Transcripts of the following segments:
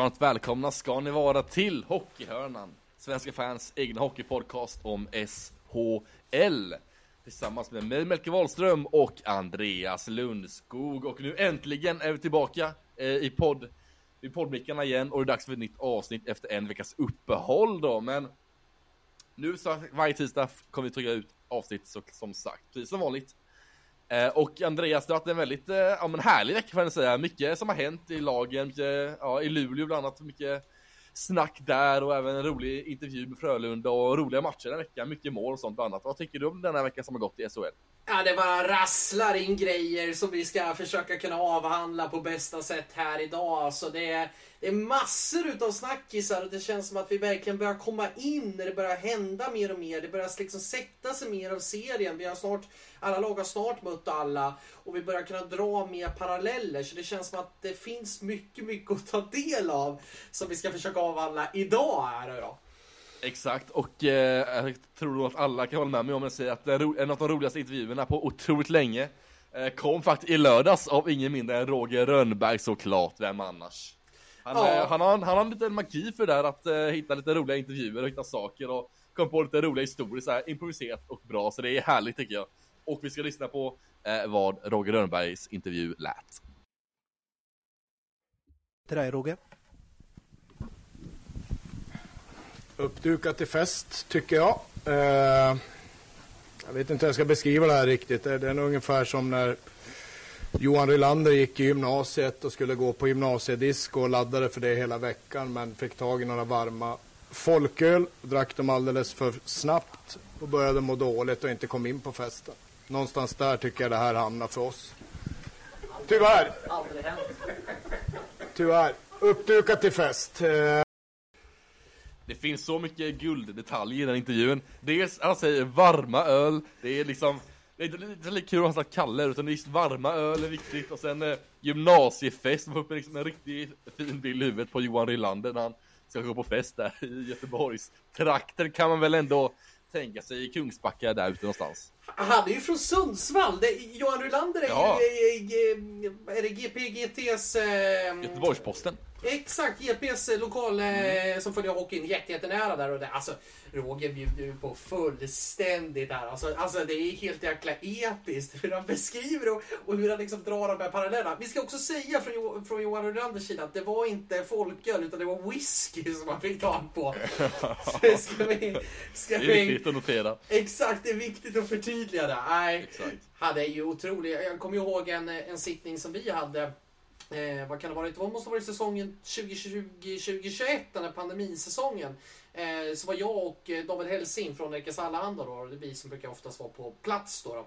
Varmt välkomna ska ni vara till Hockeyhörnan, Svenska fans egna hockeypodcast om SHL. Tillsammans med mig Melke Wahlström och Andreas Lundskog. Och nu äntligen är vi tillbaka eh, i podd, i poddmickarna igen och det är dags för ett nytt avsnitt efter en veckas uppehåll då. Men nu så varje tisdag kommer vi trycka ut avsnitt så, som sagt, precis som vanligt. Eh, och Andreas, det har varit en väldigt eh, ja, men härlig vecka får jag säga. Mycket som har hänt i lagen, mycket, ja, i Luleå bland annat, mycket snack där och även en rolig intervju med Frölunda och roliga matcher den veckan. Mycket mål och sånt bland annat. Vad tycker du om den här veckan som har gått i SHL? Ja, det bara rasslar in grejer som vi ska försöka kunna avhandla på bästa sätt här idag. Så det, är, det är massor utav snackisar och det känns som att vi verkligen börjar komma in när det börjar hända mer och mer. Det börjar liksom sätta sig mer av serien. Vi har snart, alla lag har snart mött alla och vi börjar kunna dra mer paralleller. Så det känns som att det finns mycket, mycket att ta del av som vi ska försöka avhandla idag här idag. Exakt, och eh, jag tror nog att alla kan hålla med mig om att säga att en av de roligaste intervjuerna på otroligt länge eh, kom faktiskt i lördags av ingen mindre än Roger Rönnberg såklart, vem annars? Han, ja. eh, han, har, han har en liten magi för det där att eh, hitta lite roliga intervjuer och hitta saker och kom på lite roliga historier, så här, improviserat och bra, så det är härligt tycker jag. Och vi ska lyssna på eh, vad Roger Rönnbergs intervju lät. Till dig Roger. Uppdukat till fest, tycker jag. Eh, jag vet inte hur jag ska beskriva det här riktigt. Det är ungefär som när Johan Rylander gick i gymnasiet och skulle gå på gymnasiedisco och laddade för det hela veckan men fick tag i några varma folköl, drack dem alldeles för snabbt och började må dåligt och inte kom in på festen. Någonstans där tycker jag det här hamnar för oss. Tyvärr. Tyvärr. Uppdukat till fest. Det finns så mycket gulddetaljer i den intervjun. Dels, han säger varma öl, det är liksom det är inte lika kul att han kallar utan det är varma öl är viktigt och sen eh, gymnasiefest, man får upp liksom en riktigt fin bild i huvudet på Johan Rylander när han ska gå på fest där i Göteborgs trakter kan man väl ändå tänka sig i Kungsbacka där ute någonstans. Han är ju från Sundsvall. Det, Johan Rylander är ja. ju är det GPGTs... Eh, Göteborgsposten. Exakt, GPs lokal mm. eh, som följer hockeyn jättenära där. Och det, alltså, Roger bjuder ju på fullständigt här. Alltså, alltså det är helt jäkla episkt hur han beskriver och, och hur han liksom drar de här parallellerna. Vi ska också säga från, från Johan Rydanders sida att det var inte folköl utan det var whisky som han fick tag på. ska vi, ska det är vi, viktigt att notera. Exakt, det är viktigt att förtydliga det. Nej, exakt. Är ju otrolig. Jag kommer ihåg en, en sittning som vi hade Eh, vad kan det vara? Det måste ha varit säsongen 2020-2021, den här pandemisäsongen. Eh, så var jag och eh, David Helsing från Erkes Allehanda då, det är vi som brukar oftast vara på plats då. då.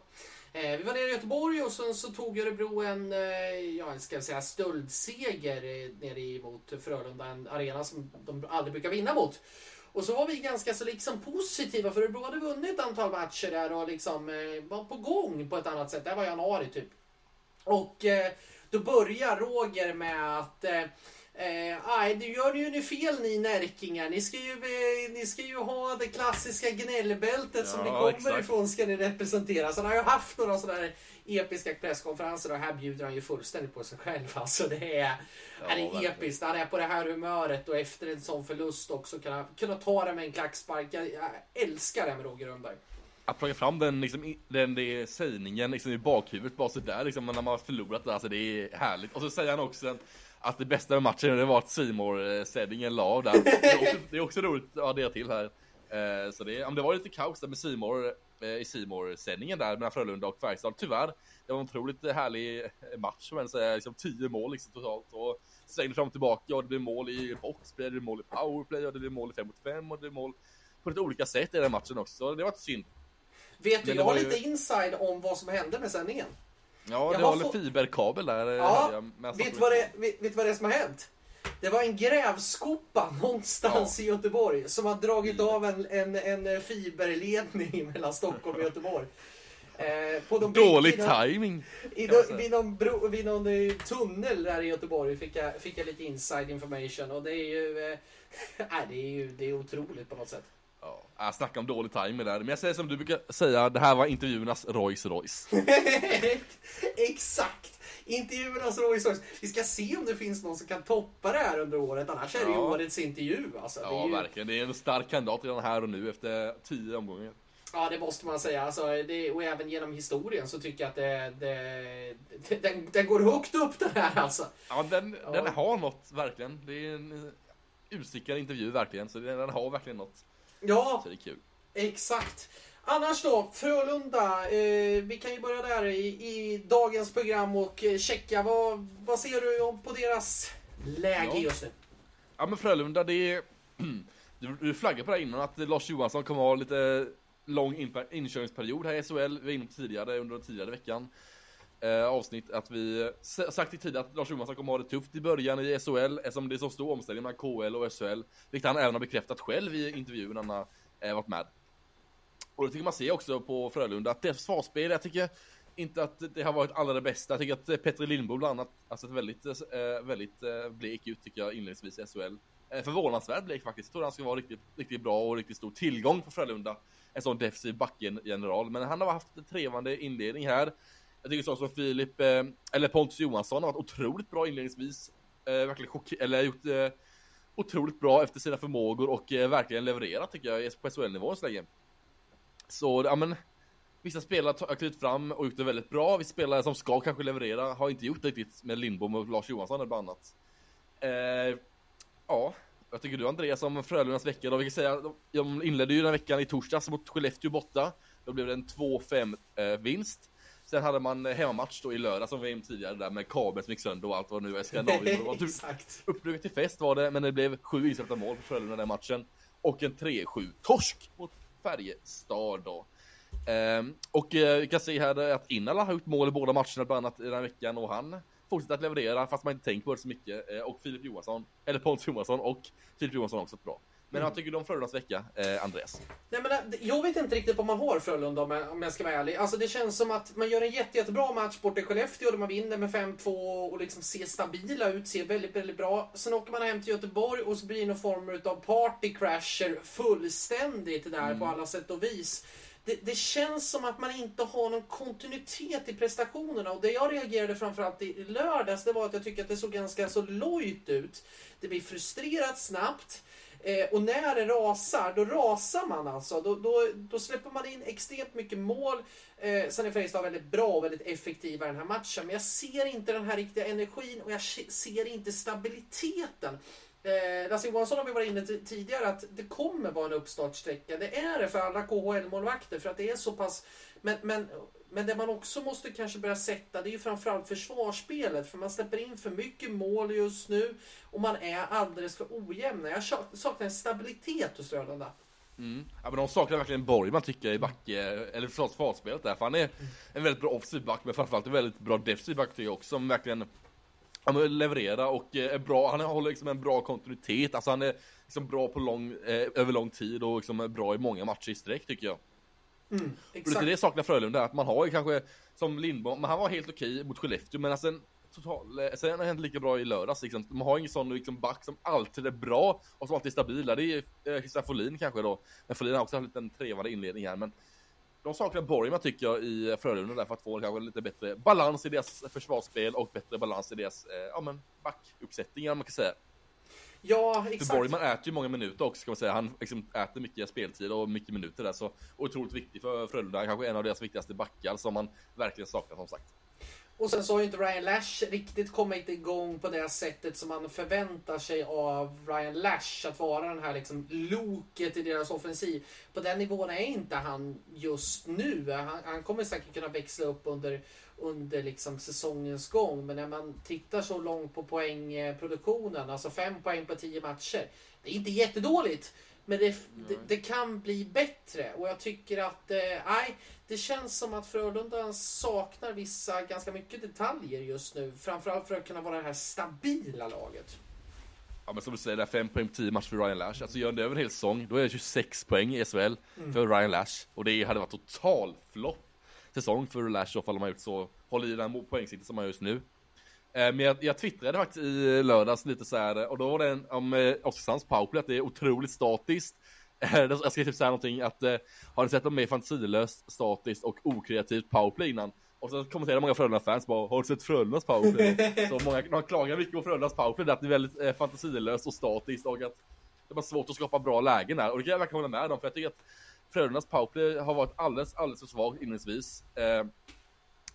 Eh, vi var nere i Göteborg och sen så tog Örebro en, eh, ja, ska jag säga, stöldseger eh, nere mot Frölunda, en arena som de aldrig brukar vinna mot. Och så var vi ganska så liksom positiva för Örebro hade vunnit ett antal matcher där och liksom eh, var på gång på ett annat sätt. Det var januari typ. Och eh, då börjar Roger med att eh, Eh, nu gör ju ni fel ni närkingar. Ni ska ju, eh, ni ska ju ha det klassiska gnällbältet ja, som ni kommer exakt. ifrån ska ni representera. Så han har ju haft några sådana här episka presskonferenser och här bjuder han ju fullständigt på sig själv. Alltså det är, ja, är det episkt. Han är på det här humöret och efter en sån förlust också kunna, kunna ta det med en klackspark. Jag, jag älskar det med Roger Rönnberg att plocka fram den, liksom, den det sägningen liksom, i bakhuvudet bara sådär liksom, när man har förlorat det, alltså det är härligt. Och så säger han också att det bästa med matchen det var att Simor sändningen la av där. Det är också, det är också roligt att addera till här. Eh, så det, det var lite kaos där med Simor eh, i Simor sändningen där mellan Frölunda och Färjestad. Tyvärr, det var en otroligt härlig match men säga, liksom tio mål liksom totalt. Och svängde fram och tillbaka och det blev mål i boxplay, det blev mål i powerplay och det blev mål i 5 mot 5 och det blev mål på lite olika sätt i den matchen också. Så det var synd. Vet du, jag har ju... lite inside om vad som hände med sändningen. Ja, det var väl få... fiberkabel där. Eh, ja, vet vad, det, vet, vet vad det är som har hänt? Det var en grävskopa någonstans ja. i Göteborg som har dragit av en, en, en fiberledning mellan Stockholm och Göteborg. Eh, på de Dålig timing. I, do, vid, någon bro, vid någon eh, tunnel där i Göteborg fick jag, fick jag lite inside information och det är ju, eh, det är ju det är otroligt på något sätt. Ja, jag snackar om dålig timing där, men jag säger som du brukar säga, det här var intervjuernas Rolls Royce. Exakt! Intervjuernas Rolls Royce. Vi ska se om det finns någon som kan toppa det här under året, annars är det ju årets intervju. Alltså. det Ja, ju... verkligen. Det är en stark kandidat redan här och nu efter tio omgångar. Ja, det måste man säga. Alltså, det, och även genom historien så tycker jag att det, det, det, den, den går högt upp den här alltså. Ja, den, Ja. den har något, verkligen. Det är en utstickande intervju, verkligen. Så den, den har verkligen något. Ja, Så det är kul. exakt. Annars då, Frölunda. Eh, vi kan ju börja där i, i dagens program och eh, checka. Vad, vad ser du på deras läge Ja. just nu? Ja, men Frölunda, det är... Du, du flaggade på det innan, att Lars Johansson kommer ha lite lång in- inkörningsperiod här i SHL. Vi var inne på tidigare, under tidigare veckan. Eh, avsnitt att vi sagt i tid att Lars Johansson kommer ha det tufft i början i SHL eftersom det är så stor omställning mellan KL och SHL. Vilket han även har bekräftat själv i intervjun han har eh, varit med. Och det tycker man se också på Frölunda att det försvarsspel, jag tycker inte att det har varit allra det bästa. Jag tycker att eh, Petri Lindbom bland annat har sett väldigt, eh, eh, väldigt blek ut tycker jag inledningsvis i SHL. Förvånansvärt blek faktiskt. Jag trodde han skulle vara riktigt, riktigt bra och riktigt stor tillgång för Frölunda. En sån defensiv backen-general. Men han har haft en trevande inledning här. Jag tycker så som Filip, eller Pontus Johansson har varit otroligt bra inledningsvis. Verkligen chock, eller gjort otroligt bra efter sina förmågor och verkligen levererat tycker jag på SHL-nivå så länge. Så, ja men Vissa spelare har klivit fram och gjort det väldigt bra. Vissa spelare som ska kanske leverera har inte gjort det riktigt med Lindbom och Lars Johansson eller bland annat. Eh, ja, jag tycker du Andreas om Frölundas vecka då. Vi kan säga, de- de inledde ju den veckan i torsdags mot Skellefteå borta. Då blev det en 2-5 eh, vinst. Sen hade man hemmamatch då i lördag som vi var tidigare där med kabel som gick sönder och allt vad nu är var typ Exakt. uppbyggt till fest var det, men det blev sju insläppta mål för Frölunda den matchen. Och en 3-7 torsk mot Färjestad då. Um, och eh, vi kan se här att Innala har gjort mål i båda matcherna bland annat i den här veckan och han fortsätter att leverera fast man inte tänker på det så mycket. Eh, och Filip Johansson, eller Pontus Johansson och Filip Johansson också bra. Men Mm. vad tycker du om Frölundas vecka, eh, Andreas? Nej, men, äh, jag vet inte riktigt vad man har Frölunda om jag, om jag ska vara ärlig. Alltså, det känns som att man gör en jätte, jättebra match borta i Skellefteå där man vinner med 5-2 och liksom ser stabila ut, ser väldigt, väldigt bra. Sen åker man hem till Göteborg och så blir det någon form av partycrasher fullständigt där på alla sätt och vis. Det, det känns som att man inte har någon kontinuitet i prestationerna och det jag reagerade framförallt i lördags det var att jag tycker att det såg ganska så lojt ut. Det blir frustrerat snabbt. Eh, och när det rasar, då rasar man alltså. Då, då, då släpper man in extremt mycket mål. Eh, sen är Färjestad väldigt bra och väldigt effektiva i den här matchen. Men jag ser inte den här riktiga energin och jag ser inte stabiliteten. Eh, Lasse Johansson har vi varit inne tidigare att det kommer vara en uppstartsträcka. Det är det för alla KHL-målvakter för att det är så pass... Men, men, men det man också måste kanske börja sätta det är ju framförallt försvarsspelet. För man släpper in för mycket mål just nu och man är alldeles för ojämna. Jag saknar en stabilitet hos Frölunda. Mm. Ja men de saknar verkligen Borgman tycker jag i back, eh, eller förlåt försvarsspelet där, för han är en väldigt bra offensiv back, men framförallt en väldigt bra defensiv back tycker jag också, som verkligen ja, levererar och eh, är bra, han håller liksom en bra kontinuitet, alltså han är liksom bra på lång, eh, över lång tid och liksom är bra i många matcher i sträck tycker jag. Mm, Och lite exakt. det saknar Frölunda, att man har ju kanske som Lindbom, men han var helt okej mot Skellefteå, men alltså en total, eh, sen är han inte lika bra i lördags liksom. Man har ingen sån liksom back som alltid är bra och som alltid är stabila. Det är eh, Christian Folin kanske då, men Folin har också haft en liten trevande inledning här, men de saknar Borgman tycker jag i Frölunda där för att få kanske lite bättre balans i deras försvarsspel och bättre balans i deras, eh, ja men backuppsättningar man kan säga. Ja, För exakt. Borgman äter ju många minuter också ska man säga. Han liksom äter mycket speltid och mycket minuter där så otroligt viktig för Frölunda. Kanske en av deras viktigaste backar som man verkligen saknar som sagt. Och sen så har ju inte Ryan Lash riktigt kommit igång på det sättet som man förväntar sig av Ryan Lash. Att vara den här liksom loket i deras offensiv. På den nivån är inte han just nu. Han, han kommer säkert kunna växla upp under, under liksom säsongens gång. Men när man tittar så långt på poängproduktionen, alltså fem poäng på tio matcher. Det är inte jättedåligt. Men det, det, det kan bli bättre och jag tycker att, eh, nej, det känns som att Frölunda saknar vissa ganska mycket detaljer just nu. Framförallt för att kunna vara det här stabila laget. Ja men som du säger, det är 5 poäng på 10 matcher för Ryan Lash. Alltså gör han det över en hel säsong, då är det 26 poäng i SHL för Ryan Lash. Och det hade varit total flopp säsong för Lash de har gjort så, håller i den här poängsikten som han gör just nu. Eh, Men jag, jag twittrade faktiskt i lördags lite så här och då var det en, om eh, Oskarshamns powerplay att det är otroligt statiskt. jag ska typ säga någonting att, eh, har ni sett dem mer fantasilöst, statiskt och okreativt powerplay innan? Och så kommenterar många Frölunda-fans bara, har du sett Frölundas powerplay? så många, de klagar mycket på Frölundas powerplay, att det är väldigt eh, fantasilöst och statiskt och att det är svårt att skapa bra lägen där. Och det kan jag verkligen hålla med om, för jag tycker att Frölundas powerplay har varit alldeles, alldeles för svagt inledningsvis. Eh,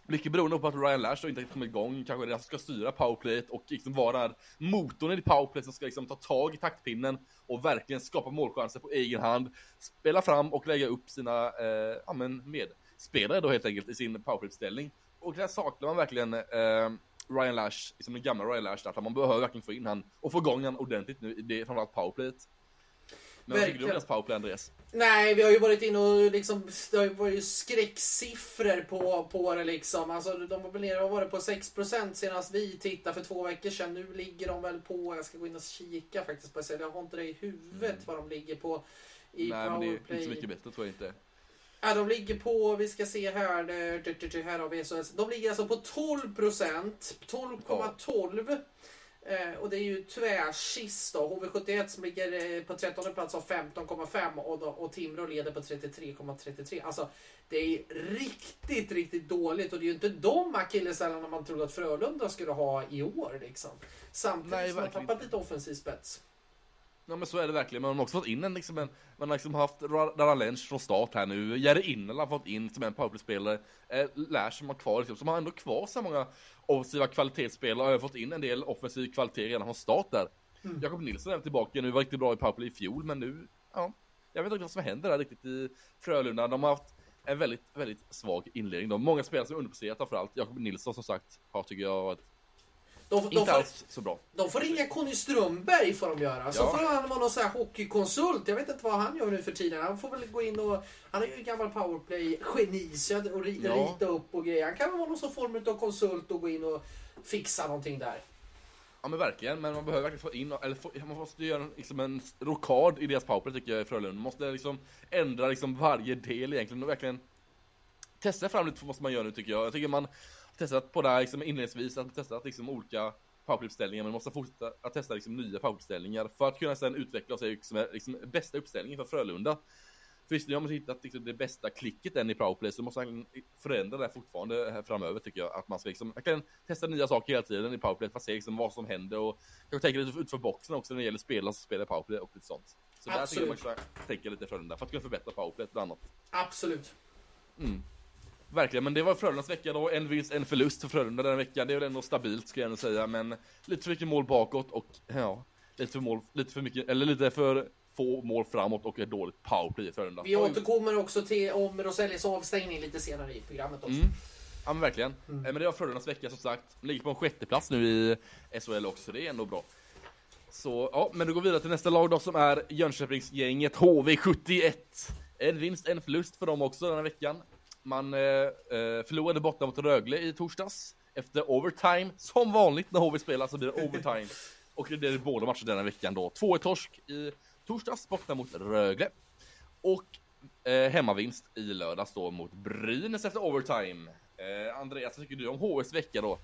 mycket beroende på att Ryan Lash inte har kommit igång, kanske det ska styra powerplayet och liksom vara den motorn i powerplayet som ska liksom ta tag i taktpinnen och verkligen skapa målchanser på egen hand, spela fram och lägga upp sina eh, ja, men medspelare då helt enkelt i sin powerplay-ställning. Och där saknar man verkligen eh, Ryan Lash, liksom den gamla Ryan Lash, där man behöver verkligen få in han och få igång han ordentligt nu i är framförallt powerplayet. Men vad tycker du om deras powerplay Andreas? Nej, vi har ju varit inne och liksom, det har ju varit skräcksiffror på, på det liksom. Alltså de var väl nere, vad var det, på 6% senast vi tittade för två veckor sedan. Nu ligger de väl på, jag ska gå in och kika faktiskt på jag har inte det i huvudet mm. vad de ligger på i Nej, men det är inte så mycket bättre tror jag inte. Ja, de ligger på, vi ska se här, här har vi SOS. De ligger alltså på 12% 12,12. Eh, och det är ju tvärskiss då. HV71 som ligger eh, på 13 plats har 15,5 och, och Timrå leder på 33,33. Alltså det är riktigt, riktigt dåligt och det är ju inte de akilleshälarna man trodde att Frölunda skulle ha i år liksom. Samtidigt Nej, som man tappat lite offensiv spets. Ja men så är det verkligen, men man har också fått in en liksom en, man har liksom haft Raralench från start här nu, Jerry Innel har fått in som en powerplay-spelare, eh, Lär som har kvar liksom, som har ändå kvar så många offensiva kvalitetsspelare har fått in en del offensiv kvalitet redan från start där. Mm. Jakob Nilsson är tillbaka nu, var riktigt bra i powerplay i fjol, men nu, ja, jag vet inte vad som händer där riktigt i Frölunda. De har haft en väldigt, väldigt svag inledning. De många spelare som är underpresterat framförallt. Jakob Nilsson som sagt har tycker jag varit de, de, inte får, alls så bra. De får ringa Conny Strömberg får de göra. Så ja. får han vara någon sån här hockeykonsult. Jag vet inte vad han gör nu för tiden. Han får väl gå in och... Han är ju en gammal powerplay-geni och rita, ja. rita upp och grejer. Han kan väl vara någon sån form av konsult och gå in och fixa någonting där. Ja men verkligen, men man behöver verkligen få in, eller få, man måste göra liksom en rokad i deras powerplay tycker jag i Frölunda. Man måste liksom ändra liksom varje del egentligen och verkligen testa fram lite måste man göra nu tycker jag. Jag tycker man testat på det här liksom inledningsvis, att testat liksom olika powerplay-uppställningar, men måste fortsätta att testa liksom nya powerplay-uppställningar för att kunna sedan utveckla se liksom, liksom bästa uppställningen för Frölunda. För visst, nu har man hittat liksom det bästa klicket än i powerplay så måste man förändra det fortfarande här framöver tycker jag. Att man ska liksom, kan testa nya saker hela tiden i powerplay för att se liksom vad som händer och jag tänker lite utanför boxen också när det gäller spelare som spelar powerplay och lite sånt. Så Absolut. där tycker jag man ska tänka lite Frölunda för att kunna förbättra powerplay bland annat. Absolut. Mm. Verkligen, men det var Frölundas vecka då. En vinst, en förlust för Frölunda den veckan. Det är väl ändå stabilt ska jag ändå säga, men lite för mycket mål bakåt och ja, lite för mål, lite för mycket, eller lite för få mål framåt och ett dåligt powerplay i Frölunda. Vi återkommer också till om Rosellis avstängning lite senare i programmet också. Mm. Ja men verkligen. Mm. Men det var Frölundas vecka som sagt. Ligger på en sjätte plats nu i SHL också, det är ändå bra. Så ja, men du går vidare till nästa lag då som är Jönköpingsgänget HV71. En vinst, en förlust för dem också den här veckan. Man eh, eh, förlorade borta mot Rögle i torsdags efter overtime. Som vanligt när HV spelar så blir det overtime. Och det är båda matcher denna veckan då. 2 torsk i torsdags borta mot Rögle. Och eh, hemmavinst i lördags då mot Brynäs efter overtime. Eh, Andreas, vad tycker du om HVs vecka då?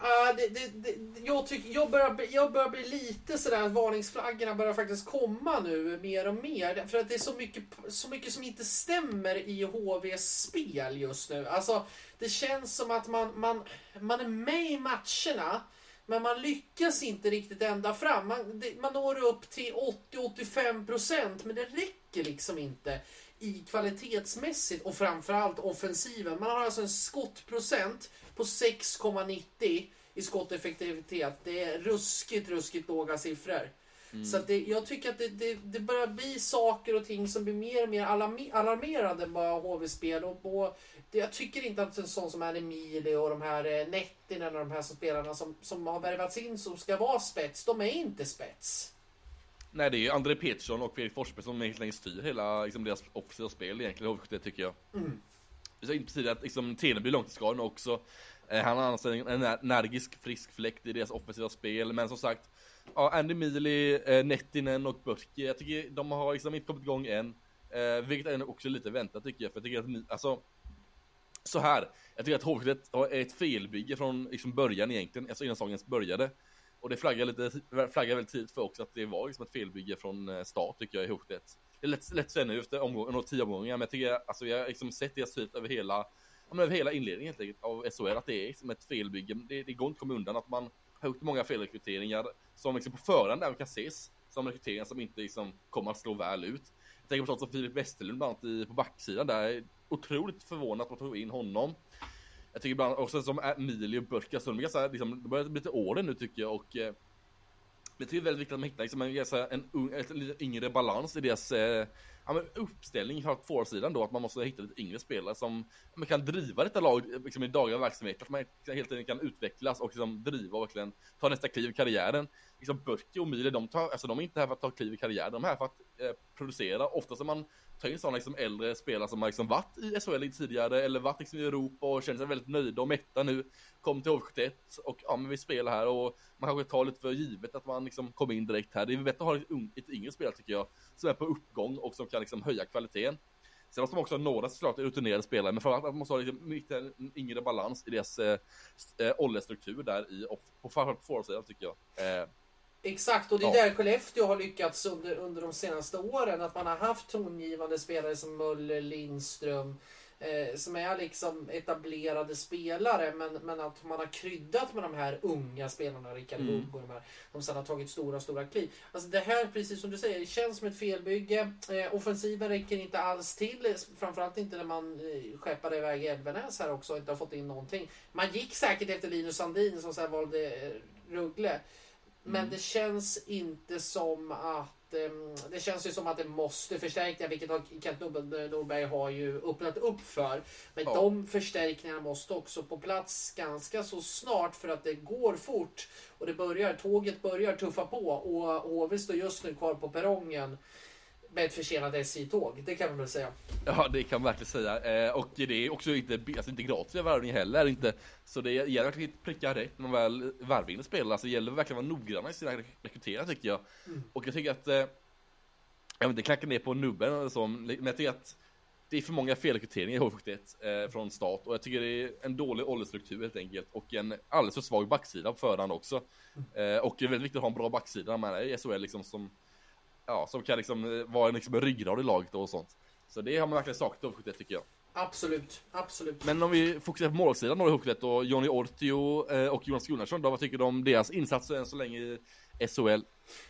Uh, det, det, det, jag, tycker, jag, börjar, jag börjar bli lite sådär att varningsflaggorna börjar faktiskt komma nu mer och mer. För att det är så mycket, så mycket som inte stämmer i HVs spel just nu. Alltså, det känns som att man, man, man är med i matcherna. Men man lyckas inte riktigt ända fram. Man, det, man når upp till 80-85% men det räcker liksom inte i kvalitetsmässigt och framförallt offensiven. Man har alltså en skottprocent på 6,90 i skotteffektivitet. Det är ruskigt, ruskigt låga siffror. Mm. Så det, jag tycker att det, det, det, börjar bli saker och ting som blir mer och mer alarmerande än bara HV-spel. Och, och det, jag tycker inte att en sån som är Emilio och de här eh, Nettinen och de här spelarna som, som har värvats in som ska vara spets, de är inte spets. Nej, det är ju André Petersson och Fredrik Forsberg som helt enkelt styr hela liksom, deras offensiva spel egentligen, det tycker jag. Mm. Inte tidigare att liksom, Teneby är långtidsskadan också. Eh, han har annars en energisk, frisk fläkt i deras offensiva spel, men som sagt, ja, Andy Mealy, eh, Nettinen och Burke, jag tycker de har liksom inte kommit igång än. Eh, vilket är också lite väntat tycker jag, för jag tycker att ni, alltså så här, jag tycker att HV71 är ett felbygge från liksom början egentligen, alltså innan säsongen började. Och det flaggar lite, flaggar väldigt tidigt för också att det var liksom ett felbygge från eh, start tycker jag i HV71. det är lätt, lätt att säga nu efter eh, omgång, tio omgångar, men jag tycker, alltså jag har liksom sett deras typ över hela, ja, men över hela inledningen helt enkelt av SHL, att det är liksom ett felbygge. Det, det går inte att komma undan att man gjort många felrekryteringar som liksom på förhand där kan ses som rekryteringar som inte liksom kommer att slå väl ut. Jag tänker på sånt som Filip Westerlund bland annat i, på backsidan där, otroligt förvånad att man tog in honom. Jag tycker ibland också som Emilio Burkasund, liksom, det börjar bli lite åren nu tycker jag och eh, jag tycker det är väldigt viktigt att man hittar liksom en, en, en, en lite yngre balans i deras eh, ja, men uppställning för forwardsidan då, att man måste hitta lite yngre spelare som man kan driva detta lag liksom, i dagliga verksamhet, att man helt enkelt kan utvecklas och liksom, driva och verkligen ta nästa kliv i karriären. Liksom Burke och Mile, de, tar, alltså, de är inte här för att ta kliv i karriären, de är här för att eh, producera. Oftast är man ta in sådana liksom äldre spelare som har liksom varit i SHL tidigare eller varit liksom i Europa och känner sig väldigt nöjda och mätta nu. Kom till HV71 och ja men vi spelar här och man kanske tar lite för givet att man liksom kommer in direkt här. Det är bättre att ha ett, ett yngre spelare tycker jag som är på uppgång och som kan liksom höja kvaliteten. Sen måste man också ha några såklart rutinerade spelare, men framförallt man måste ha liksom mycket yngre balans i deras eh, eh åldersstruktur där i, på framförallt på forwardsidan tycker jag. Eh, Exakt, och det är ja. där Skellefteå har lyckats under, under de senaste åren. Att man har haft tongivande spelare som Möller, Lindström, eh, som är liksom etablerade spelare. Men, men att man har kryddat med de här unga spelarna, Rickard mm. Hugg och de här, som sedan har tagit stora, stora kliv. Alltså det här, precis som du säger, det känns som ett felbygge. Eh, offensiven räcker inte alls till. Framförallt inte när man eh, skeppade iväg Elvenäs här också och inte har fått in någonting. Man gick säkert efter Linus Sandin som sen valde eh, Ruggle. Men mm. det känns inte som att ehm, det känns ju som att det måste förstärka, vilket Kent Norberg har ju öppnat upp för. Men ja. de förstärkningarna måste också på plats ganska så snart för att det går fort. Och det börjar, tåget börjar tuffa på och HV står just nu kvar på perrongen med ett försenat SJ-tåg. Det kan man väl säga. Ja, det kan man verkligen säga. Eh, och det är också inte, alltså inte gratis värvning heller. Inte. Så det gäller verkligen att pricka rätt när man väl värvar in spelare. Alltså det gäller verkligen att vara noggranna i sina rekryteringar tycker jag. Mm. Och jag tycker att, eh, jag vet inte, klankar ner på nubben eller så, men jag tycker att det är för många felrekryteringar i H71 eh, från start och jag tycker det är en dålig åldersstruktur helt enkelt och en alldeles för svag backsida på förhand också. Mm. Eh, och det är väldigt viktigt att ha en bra backsida när man är i SHL liksom som ja, som kan liksom eh, vara liksom en ryggrad i laget och sånt. Så det har man verkligen saknat av HV71 tycker jag. Absolut, absolut. Men om vi fokuserar på målsidan då i HV71 och Johnny Ortio eh, och Jonas Gunnarsson då, vad tycker du om deras insatser än så länge i SHL?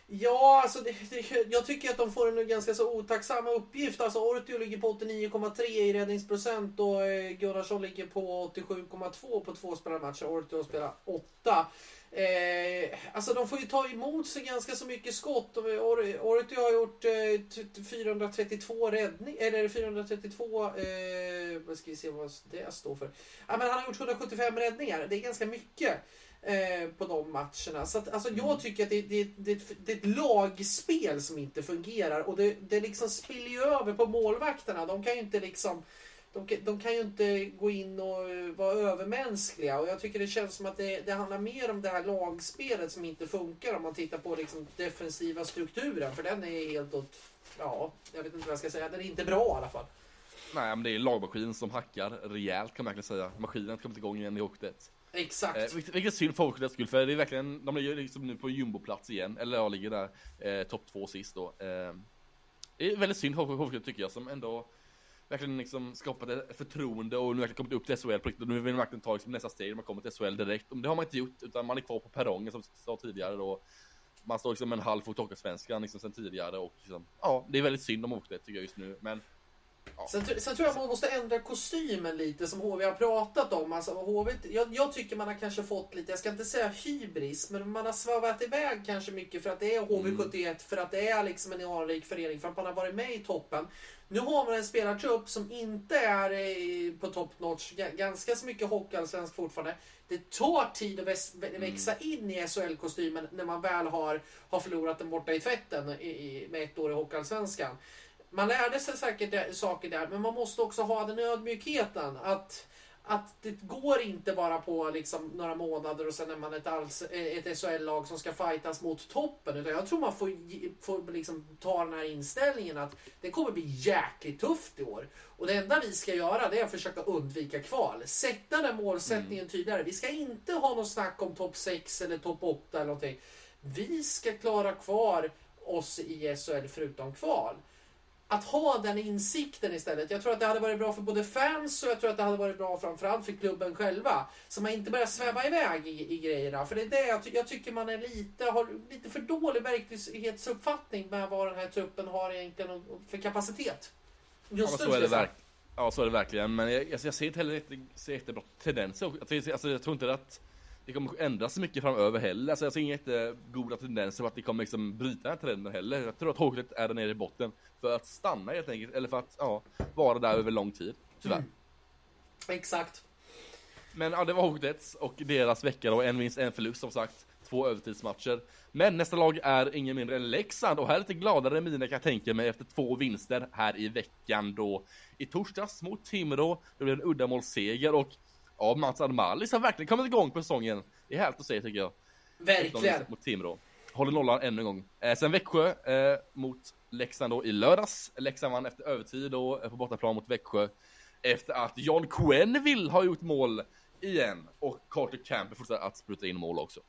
Ja, alltså det, det, jag tycker att de får en ganska så otacksamma uppgift. Alltså Ortio ligger på 89,3 i räddningsprocent och eh, Gunnarsson ligger på 87,2 på två spelade matcher. Ortio spelar 8. Eh, alltså de får ju ta emot sig ganska så mycket skott. Ortio har gjort eh, 432 räddningar, eller 432, eh, vad ska vi se vad det står för. Ja, men han har gjort 175 räddningar, det är ganska mycket. Eh, på de matcherna. Så att, alltså, jag mm. tycker att det, det, det, det, är ett lagspel som inte fungerar och det, det liksom spiller ju över på målvakterna. De kan ju inte liksom de, de kan ju inte gå in och eh, vara övermänskliga och jag tycker det känns som att det, det handlar mer om det här lagspelet som inte funkar om man tittar på liksom defensiva strukturen för den är helt åt, ja, jag vet inte vad jag ska säga, den är inte bra i alla fall. Nej men det är lagmaskin som hackar rejält kan man verkligen säga. Maskinen har kommit igång igen i Hockeyet. Exakt. Eh, vilket, vilket synd för Hockeyets skull för det är verkligen, de ligger liksom nu på jumboplats igen, eller ja, ligger där eh, topp två sist då. Eh, det är väldigt synd för Hockeyet tycker jag som ändå verkligen liksom skapat ett förtroende och nu verkligen kommit upp till SHL på riktigt. Nu vill man verkligen ta liksom nästa steg, man kommer till SHL direkt. Det har man inte gjort, utan man är kvar på perrongen som jag sa tidigare då. Man står liksom en halv fot Hockeyallsvenskan liksom sen tidigare och liksom, ja, det är väldigt synd om Hockey tycker jag just nu. Men Ja. Sen, sen, tror jag man måste ändra kostymen lite som HV har pratat om. Alltså, HV, jag, jag, tycker man har kanske fått lite, jag ska inte säga hybris, men man har svävat iväg kanske mycket för att det är HV71, mm. för att det är liksom en anrik förening, för att man har varit med i toppen. Nu har man en spelartrupp som inte är på top notch, ganska så mycket hockeyallsvensk fortfarande. Det tar tid att mm. växa in i SHL-kostymen när man väl har, har förlorat den borta i tvätten i, med ett år i hockeyallsvenskan man lärde sig säkert saker där, men man måste också ha den ödmjukheten att att det går inte bara på liksom några månader och sen är man ett, ett SHL-lag som ska fightas mot toppen. Utan jag tror man får, får liksom ta den här inställningen att det kommer bli jäkligt tufft i år. Och det enda vi ska göra det är att försöka undvika kval. Sätta den målsättningen mm. tydligare. Vi ska inte ha något snack om topp 6 eller topp 8 eller någonting. Vi ska klara kvar oss i SHL förutom kval. Att ha den insikten istället. Jag tror att det hade varit bra för både fans och jag tror att det hade varit bra framförallt för klubben själva. Så man inte börjar sväva iväg i, i grejerna. För det är det jag, ty jag tycker man är lite, har lite för dålig verklighetsuppfattning med vad den här truppen har egentligen för kapacitet. Just ja, så är det verk Ja, så är det verkligen. Men jag, jag, jag ser inte heller jätte, ser jättebra tendenser. Alltså, jag tror inte att det kommer ändras så mycket framöver heller. Alltså, jag ser inga jättegoda tendenser på att det kommer liksom bryta den här trenden heller. Jag tror att Hockeyet är där nere i botten för att stanna helt enkelt. Eller för att ja, vara där över lång tid. Tyvärr. Mm. Exakt. Men ja, det var Hockeyets och deras vecka då. En vinst, en förlust som sagt. Två övertidsmatcher. Men nästa lag är ingen mindre än Leksand och här är lite gladare miner kan jag tänka mig efter två vinster här i veckan då. I torsdags mot Timrå, det blev en uddamålsseger och ja, Mats Admalis har verkligen kommit igång på säsongen. Det är härligt att se tycker jag. Verkligen. Mot Timrå. Håller nollan ännu en gång. Eh, sen Växjö eh, mot Leksand då i lördags. Leksand vann efter övertid då eh, på bortaplan mot Växjö. Efter att John Quenneville har gjort mål igen och Carter Camper fortsätter att spruta in mål också.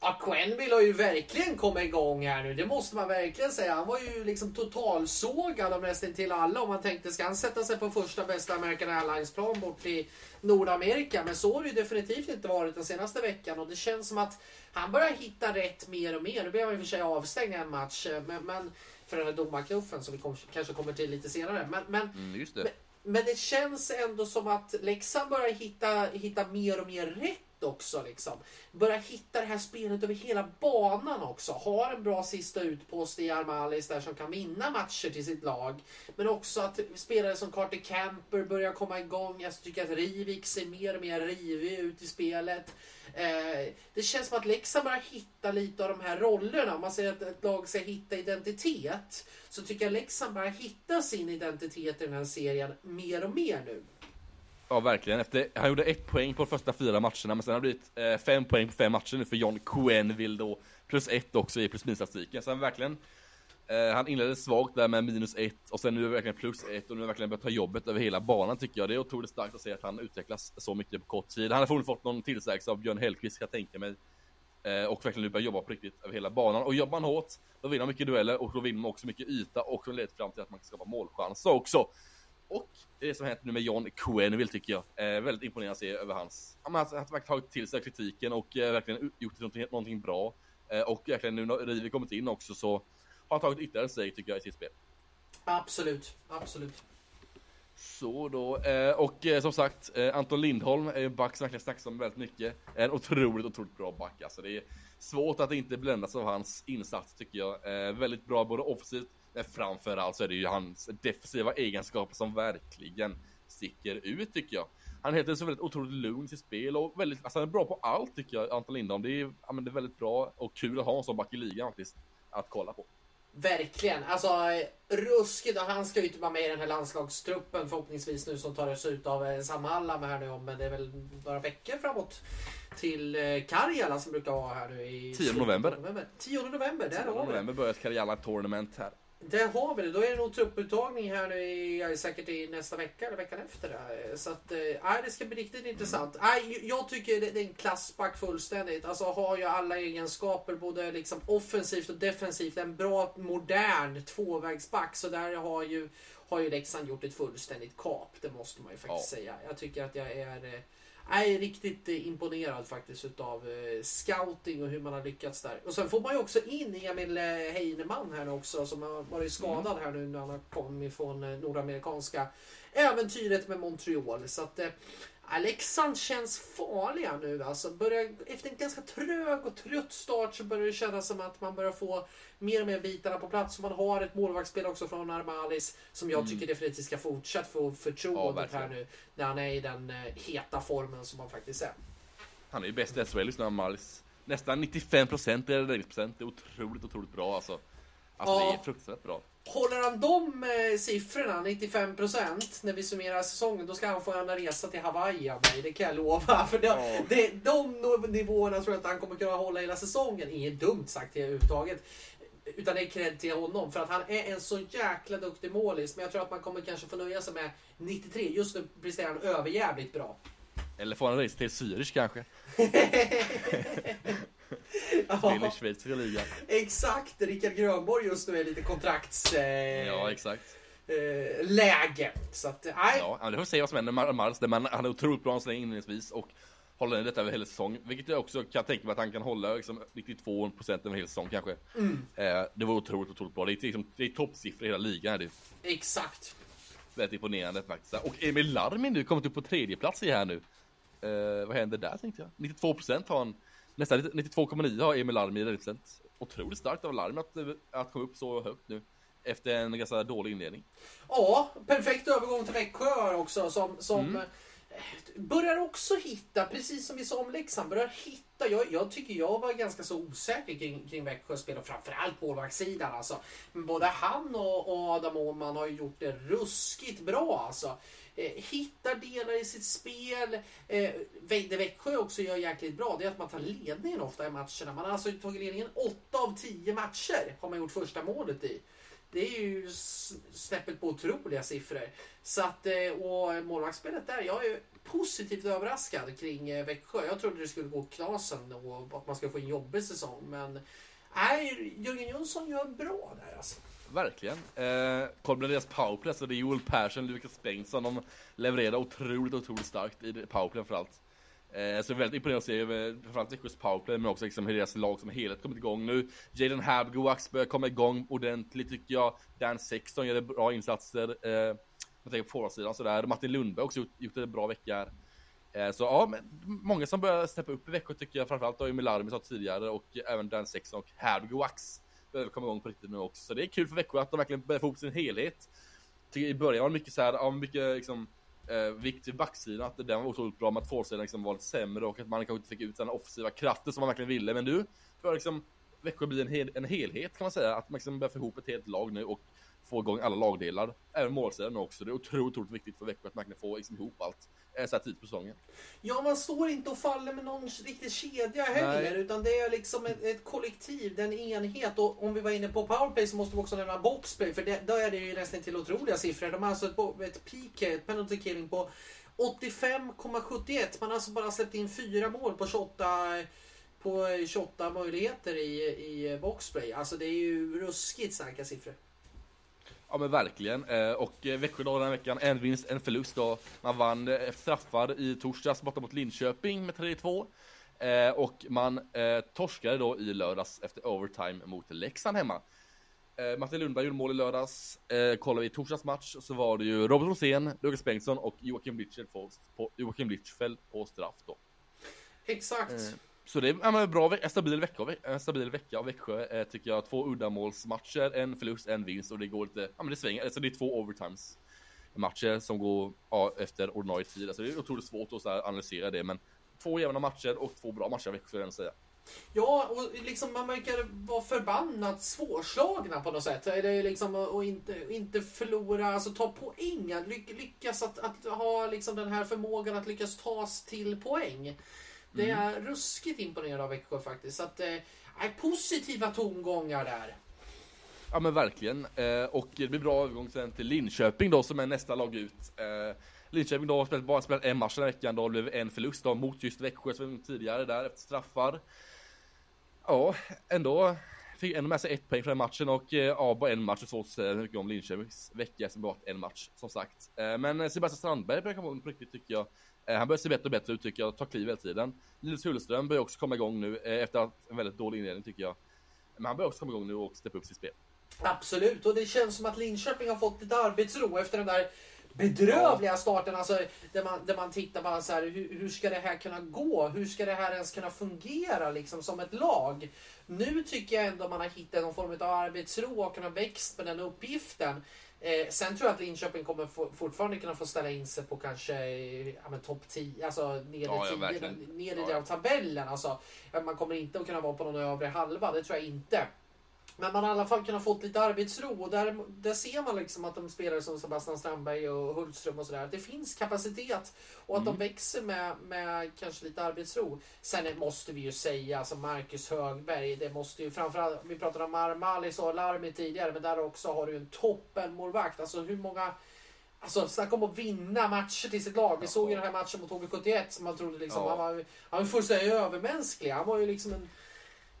Ja, Quenville har ju verkligen kommit igång här nu. Det måste man verkligen säga. Han var ju liksom totalsågad av nästan till alla. Om man tänkte, ska han sätta sig på första bästa American Airlines-plan bort i Nordamerika? Men så har det ju definitivt inte varit den senaste veckan. Och det känns som att han börjar hitta rätt mer och mer. Nu blev han i och för sig avstängd en match. Men, men för den här domarknuffen som vi kom, kanske kommer till lite senare. Men, men, mm, det. men, men det känns ändå som att Leksand börjar hitta, hitta mer och mer rätt också. Liksom. Börja hitta det här spelet över hela banan också. Har en bra sista utpost i Armalis där som kan vinna matcher till sitt lag. Men också att spelare som Carter Camper börjar komma igång. Jag tycker att Rivik ser mer och mer rivig ut i spelet. Eh, det känns som att Leksand börjar hitta lite av de här rollerna. Om man säger att ett lag ska hitta identitet så tycker jag Leksand börjar hitta sin identitet i den här serien mer och mer nu. Ja, verkligen. Efter, han gjorde ett poäng på de första fyra matcherna, men sen har det blivit eh, fem poäng på fem matcher nu för John Quenneville då. Plus ett också i plus minus-statistiken. Så han verkligen, eh, han inledde svagt där med minus ett och sen nu är det verkligen plus ett och nu har verkligen börjat ta jobbet över hela banan tycker jag. Det är otroligt starkt att se att han utvecklas så mycket på kort tid. Han har förmodligen fått någon tillsägelse av Björn Hellkvist kan jag tänka mig. Eh, och verkligen nu börjar jobba på riktigt över hela banan. Och jobbar man hårt, då vinner man mycket dueller och då vinner man också mycket yta och det leder fram till att man kan skapa målchanser också. Och det som hänt nu med John Quenneville tycker jag. är väldigt imponerande att se över hans... Ja, men att han verkligen tagit till sig kritiken och eh, verkligen gjort någonting, någonting bra. Eh, och verkligen nu när Rivi kommit in också så har han tagit ytterligare steg tycker jag i sitt spel. Absolut, absolut. Så då, eh, och eh, som sagt, eh, Anton Lindholm är en back som verkligen snackas om väldigt mycket. En otroligt, otroligt bra back alltså. Det är svårt att inte bländas av hans insats tycker jag. väldigt bra både offensivt men framförallt så är det ju hans defensiva egenskaper som verkligen sticker ut tycker jag. Han heter så väldigt otroligt lugn i sitt spel och väldigt, alltså han är bra på allt tycker jag, Anton Lindholm. Det är, ja, men det är väldigt bra och kul att ha en sån back i ligan faktiskt, att kolla på. Verkligen. Alltså ruskigt. Han ska ju inte vara med i den här landslagstruppen förhoppningsvis nu som tar sig ut av eh, Samalla med här nu om men det är väl några veckor framåt till eh, Karjala som brukar vara här nu i 10 november. november. 10 november, där 10 har vi november börjar Karjala Tournament här. Där har vi det. Då är det nog trupputtagning här nu i, säkert i nästa vecka eller veckan efter. Så att, äh, det ska bli riktigt mm. intressant. Äh, jag tycker det, det är en klassback fullständigt. Alltså har ju alla egenskaper både liksom offensivt och defensivt. En bra modern tvåvägsback. Så där har ju, har ju Leksand gjort ett fullständigt kap. Det måste man ju faktiskt ja. säga. Jag tycker att jag är eh, jag är riktigt eh, imponerad faktiskt utav eh, scouting och hur man har lyckats där. Och sen får man ju också in Emil eh, Heinemann här nu också som har varit skadad mm. här nu när han har kommit från nordamerikanska äventyret med Montreal. Så att Leksand känns farliga nu alltså. Börjar, efter en ganska trög och trött start så börjar det kännas som att man börjar få mer och mer bitarna på plats. Man har ett målvaktsspel också från Armalis som jag mm. tycker definitivt ska fortsätta få förtroendet ja, här nu. När han är i den uh, heta formen som han faktiskt är. Han är ju bäst i SHL just nu, Armalis. Nästan 95% i räddningsprocent. Det är otroligt, otroligt bra alltså. Alltså ja. det är fruktansvärt bra. Håller han de eh, siffrorna, 95% när vi summerar säsongen, då ska han få en resa till Hawaii av mig. Det kan jag lova. För det, det, de nivåerna tror jag inte han kommer kunna hålla hela säsongen. Inget dumt sagt överhuvudtaget. Utan det är cred till honom för att han är en så jäkla duktig målis. Men jag tror att man kommer kanske få nöja sig med 93. Just nu presterar han överjävligt bra. Eller får han resa till Zürich kanske? I schweiziska ligan. Exakt! Rickard Grönborg just nu är lite kontrakts... Eh, ja, exakt. eh, läge. Så att, nej. Ja, det får se vad som händer med Mars. Han är otroligt bra släng inledningsvis och håller detta över hela säsong. Vilket jag också kan tänka mig att han kan hålla liksom 92% över hela säsong kanske. Mm. Eh, det var otroligt, otroligt bra. Det är, liksom, det är toppsiffror i hela ligan. Är det. Exakt. Väldigt imponerande faktiskt. Och Emil Larmin nu kommit upp på tredje plats i här nu. Eh, vad händer där tänkte jag? 92% har han. Nästan 92,9 har Emil Larmin i 100%. Otroligt starkt av Larmin att, att komma upp så högt nu. Efter en ganska dålig inledning. Ja, perfekt övergång till Växjö också som, som mm. börjar också hitta, precis som vi sa om Leksand, börjar hitta. Jag, jag tycker jag var ganska så osäker kring, kring Växjös spel och framförallt målvaktssidan alltså. Men både han och, och Adam Åhman har gjort det ruskigt bra alltså. Eh, hittar delar i sitt spel. Eh, det Växjö också gör jäkligt bra det är att man tar ledningen ofta i matcherna. Man har alltså tagit ledningen 8 av 10 matcher har man gjort första målet i. Det är ju snäppet på otroliga siffror. Så att, eh, och målvaktsspelet där, jag är positivt överraskad kring Växjö. Jag trodde det skulle gå knasen och att man skulle få en jobbig säsong. Men nej, Jörgen Jönsson gör bra där alltså. Verkligen. Eh, kolla på deras powerplay, så det är Joel Persson, Lukas Bengtsson. De levererar otroligt, otroligt starkt i powerplay framförallt. Eh, så väldigt imponerande att se eh, framförallt Växjös powerplay men också liksom hur deras lag som helhet kommit igång nu. Jaden Habgoax börjar komma igång ordentligt tycker jag. Dan Sexton gör bra insatser. Eh, jag tänker på forwardsidan sådär. Martin Lundberg också gjort, gjort en bra vecka här. Eh, så ja, men många som börjar steppa upp i Växjö tycker jag. Framförallt har ju Milarmi sa tidigare och även Dan Sexton och Habgoax behöver komma igång på riktigt nu också. Så det är kul för Växjö att de verkligen börjar få ihop sin helhet. I början var det mycket så här, ja, mycket liksom eh, vikt vid backsidan, att den var otroligt bra, men att forwardsidan liksom var lite sämre och att man kanske inte fick ut den offensiva kraften som man verkligen ville. Men nu börjar liksom Växjö bli en, hel, en helhet kan man säga, att man liksom börjar få ihop ett helt lag nu och få igång alla lagdelar. Även målsidan också. Det är otroligt, otroligt viktigt för Växjö att man kan få liksom ihop allt eh, så här tidigt på säsongen. Ja, man står inte och faller med någon riktig kedja heller, Nej. utan det är liksom ett, ett kollektiv, det är en enhet. Och om vi var inne på powerplay så måste vi också nämna boxplay, för det, då är det ju nästan till otroliga siffror. De har alltså ett, ett PK, ett penalty killing på 85,71. Man har alltså bara släppt in fyra mål på 28 på 28 möjligheter i, i boxplay. Alltså det är ju ruskigt starka siffror. Ja men verkligen. Eh, och eh, Växjö då den här veckan, en vinst, en förlust då. Man vann eh, straffar i torsdags borta mot Linköping med 3-2. Och man torskade då i lördags efter overtime mot Leksand hemma. Martin Lundberg gjorde mål i lördags. kollar vi torsdags match så var det ju Robert Rosén, Lukas Bengtsson och Joakim Blitzfeldt på, Joakim Blitzfeldt på straff då. Exakt. Så det är en bra, en stabil vecka, en stabil vecka av Växjö eh, tycker jag. Två uddamålsmatcher, en förlust, en vinst och det går lite, ja men det svänger. Alltså det är två overtimes matcher som går ja, efter ordinarie tid. Alltså det är otroligt svårt att så här, analysera det men två jämna matcher och två bra matcher av Växjö, jag säga. Ja, och liksom man verkar vara förbannat svårslagna på något sätt. Eller liksom att inte, inte förlora, alltså ta poäng. Lyckas att, att ha liksom den här förmågan att lyckas tas till poäng. Det är mm. ruskigt imponerande av Växjö faktiskt. Så att, eh, positiva tongångar där. Ja men verkligen. Eh, och det blir bra övergång sen till Linköping då som är nästa lag ut. Eh, Linköping då har spelat, bara spelat en match den här veckan då, blev en förlust då mot just Växjö som tidigare där efter straffar. Ja, ändå fick ändå med sig ett poäng från den matchen och eh, ja, bara en match är svårt att säga mycket om Linköpings vecka som bara en match som sagt. Eh, men Sebastian Strandberg börjar komma igång på riktigt tycker jag. Eh, han börjar se bättre och bättre ut tycker jag, tar kliv hela tiden. Linus Hultström börjar också komma igång nu eh, efter en väldigt dålig inledning tycker jag. Men han börjar också komma igång nu och steppa upp sitt spel. Absolut, och det känns som att Linköping har fått lite arbetsro efter den där bedrövliga starten. Alltså, där, man, där man tittar bara så här, hur, hur ska det här kunna gå? Hur ska det här ens kunna fungera liksom, som ett lag? Nu tycker jag ändå man har hittat någon form av arbetsro och kunnat växt med den uppgiften. Eh, sen tror jag att Linköping kommer fortfarande kunna få ställa in sig på kanske ja, topp 10, alltså nedre ja, 10, nedre ja. av tabellen. Alltså, man kommer inte att kunna vara på någon övre halva, det tror jag inte. Men man har i alla fall kunnat fått lite arbetsro och där, där ser man liksom att de spelare som Sebastian Strandberg och Hultström och sådär, det finns kapacitet och att mm. de växer med, med kanske lite arbetsro. Sen måste vi ju säga, alltså Marcus Högberg, det måste ju framförallt, vi pratade om Marmalis och Larmi tidigare, men där också har du en toppenmålvakt. Alltså hur många Alltså snacka om att vinna matcher till sitt lag. Vi såg ju den här matchen mot HV71 som man trodde liksom, ja. han var, han var fullständigt övermänsklig. Han var ju liksom en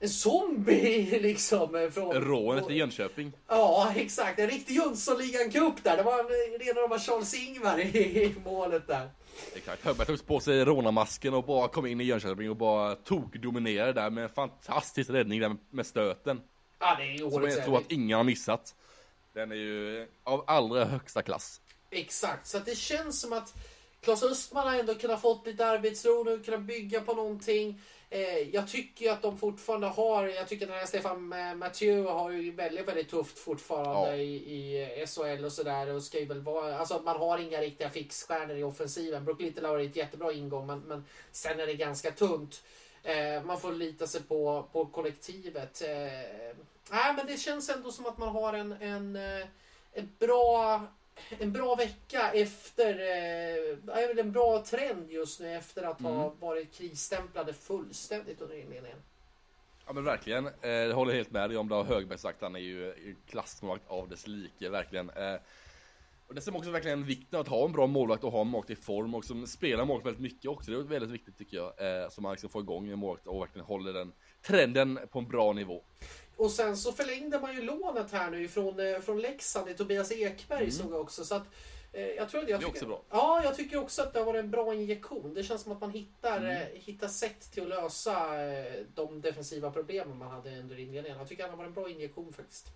en zombie liksom. eh, Från, Rånet i Jönköping. Ja, exakt. En riktig Jönssonligan Cup där. Det var en, rena rama Charles-Ingvar i, i målet där. Exakt. Högberg tog på sig rånarmasken och bara kom in i Jönköping och bara tokdominerade där med en fantastisk räddning där med stöten. Ja, det är Som jag tror att ingen har missat. Den är ju av allra högsta klass. Exakt, så att det känns som att Claes Östman har ändå kunnat fått lite arbetsro nu, kunnat bygga på någonting. Eh, jag tycker ju att de fortfarande har, jag tycker den här Stefan eh, Mathieu har ju väldigt, väldigt tufft fortfarande Ja. i, i SHL och sådär. Och ska ju väl vara, alltså man har inga riktiga fixstjärnor i offensiven. Brook Little har ett jättebra ingång men, men sen är det ganska tunt. Eh, man får lita sig på, på kollektivet. Eh, nej, men det känns ändå som att man har en, en, eh, en bra en bra vecka efter, eh, en bra trend just nu efter att ha Mm. varit krisstämplade fullständigt under inledningen. Ja men verkligen, eh, jag håller helt med dig om det har Högberg sagt, han är ju klassmålvakt av dess like, verkligen. Eh, och det är också verkligen vikten av att ha en bra målvakt och ha en målvakt i form och som spelar målvakt väldigt mycket också. Det är väldigt viktigt tycker jag. Eh, så man liksom får igång en målvakt och verkligen håller den trenden på en bra nivå. Och sen så förlängde man ju lånet här nu från, eh, från Leksand i Tobias Ekberg Mm. såg jag också. Så att, eh, jag tror, jag Det är också bra. Ja, jag tycker också att det har varit en bra injektion. Det känns som att man hittar, Mm. eh, hittar sätt till att lösa de defensiva problemen man hade under inledningen. Jag tycker att det har varit en bra injektion faktiskt.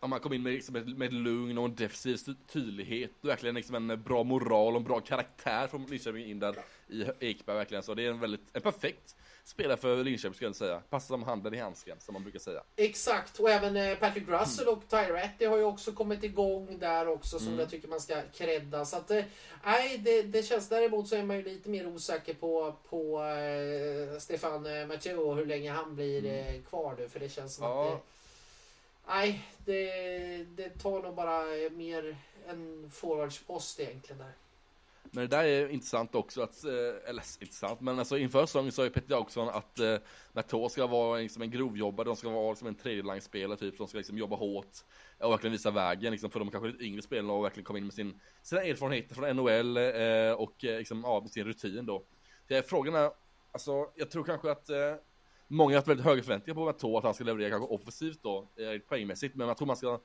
Om man kom in med, liksom, med ett lugn och en defensiv ty- tydlighet. Verkligen liksom en bra moral och en bra karaktär från Linköping in där i Ekberg verkligen. Så det är en väldigt, en perfekt spelare för Linköping skulle jag säga. Passar som handen i handsken som man brukar säga. Exakt, och även eh, Patrick Russell och Tyratti har ju också kommit igång där också som Mm. jag tycker man ska credda. Så att, eh, nej, det, det känns däremot så är man ju lite mer osäker på, på eh, Stefan eh, Mathieu och hur länge han blir eh, kvar nu. För det känns som Mm. Ja. att det, Nej, det, det tar nog bara mer en forwardspost egentligen där. Men det där är intressant också att, eh, eller intressant, men alltså inför säsongen sa ju Peter Jacobsson att eh, Matå ska vara liksom en grovjobbare, de ska vara liksom en tredjelangsspelare typ, som ska liksom jobba hårt och verkligen visa vägen liksom för de kanske lite yngre spelarna och verkligen komma in med sin, sina erfarenheter från NHL eh, och eh, liksom, ja, med sin rutin då. Så eh, frågan är, alltså jag tror kanske att eh, många har haft väldigt höga förväntningar på Matå, att han ska leverera kanske offensivt då, eh, poängmässigt, men jag tror man ska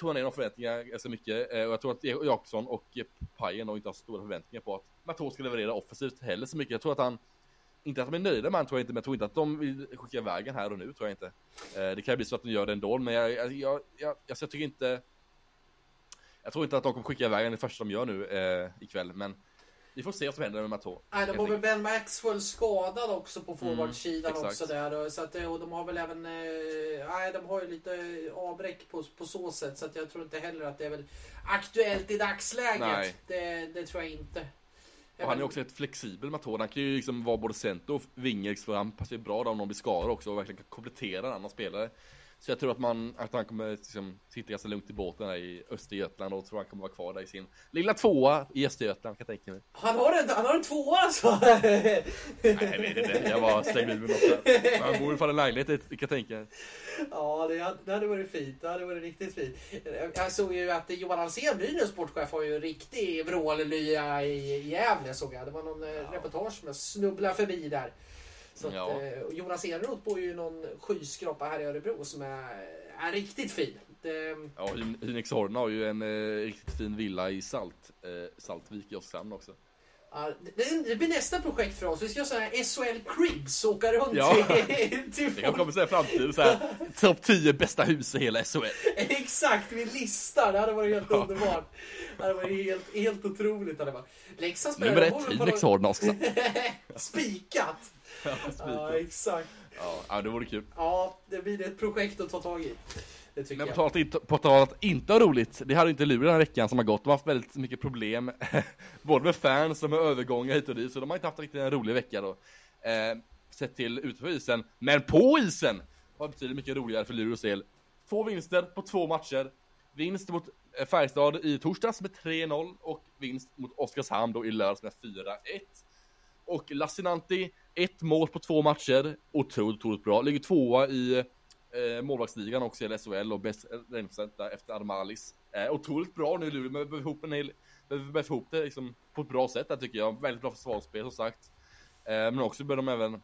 tona ner de förväntningarna ganska eh, mycket. Eh, och jag tror att Jakobsson och eh, Pajen inte har så stora förväntningar på att Matos ska leverera offensivt heller så mycket. Jag tror att han, inte att de är nöjda med han tror jag inte, men jag tror inte att de vill skicka iväg här och nu tror jag inte. Eh, det kan ju bli så att de gör det ändå, men jag, jag, jag, jag, alltså, jag tycker inte jag tror inte att de kommer skicka iväg den det första de gör nu eh, ikväll, men vi får se vad som händer med Matå. Nej, de har väl. Ben Maxwell skadad också på forwardsidan Mm, också där. och- Så att, eh, och de har väl även, eh, nej de har ju lite avbräck på, på så sätt. Så att jag tror inte heller att det är väl aktuellt i dagsläget. Nej. Det, det tror jag inte. Och han är också ett flexibel Matå, han kan ju liksom vara både center och han passar ju bra där om någon blir skadad också och verkligen kan komplettera en annan spelare. Så jag tror att, man, att han kommer liksom, sitta ganska lugnt i båten i Östergötland och tror han kommer vara kvar där i sin lilla tvåa i Östergötland kan jag tänka mig. Han har en, han har en tvåa alltså! Nej jag vet inte, jag bara slängde ur mig något där. Han bor i fall en lägenhet kan jag tänka. Ja, det hade, det hade varit fint. Det hade varit riktigt fint. Jag såg ju att Johan Alsén, Brynäs sportchef, har ju en riktig vrållya i i Gävle såg jag. Det var någon ja. reportage som jag snubblade förbi där. Så att, Ja. eh, och Jonas Eneroth bor ju i någon skyskrapa här i Örebro som är, är riktigt fin. Det, Ja, Hyn- Hynex Horna har ju en eh, riktigt fin villa i Salt, eh, Saltvik i Oskarshamn också. ja, det, det blir nästa projekt för oss. Vi ska göra sådana här SHL Cribs och åka runt Ja. till, till Det kan komma säga framtiden så här topp 10 bästa hus i hela SHL. Exakt, vi listar. Det hade varit helt Ja. underbart. Det hade varit helt, helt otroligt. Hade det varit. Leksand spelar Nummer ett, Hynex också. Spikat! Ja, Ja, exakt. Ja, ja, det vore kul. Ja, det blir ett projekt att ta tag i. Det tycker Men på jag. tal, att inte, på tal att inte roligt, det hade inte Luleå den här veckan som har gått. De har haft väldigt mycket problem, både med fans och med övergångar hit och dit, så de har inte haft riktigt en rolig vecka då. Eh, sett till utanför isen, men på isen var det betydligt mycket roligare för Luleås del. Två vinster på två matcher. Vinst mot eh, Färjestad i torsdags med 3-0 och vinst mot Oskarshamn då i lördags med 4-1. Och Lassinantti, ett mål på två matcher. Otroligt, otroligt bra. Ligger tvåa i eh, målvaktsligan också i SHL och bäst eh, räddningsprocent där efter Armalis. Eh, otroligt bra nu Luleå, men behöver ihop en hel, behöver få ihop det liksom på ett bra sätt där tycker jag. Väldigt bra försvarsspel som sagt. Eh, men också bör de även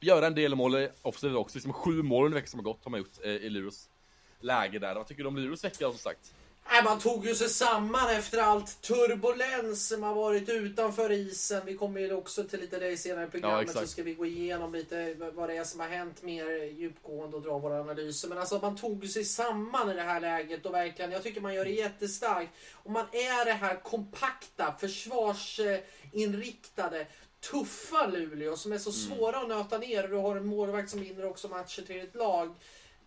göra en del mål offensivt också. Liksom sju mål under veckan som har gått har man gjort eh, i Luleås läge där. Vad tycker du om Luleås vecka som sagt? Nej, man tog ju sig samman efter allt turbulens som har varit utanför isen. Vi kommer ju också till lite det senare i programmet Ja, så ska vi gå igenom lite vad det är som har hänt mer djupgående och dra våra analyser. Men alltså man tog sig samman i det här läget och verkligen, jag tycker man gör det jättestarkt. Och man är det här kompakta, försvarsinriktade, tuffa Luleå som är så svåra att nöta ner. Och du har en målvakt som vinner också matcher till ett lag.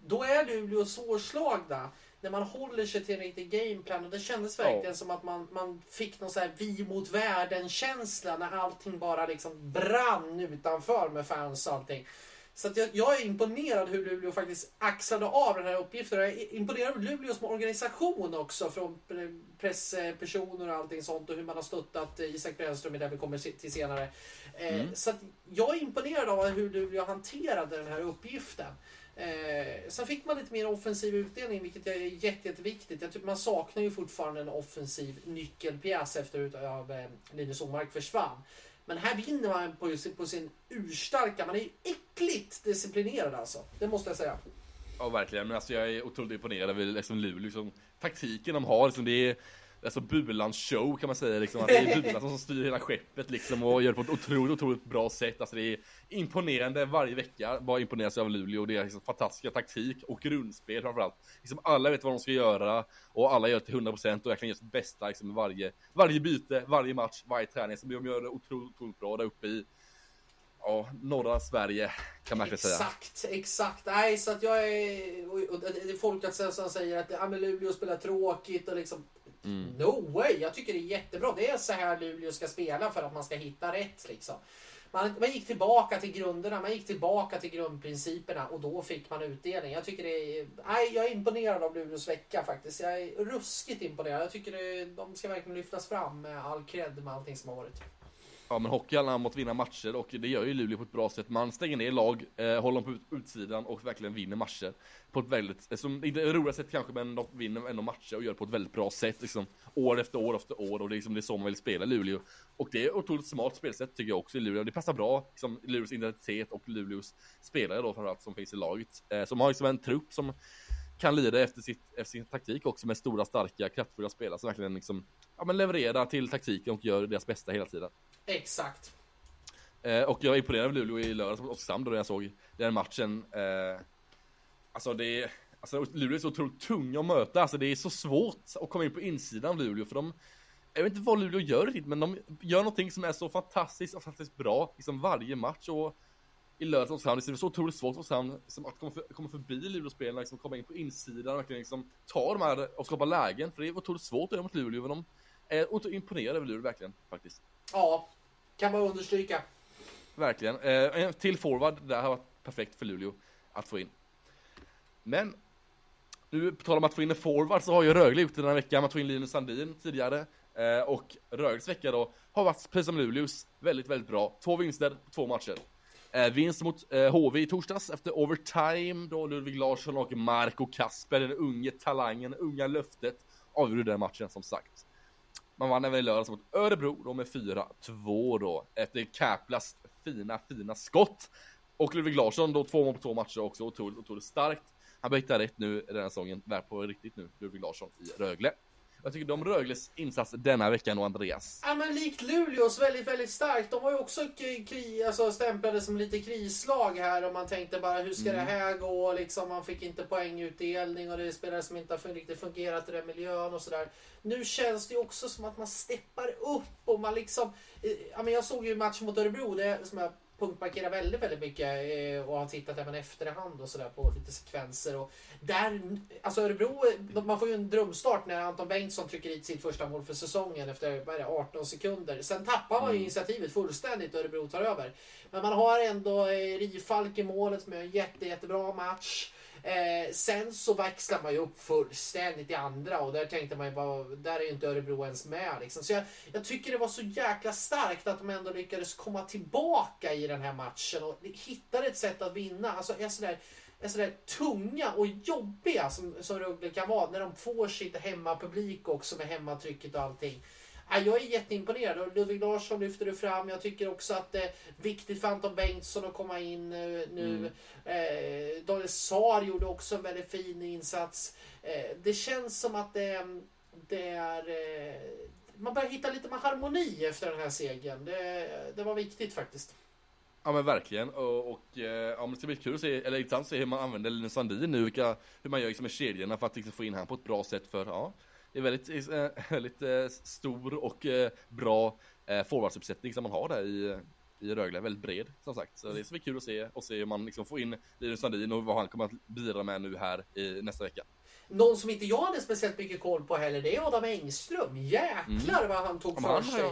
Då är Luleå svårslagna när man håller sig till en riktig gameplan och det kändes verkligen Ja. som att man, man fick någon så här vi mot världen-känsla när allting bara liksom brann utanför med fans och allting. Så jag, jag är imponerad hur Luleå faktiskt axlade av den här uppgiften. Jag är imponerad av Luleå som organisation också från pre- presspersoner och allting sånt och hur man har stöttat Isak Brännström i det vi kommer till senare. Eh, Så att jag är imponerad av hur Luleå hanterade den här uppgiften. Eh, sen fick man lite mer offensiv utdelning, vilket är jätte, jätteviktigt. Jag tycker man saknar ju fortfarande en offensiv nyckelpjäs efter att eh, Linus Omark försvann. Men här vinner man på, sin- på sin urstarka, man är ju äckligt disciplinerad alltså. Det måste jag säga. Ja verkligen, men alltså jag är otroligt imponerad över liksom Luleå, liksom, taktiken de har, liksom, det är Alltså Bulans show kan man säga liksom, att det är Bulan som styr hela skeppet liksom och gör det på ett otroligt, otroligt bra sätt. Alltså det är imponerande varje vecka, bara imponeras av Luleå och deras liksom, fantastiska taktik och grundspel framförallt. Liksom alla vet vad de ska göra och alla gör det till 100% och verkligen gör sitt bästa liksom, varje, varje byte, varje match, varje träning. Så de gör det otroligt, otroligt bra där uppe i ja, norra Sverige kan man verkligen säga. Exakt, exakt. Nej, så att jag är... Och, och det är folk att säga- som säger att ja, men Luleå spelar tråkigt och liksom... Mm. No way! Jag tycker det är jättebra. Det är så här Luleå ska spela för att man ska hitta rätt liksom. Man, man gick tillbaka till grunderna, man gick tillbaka till grundprinciperna och då fick man utdelning. Jag tycker det är... Nej, jag är imponerad av Luleås vecka faktiskt. Jag är ruskigt imponerad. Jag tycker det, de ska verkligen lyftas fram med all cred med allting som har varit. Ja men hockey handlar om att vinna matcher och det gör ju Luleå på ett bra sätt. Man stänger ner lag, eh, håller dem på utsidan och verkligen vinner matcher. På ett väldigt, eh, som, inte roliga sätt kanske men de vinner ändå matcher och gör det på ett väldigt bra sätt liksom. År efter år efter år och det är, liksom, det är så man vill spela i Luleå. Och det är ett otroligt smart spelsätt tycker jag också i Luleå. Det passar bra, liksom, Luleås identitet och Luleås spelare då framförallt som finns i laget. Eh, som har liksom en trupp som kan lida efter, sitt, efter sin taktik också med stora, starka, kraftfulla spelare som verkligen liksom, ja, men levererar till taktiken och gör deras bästa hela tiden. Exakt. Eh, och jag var imponerad av Luleå i lördags mot Oskarshamn då jag såg den matchen. Eh, alltså det är, alltså Luleå är så otroligt tunga att möta, alltså det är så svårt att komma in på insidan av Luleå för de jag vet inte vad Luleå gör riktigt, men de gör någonting som är så fantastiskt och fantastiskt bra, liksom varje match och i lördags mot Oskarshamn, det är så otroligt svårt för Oskarshamn liksom, att komma, för, komma förbi Luleåspelarna, liksom komma in på insidan och verkligen liksom ta de här och skapa lägen, för det är otroligt svårt att göra mot Luleå, men de är otroligt imponerade över Luleå verkligen, faktiskt. Ja, kan bara understryka. Verkligen. Eh, en till forward, det här har varit perfekt för Luleå att få in. Men, nu på tal om att få in en forward så har ju Rögle gjort det den här veckan, man tog in Linus Sandin tidigare. Eh, och Rögles vecka då har varit, precis som Luleås, väldigt, väldigt bra. Två vinster på två matcher. Eh, vinst mot eh, HV i torsdags efter overtime då Ludvig Larsson och Marco Kasper, den unge talangen, unga löftet, avgjorde den matchen som sagt. Man vann även i lördags mot Örebro då med 4-2 då efter Kaplas fina, fina skott. Och Ludvig Larsson då två mål på två matcher också otroligt, otroligt starkt. Han börjar hitta rätt nu den här säsongen, värd på riktigt nu, Ludvig Larsson i Rögle. Jag tycker de Rögles insats denna veckan och Andreas. Ja men likt Luleås väldigt, väldigt starkt. De var ju också kri, alltså stämplade som lite krislag här och man tänkte bara hur ska det här gå? Liksom, man fick inte poängutdelning och det är spelare som inte har riktigt fungerat i den miljön och sådär. Nu känns det ju också som att man steppar upp och man liksom... eh, Ja, men jag såg ju matchen mot Örebro det som jag punktmarkerar väldigt, väldigt mycket eh, och har tittat även efterhand och sådär på lite sekvenser. Och där, alltså Örebro, man får ju en drömstart när Anton Bengtsson trycker hit sitt första mål för säsongen efter vad det, 18 sekunder. Sen tappar man ju initiativet fullständigt och Örebro tar över. Men man har ändå eh, Rifalk i målet med en jätte, jättebra match. Eh, sen så växlar man ju upp fullständigt i andra och där tänkte man ju bara, där är ju inte Örebro ens med liksom. Så jag, jag tycker det var så jäkla starkt att de ändå lyckades komma tillbaka i den här matchen och hittade ett sätt att vinna. Alltså är sådär, är sådär tunga och jobbiga som, som Rögle kan vara när de får sitt hemmapublik också med hemmatrycket och allting. Ja, jag är jätteimponerad och Ludvig Larsson lyfter du fram. Jag tycker också att det är viktigt för Anton Bengtsson att komma in eh, nu. Eh, Daniel Saar gjorde också en väldigt fin insats. Eh, det känns som att det, det är... Eh, man börjar hitta lite mer harmoni efter den här segern. Det, det var viktigt faktiskt. Ja men verkligen och, och ja, men det ska bli kul att se, eller intressant att se hur man använder Linus Sandin nu, vilka, hur man gör liksom med kedjorna för att liksom, få in han på ett bra sätt för ja, det är väldigt, eh, väldigt eh, stor och eh, bra eh, forwardsuppsättning som man har där i, i Rögle, väldigt bred som sagt. Så det ska bli kul att se och se hur man liksom får in Linus Sandin och vad han kommer att bidra med nu här i nästa vecka. Någon som inte jag hade speciellt mycket koll på heller, det är Adam Engström. Jäklar Mm. vad han tog Ja, för sig.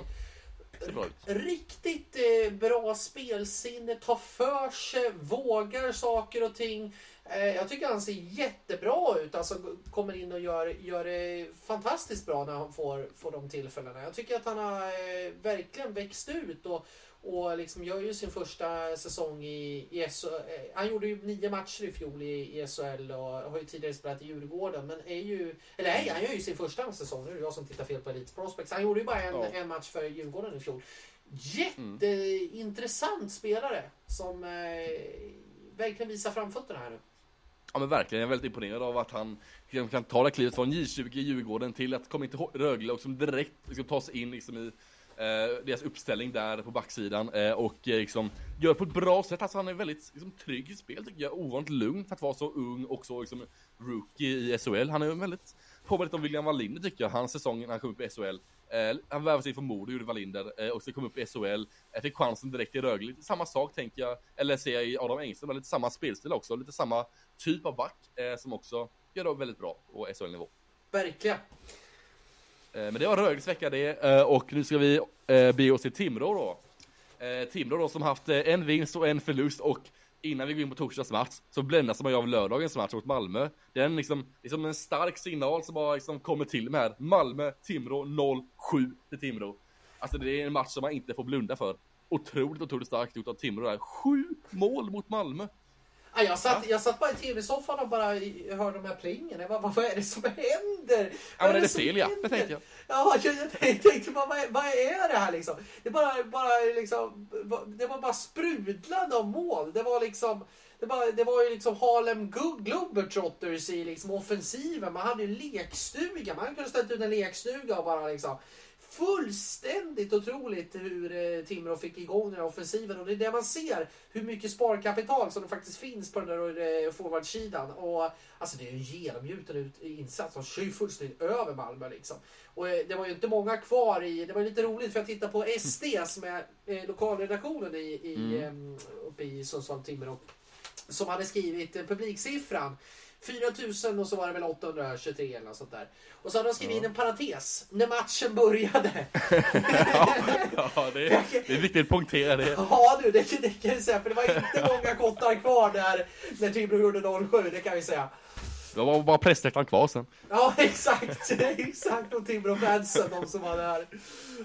Ser bra. Riktigt eh, bra spelsinne, tar för sig, vågar saker och ting. Eh, jag tycker han ser jättebra ut. Alltså kommer in och gör, gör det fantastiskt bra när han får, får de tillfällena. Jag tycker att han har eh, verkligen växt ut och, och liksom gör ju sin första säsong i, i SHL. Eh, han gjorde ju nio matcher i fjol i, i SHL och har ju tidigare spelat i Djurgården. Men är ju, eller nej, han gör ju sin första säsong. Nu är det jag som tittar fel på Elite Prospects. Han gjorde ju bara en, Ja. en match för Djurgården i fjol. Jätteintressant spelare som eh, verkligen visar framfötterna här nu. Ja men verkligen, jag är väldigt imponerad av att han liksom kan, ta det klivet från J20 i Djurgården till att komma in till Rögle och som direkt liksom, ta sig in liksom, i eh, deras uppställning där på backsidan eh, och eh, liksom gör på ett bra sätt. Alltså han är väldigt liksom, trygg i spel tycker jag, ovanligt lugn för att vara så ung och så liksom, rookie i SHL. Han är väldigt, påminner lite om William Wallinder tycker jag, hans säsong när han kom upp i SHL. Eh, han värvade sig från Modo, gjorde Wallinder, eh, och så kom upp i SHL, eh, fick chansen direkt i Rögle. Lite samma sak tänker jag, eller ser jag i Adam Engström, lite samma spelstil också, lite samma typ av back eh, som också gör det väldigt bra på SHL-nivå. Verkligen. Men det var Rögles vecka det, och nu ska vi eh, bege oss till Timrå då. Timrå då som haft en vinst och en förlust och innan vi går in på torsdags match så bländas man ju av lördagens match mot Malmö. Liksom, det är liksom, liksom en stark signal som bara liksom kommer till med här. Malmö, Timrå 0-7 till Timrå. Alltså det är en match som man inte får blunda för. Otroligt, otroligt starkt gjort av Timrå där. Sju mål mot Malmö. Ja, jag, satt, jag satt bara i tv-soffan och bara hörde de här plingerna. Jag bara, vad, vad är det som händer? Ja men är det som fel ja, det tänkte jag. Ja, jag, jag tänkte, bara, vad, är- vad är det här liksom? Det bara, bara liksom, det var bara sprudlande av mål. Det var liksom, det var, det var ju liksom Harlem Glo- Globetrotters i liksom offensiven. Man hade ju lekstuga. Man kunde ställt ut en lekstuga och bara liksom Fullständigt otroligt hur eh, Timrå fick igång den här offensiven och det är där man ser hur mycket sparkapital som det faktiskt finns på den där eh, forwardsidan. Och alltså det är ju genomgjuten ut, insats. De kör ju fullständigt över Malmö liksom. Och eh, det var ju inte många kvar i, det var lite roligt för jag tittade på SD som är lokalredaktionen i, i, Mm. uppe i Sundsvall-Timrå. Som hade skrivit publiksiffran. 4000 och så var det väl 823 eller något sånt där. Och så hade de skrivit in en parentes. När matchen började. Ja, det är, det är viktigt att punktera det. Ja du, det, det kan jag säga. För det var inte många kottar kvar där när Timrå gjorde 0-7. Det kan vi säga. Det var bara pressläktaren kvar sen. Ja, exakt. exakt. Och Timrå-fansen, de som var där.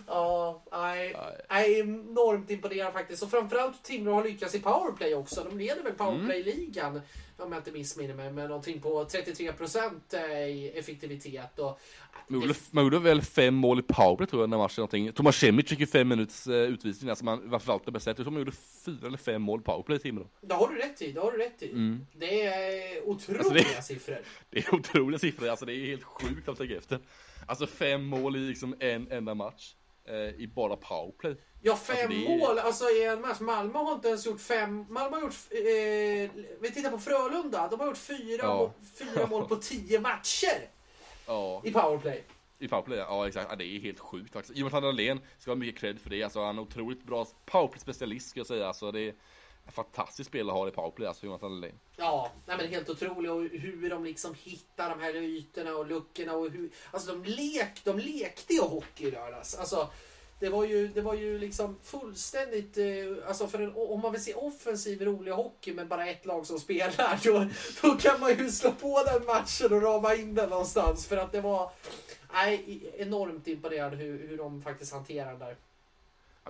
Ja, nej. nej. Enormt imponerad faktiskt. Och framförallt Timrå har lyckats i powerplay också. De leder väl powerplay-ligan, om jag inte missminner mig, med någonting på 33% i effektivitet. Och, Man gjorde, man gjorde väl fem mål i powerplay tror jag den här matchen någonting. Thomas Semic fick ju fem minuters eh, utvisning, alltså man var förvaltade bäst. Jag tror man gjorde fyra eller fem mål i powerplay i Timrå. det har du rätt i. Det har du rätt i. Mm. Det är otroliga Alltså, det- siffror. Det är otroliga siffror, alltså det är helt sjukt att tänka efter. Alltså fem mål i liksom en enda match. Eh, I bara powerplay. Ja, fem Alltså, är- mål alltså i en match. Malmö har inte ens gjort fem. Malmö har gjort... Eh, vi tittar på Frölunda. De har gjort fyra, Ja. mål, fyra mål på tio matcher Ja, i powerplay. i powerplay, ja exakt. Ja, det är helt sjukt faktiskt. Jonathan Dahlén ska ha mycket cred för det. Alltså han är otroligt bra powerplay-specialist ska jag säga. Alltså det är en fantastisk spelare att ha i powerplay, alltså Jonathan Dahlén. Ja, nej men helt otroligt. Och hur de liksom hittar de här ytorna och luckorna. Och hur, alltså de, lek, de lekte ju hockey i lördags. Alltså, det var ju, det var ju liksom fullständigt... Eh, alltså för en, om man vill se offensiv rolig hockey med bara ett lag som spelar. Då, då kan man ju slå på den matchen och rama in den någonstans. För att det var... Nej, enormt imponerad hur, hur de faktiskt hanterar det där.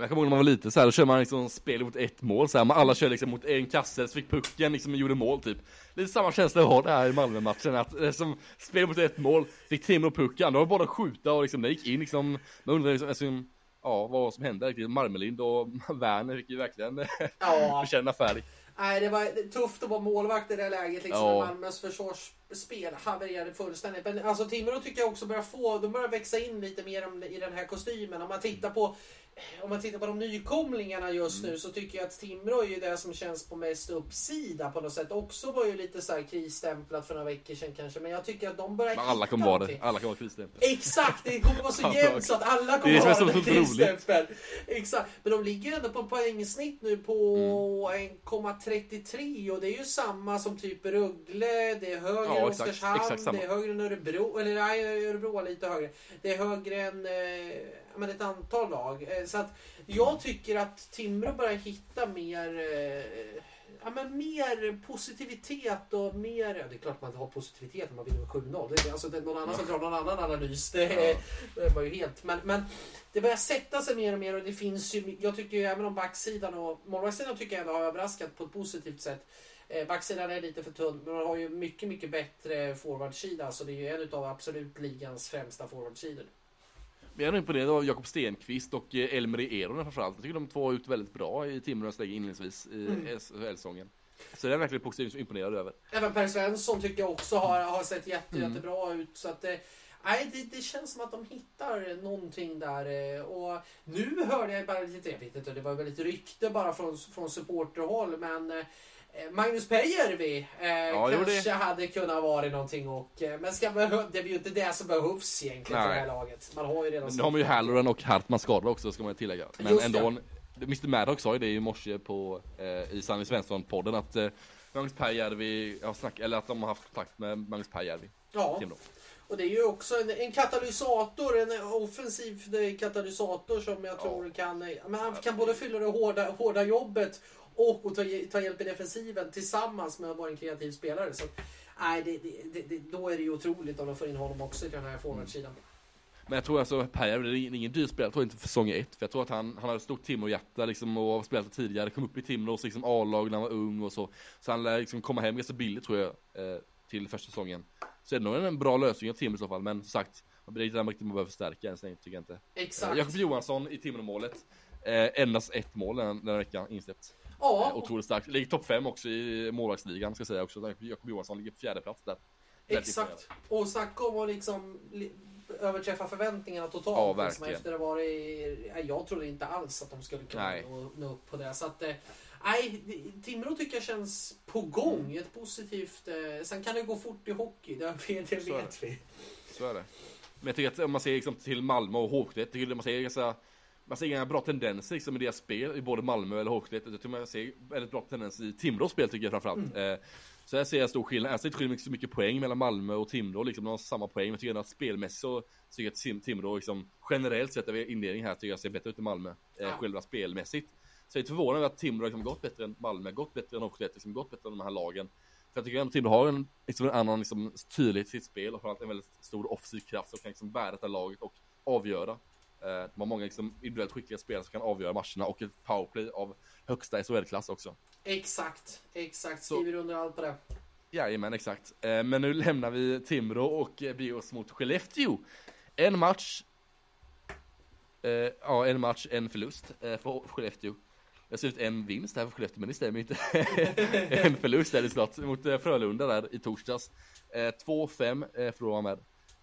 Jag kommer ihåg när man var liten så här, då kör man liksom spel mot ett mål så här, man alla kör liksom mot en kasse, så fick pucken liksom gjorde mål typ. Lite samma känsla jag har det här i Malmö-matchen, att liksom, som spel mot ett mål, fick Timrå pucken, då var det bara att skjuta och liksom, det gick in liksom, man undrar liksom, alltså, ja, vad som hände riktigt. Marmelind och Werner fick ju verkligen Ja. bekänna färg. Nej, det var tufft att vara målvakt i det här läget. Liksom, Ja. Malmös försvarsspel havererade fullständigt. Men alltså, Timrå tycker jag också börjar få, de börjar växa in lite mer i den här kostymen. Om man tittar på om man tittar på de nykomlingarna just Mm. nu så tycker jag att Timrå är ju det som känns på mest uppsida på något sätt. Också var ju lite så här krisstämplat för några veckor sedan kanske. Men jag tycker att de börjar Men alla kommer vara det, alla kommer vara krisstämpel. Exakt, det kommer vara så jämnt så att alla Det kommer är som är ha så en otroligt. Exakt, men de ligger ändå på poängsnitt nu på Mm. 1,33 och det är ju samma som typ Rögle, det är högre Ja, än Oskarshamn, det är högre än Örebro, eller nej Örebro var lite högre. Det är högre än eh, men ett antal lag. Så att jag tycker att Timrå börjar hitta mer eh, Ja, men mer positivitet och mer... Ja, det är klart man inte har positivitet om man vinner med 7-0. Det är alltså det är någon annan som drar någon annan analys. Det, det var ju helt... Men, men det börjar sätta sig mer och mer och det finns ju... Jag tycker ju även om backsidan och målvaktssidan tycker jag ändå har överraskat på ett positivt sätt. Eh, Backsidan är lite för tunn, men man har ju mycket, mycket bättre forwardsida. Så det är ju en av absolut ligans främsta forwardsidor. Jag är imponerad av Jakob Stenqvist och eh, Elmer Eronen framförallt. Jag tycker de två har ut väldigt bra i Timrås läge inledningsvis i Mm. SHL-säsongen. Så det är verkligen positivt imponerad över. Även Per Svensson tycker jag också har, har sett jätte, Mm. jättebra ut. Så att, eh, nej, det, det känns som att de hittar någonting där. eh, Och nu hörde jag bara lite, jag vet inte, det var väl ett rykte bara från, från supporterhåll, men Magnus Pääjärvi eh, Ja, kanske hade kunnat vara någonting och, eh, men ska det är ju inte det som behövs egentligen för det Nej. här laget. Man har ju redan Men nu har man ju Halloran och Hartman skadade också ska man tillägga. Men Just ändå, det. Mr Maddox sa ju det i morse på, eh, i Sanny Svensson-podden att eh, Magnus Pääjärvi, har snack, eller att de har haft kontakt med Magnus Pääjärvi. Ja, och det är ju också en, en katalysator, en offensiv eh, katalysator som jag Ja. tror kan, eh, men han kan både fylla det hårda, hårda jobbet och ta, ta hjälp i defensiven tillsammans med att vara en kreativ spelare. Så, nej, det, det, det, då är det ju otroligt om de får in honom också i den här forwardsidan. Men jag tror alltså Pääjärvi, det är ingen dyr spelare, jag tror inte för säsong ett. För jag tror att han, han har ett stort Timrå-hjärta liksom och har spelat tidigare, kom upp i Timrås liksom A-lag när han var ung och så. Så han lär liksom komma hem ganska billigt tror jag, eh, till första säsongen. Så är det nog en bra lösning av Timrå i så fall, men som sagt, det är där man riktigt behöver förstärka än så länge, tycker jag inte. Exakt. Eh, Jakob Johansson i Timrå-målet. Eh, endast ett mål den, den här veckan insläppt. Eh, Ja, otroligt starkt. Ligger topp 5 också i målvaktsligan ska jag säga också. Jakob Johansson ligger på fjärde plats där. Exakt. Och snacka om att liksom li- överträffa förväntningarna totalt. Ja, liksom, verkligen. efter det var i, jag trodde inte alls att de skulle kunna nå, nå upp på det. Så att, eh, nej, Timrå tycker jag känns på gång. Mm. Ett positivt... Eh, sen kan det gå fort i hockey, det vet, det vi. Så är det. Men jag tycker att om man ser liksom till Malmö och H71, jag tycker att man ser ganska man ser inga bra tendenser liksom i deras spel i både Malmö eller H71. Jag tycker man ser väldigt bra tendenser i Timrås spel tycker jag framförallt. Mm. Eh, så jag ser en stor skillnad. Jag ser inte skillnad så mycket poäng mellan Malmö och Timrå, liksom de har samma poäng. Men jag tycker ändå att spelmässigt så tycker jag att Tim- Timrå liksom generellt sett över inledning här tycker jag ser bättre ut än Malmö. Eh. Själva spelmässigt. Så jag är förvånad över att Timrå liksom gått bättre än Malmö, gått bättre än H71, liksom gått bättre än de här lagen. För jag tycker ändå att Timrå har en, liksom en annan liksom, tydlighet i sitt spel och framförallt en väldigt stor offensiv kraft som kan liksom bära detta laget och avgöra. Eh, de har många liksom, individuellt skickliga spelare som kan avgöra matcherna och ett powerplay av högsta SHL-klass också. Exakt, exakt. Så- Skriver under allt på det. Jajamän, exakt. Eh, men nu lämnar vi Timrå och beger oss mot Skellefteå. En match. Eh, ja, en match, en förlust för Skellefteå. Jag ser ut en vinst här för Skellefteå, men det stämmer inte. en förlust är det snart mot Frölunda där i torsdags. Eh, 2-5 eh, förlorar man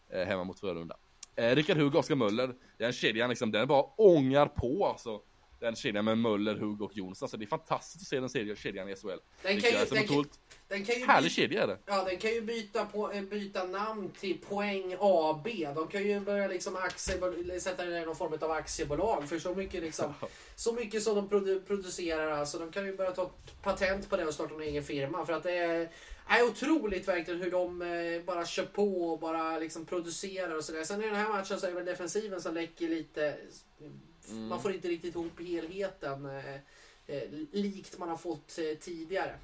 med hemma mot Frölunda. Eh, Rickard Hugg, Oskar Möller, den kedjan liksom, den bara ångar på alltså. Den kedjan med Möller, Hugg och Jonsson. Så det är fantastiskt att se den kedjan- i SHL. Den kan ju, Som den en kan, den kan ju härlig byta- kedja är det. Ja, den kan ju byta, på, eh, byta namn till Poäng AB. De kan ju börja liksom aktiebol- sätta det i någon form av aktiebolag. För så mycket, liksom, så mycket som de produ- producerar, alltså, de kan ju börja ta patent på det och starta en egen firma. För att det är, är otroligt verkligen hur de eh, bara kör på och bara liksom producerar och sådär. Sen i den här matchen så är det väl defensiven som läcker lite. Mm. Man får inte riktigt ihop helheten. Eh, eh, likt man har fått tidigare.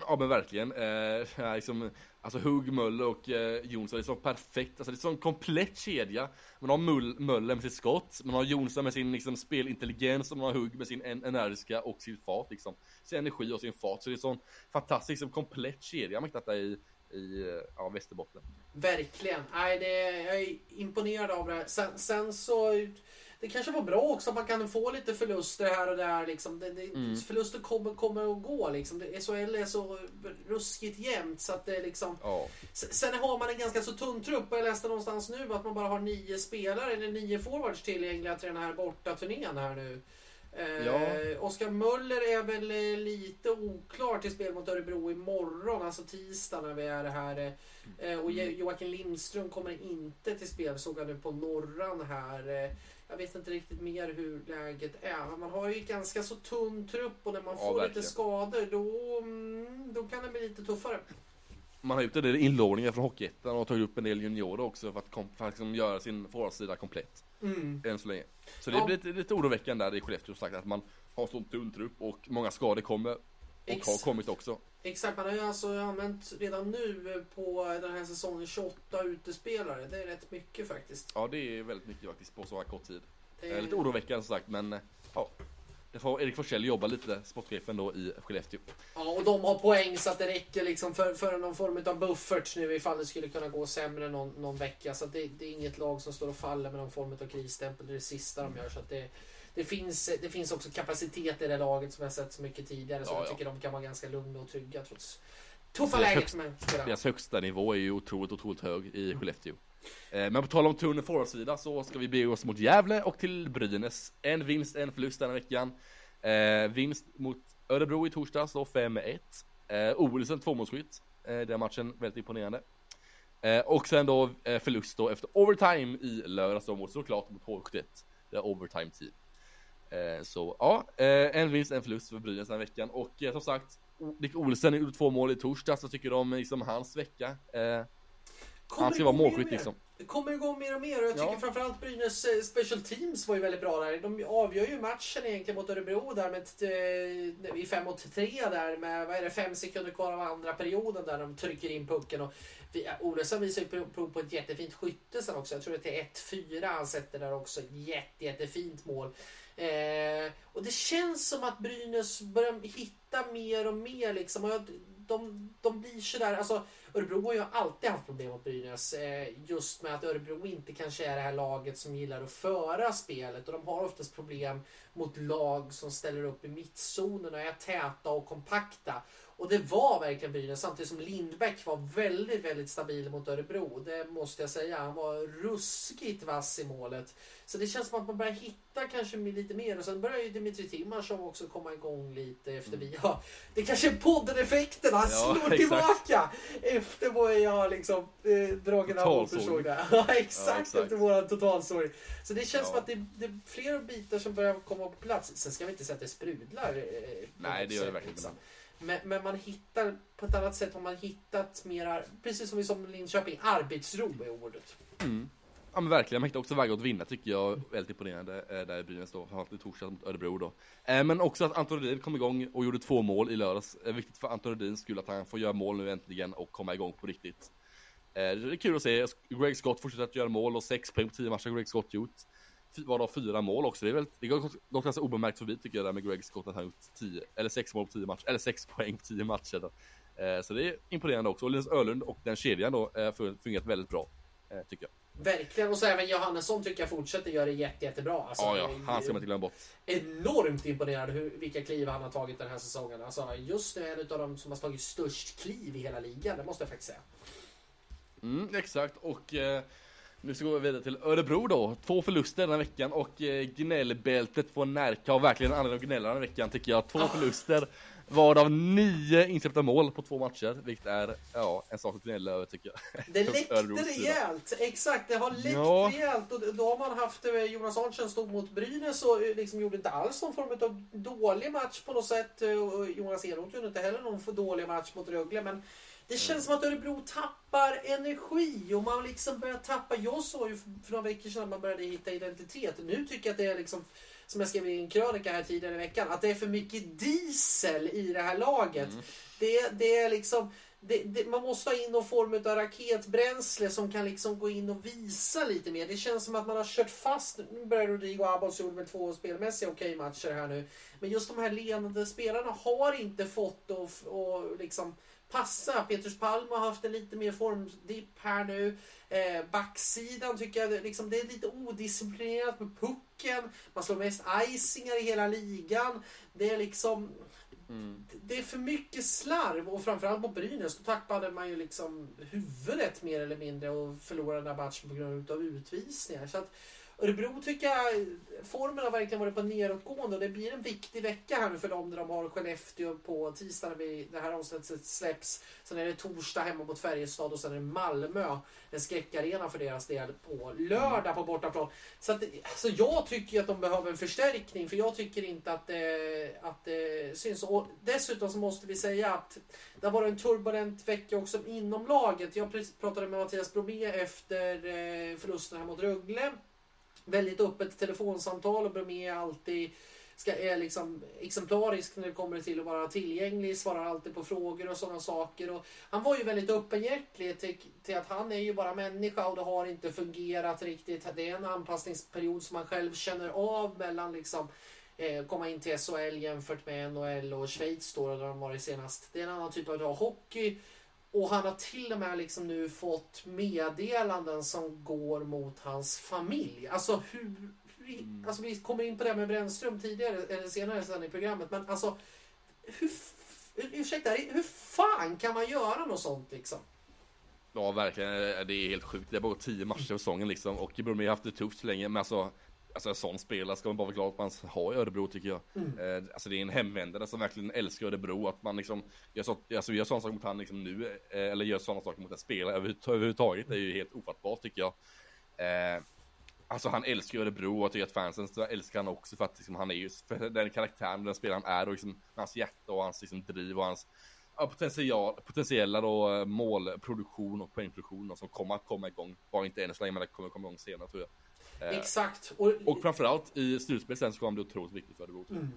Ja men verkligen. Eh, liksom, alltså Hugg, Möller och eh, Jonsson, det är så perfekt. Alltså det är så en komplett kedja. Man har Mull, Möller med sitt skott, man har Jonsson med sin liksom, spelintelligens och man har Hugg med sin en energiska och sin fart liksom. Sin energi och sin fart. Så det är en sån fantastisk liksom, komplett kedja man hittat i, i eh, ja, Västerbotten. Verkligen. Nej, det, jag är imponerad av det. Sen, sen så det kanske var bra också att man kan få lite förluster här och där. Liksom. Det, det, mm. Förluster kommer, kommer att gå. Liksom. SHL är så ruskigt jämnt. Så att det liksom... Ja. Sen har man en ganska så tunn trupp. Jag läste någonstans nu att man bara har nio spelare eller nio forwards tillgängliga till den här borta turnén här nu. Eh, ja. Oskar Möller är väl eh, lite oklar till spel mot Örebro imorgon, alltså tisdag när vi är här. Eh, och mm. Joakim Lindström kommer inte till spel, såg jag nu på Norran här. Jag vet inte riktigt mer hur läget är. Man har ju ganska så tunn trupp och när man ja, får verkligen. lite skador då, mm, då kan det bli lite tuffare. Man har gjort en del inlåningar från Hockeyettan och tagit upp en del juniorer också för att, kom, för att liksom göra sin forwardsida komplett. Mm. Än så länge. Så det ja. blir lite, lite oroväckande där i Skellefteå sagt att man har sån tunn trupp och många skador kommer. Och Ex har kommit också. Exakt, man har ju alltså använt redan nu på den här säsongen 28 utespelare. Det är rätt mycket faktiskt. Ja, det är väldigt mycket faktiskt på så här kort tid. Det är lite oroväckande som sagt, men ja. Det får Erik Forsell jobba lite, sportchefen då i Skellefteå. Ja, och de har poäng så att det räcker liksom för, för någon form av buffert nu ifall det skulle kunna gå sämre någon, någon vecka. Så det, det, är inget lag som står och faller med någon form av krisstämpel. Det är det sista de gör. Så att det, det finns, det finns också kapacitet i det laget som jag sett så mycket tidigare. Så ja, jag tycker ja. de kan vara ganska lugna och trygga trots tuffa läget. Högst, deras högsta nivå är ju otroligt, otroligt hög i. Skellefteå. Eh, men på tal om tunn forwardsida så ska vi bege oss mot Gävle och till Brynäs. En vinst, en förlust den här veckan. Eh, vinst mot Örebro i torsdags då 5-1. Eh, Olsen tvåmålsskytt. Eh, den matchen väldigt imponerande. Eh, och sen då eh, förlust då efter overtime i lördags då mot såklart mot H71. Det är overtime team. Eh, så ja, eh, en vinst, en förlust för Brynäs den här veckan. Och eh, som sagt, Dick Olsen gjorde två mål i torsdags. Vad tycker du om liksom, hans vecka? han ska vara målskytt liksom. Det kommer igång mer och mer och jag tycker ja. framförallt Brynäs special teams var ju väldigt bra där. De avgör ju matchen egentligen mot Örebro där med i 5 mot 3 där med vad är det, fem sekunder kvar av andra perioden där de trycker in pucken. Och Olsson visar ju prov på ett jättefint skytte sen också. Jag tror att det är 1-4 han sätter där också. Jätte, jättefint mål. Eh, och det känns som att Brynäs börjar hitta mer och mer liksom. Och de, de blir sådär, alltså Örebro har ju alltid haft problem mot Brynäs. Eh, just med att Örebro inte kanske är det här laget som gillar att föra spelet. Och de har oftast problem mot lag som ställer upp i mittzonen och är täta och kompakta. Och det var verkligen Brynäs samtidigt som Lindbäck var väldigt, väldigt stabil mot Örebro. Det måste jag säga. Han var ruskigt vass i målet. Så det känns som att man börjar hitta kanske lite mer. Och sen börjar ju Dimitri Timashov också komma igång lite efter mm. vi har... Det kanske är podden-effekten. Han ja, slår exakt. tillbaka efter vad jag har liksom eh, dragit av och försåg det. ja, exakt, efter våran totalsorg. Så det känns ja. som att det, det, är flera bitar som börjar komma på plats. Sen ska vi inte säga att det sprudlar. Eh, Nej, det gör det verkligen inte. Men, men, man hittar på ett annat sätt har man hittat mera, precis som i som Linköping, arbetsro är ordet. Mm. Ja men verkligen, man hittar också vägar att vinna tycker jag väldigt imponerande eh, där i Brynäs då, framförallt i torsdags mot Örebro då. Eh, men också att Anton Rudin kom igång och gjorde två mål i lördags. Viktigt för Anton Rudins skull att han får göra mål nu äntligen och komma igång på riktigt. Eh, det är kul att se, Greg Scott fortsätter att göra mål och sex poäng på tio matcher har Greg Scott gjort varav fyra mål också. Det är väl, det går gått ganska obemärkt förbi tycker jag där med Greg Scott att han gjort 10, eller sex mål på tio matcher, eller sex poäng på tio matcher. Då. Eh, så det är imponerande också. Och Linus Ölund och den kedjan då eh, fungerat väldigt bra, eh, tycker jag. Verkligen, och så även Johannesson tycker jag fortsätter göra det jätte, jättebra. Alltså, ja, ja, han ska man inte glömma bort. Enormt imponerad hur, vilka kliv han har tagit den här säsongen. Alltså, just nu är en av de som har tagit störst kliv i hela ligan, det måste jag faktiskt säga. Mm, exakt, och eh, nu ska vi vidare till Örebro då. Två förluster den här veckan och eh, gnällbältet får Närka har verkligen anledning att gnälla den här veckan tycker jag. Två ah. förluster, varav nio insläppta mål på två matcher, vilket är ja, en sak att gnälla över tycker jag. Det läckte rejält, exakt det har läckt ja. rejält och då har man haft eh, Jonas Arntzen stod mot Brynäs och eh, liksom gjorde inte alls någon form av dålig match på något sätt. Och Jonas Enroth gjorde inte heller någon för dålig match mot Rögle men det känns som att Örebro tappar energi och man liksom börjar tappa. Jag sa ju för några veckor sedan att man började hitta identitet. Nu tycker jag att det är liksom, som jag skrev i en krönika här tidigare i veckan, att det är för mycket diesel i det här laget. Mm. Det, det är liksom det, det, man måste ha in någon form av raketbränsle som kan liksom gå in och visa lite mer. Det känns som att man har kört fast. Nu börjar Rodrigo Abbas gjorde väl två spelmässiga okej matcher här nu. Men just de här ledande spelarna har inte fått och liksom passa. Petrus Palm har haft en lite mer formdipp här nu. Eh, backsidan tycker jag liksom, det är lite odisciplinerat med pucken. Man slår mest icingar i hela ligan. Det är liksom Mm. Det är för mycket slarv och framförallt på Brynäs då tappade man ju liksom huvudet mer eller mindre och förlorade den här matchen på grund av utvisningar. Så att Örebro tycker jag, formen har verkligen varit på nedåtgående och det blir en viktig vecka här nu för dem när de har Skellefteå på tisdag när vi, det här avsnittet släpps. Sen är det torsdag hemma mot Färjestad och sen är det Malmö, en skräckarena för deras del, på lördag på bortaplan. Så att, alltså jag tycker att de behöver en förstärkning för jag tycker inte att det, att det syns. Och dessutom så måste vi säga att det har varit en turbulent vecka också inom laget. Jag pratade med Mattias Bromé efter eh, förlusten här mot Rögle väldigt öppet telefonsamtal och Bromé är alltid ska, är liksom exemplarisk när det kommer till att vara tillgänglig, svarar alltid på frågor och sådana saker. Och han var ju väldigt öppenhjärtig till, till att han är ju bara människa och det har inte fungerat riktigt. Det är en anpassningsperiod som man själv känner av mellan liksom eh, komma in till SHL jämfört med NHL och Schweiz då, där de varit senast. Det är en annan typ av hockey och han har till och med liksom nu fått meddelanden som går mot hans familj. Alltså hur... Mm. Alltså vi kommer in på det med Brännström tidigare, eller senare sen i programmet. Men alltså... Hur, ursäkta, hur fan kan man göra något sånt liksom? Ja, verkligen. Det är helt sjukt. Det är bara tio matcher för säsongen liksom. Och Bromé har haft det tufft så länge. Men alltså, Alltså en sån spelare ska man bara vara glad att man har i Örebro tycker jag. Mm. Eh, alltså det är en hemvändare som verkligen älskar Örebro. Att man liksom gör, så, alltså gör sådana saker mot han liksom nu. Eh, eller gör sådana saker mot en spelare överhuvudtaget. Det är ju helt ofattbart tycker jag. Eh, alltså han älskar Örebro och jag tycker att fansen älskar han också för att liksom, han är ju den karaktären den spelaren är och liksom, hans hjärta och hans liksom, driv och hans ja, potential, potentiella då, målproduktion och poängproduktion då, som kommer att komma igång. Bara inte än så länge men det kommer komma igång senare tror jag. Eh, Exakt. Och, och framförallt i slutspel sen så kommer det otroligt viktigt för Örebro. Mm.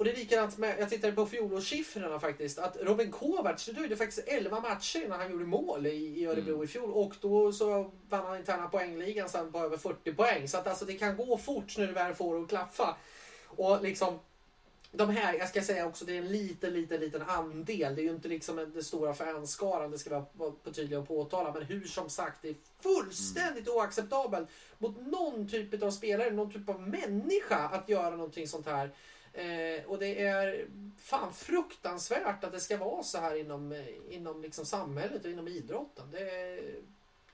Och det är likadant med, jag tittade på fjolårssiffrorna faktiskt, att Robin Kovacs, det dröjde faktiskt 11 matcher innan han gjorde mål i, i Örebro mm. i fjol och då så vann han interna poängligan sen på över 40 poäng. Så att alltså det kan gå fort när du väl får det att klaffa. Och liksom de här, jag ska säga också, det är en liten, liten, liten andel. Det är ju inte liksom den stora fanskaran, det ska vi vara på tydliga och påtala. Men hur som sagt, det är fullständigt mm. oacceptabelt mot någon typ av spelare, någon typ av människa att göra någonting sånt här. Eh, och det är fan fruktansvärt att det ska vara så här inom, eh, inom liksom samhället och inom idrotten. Det,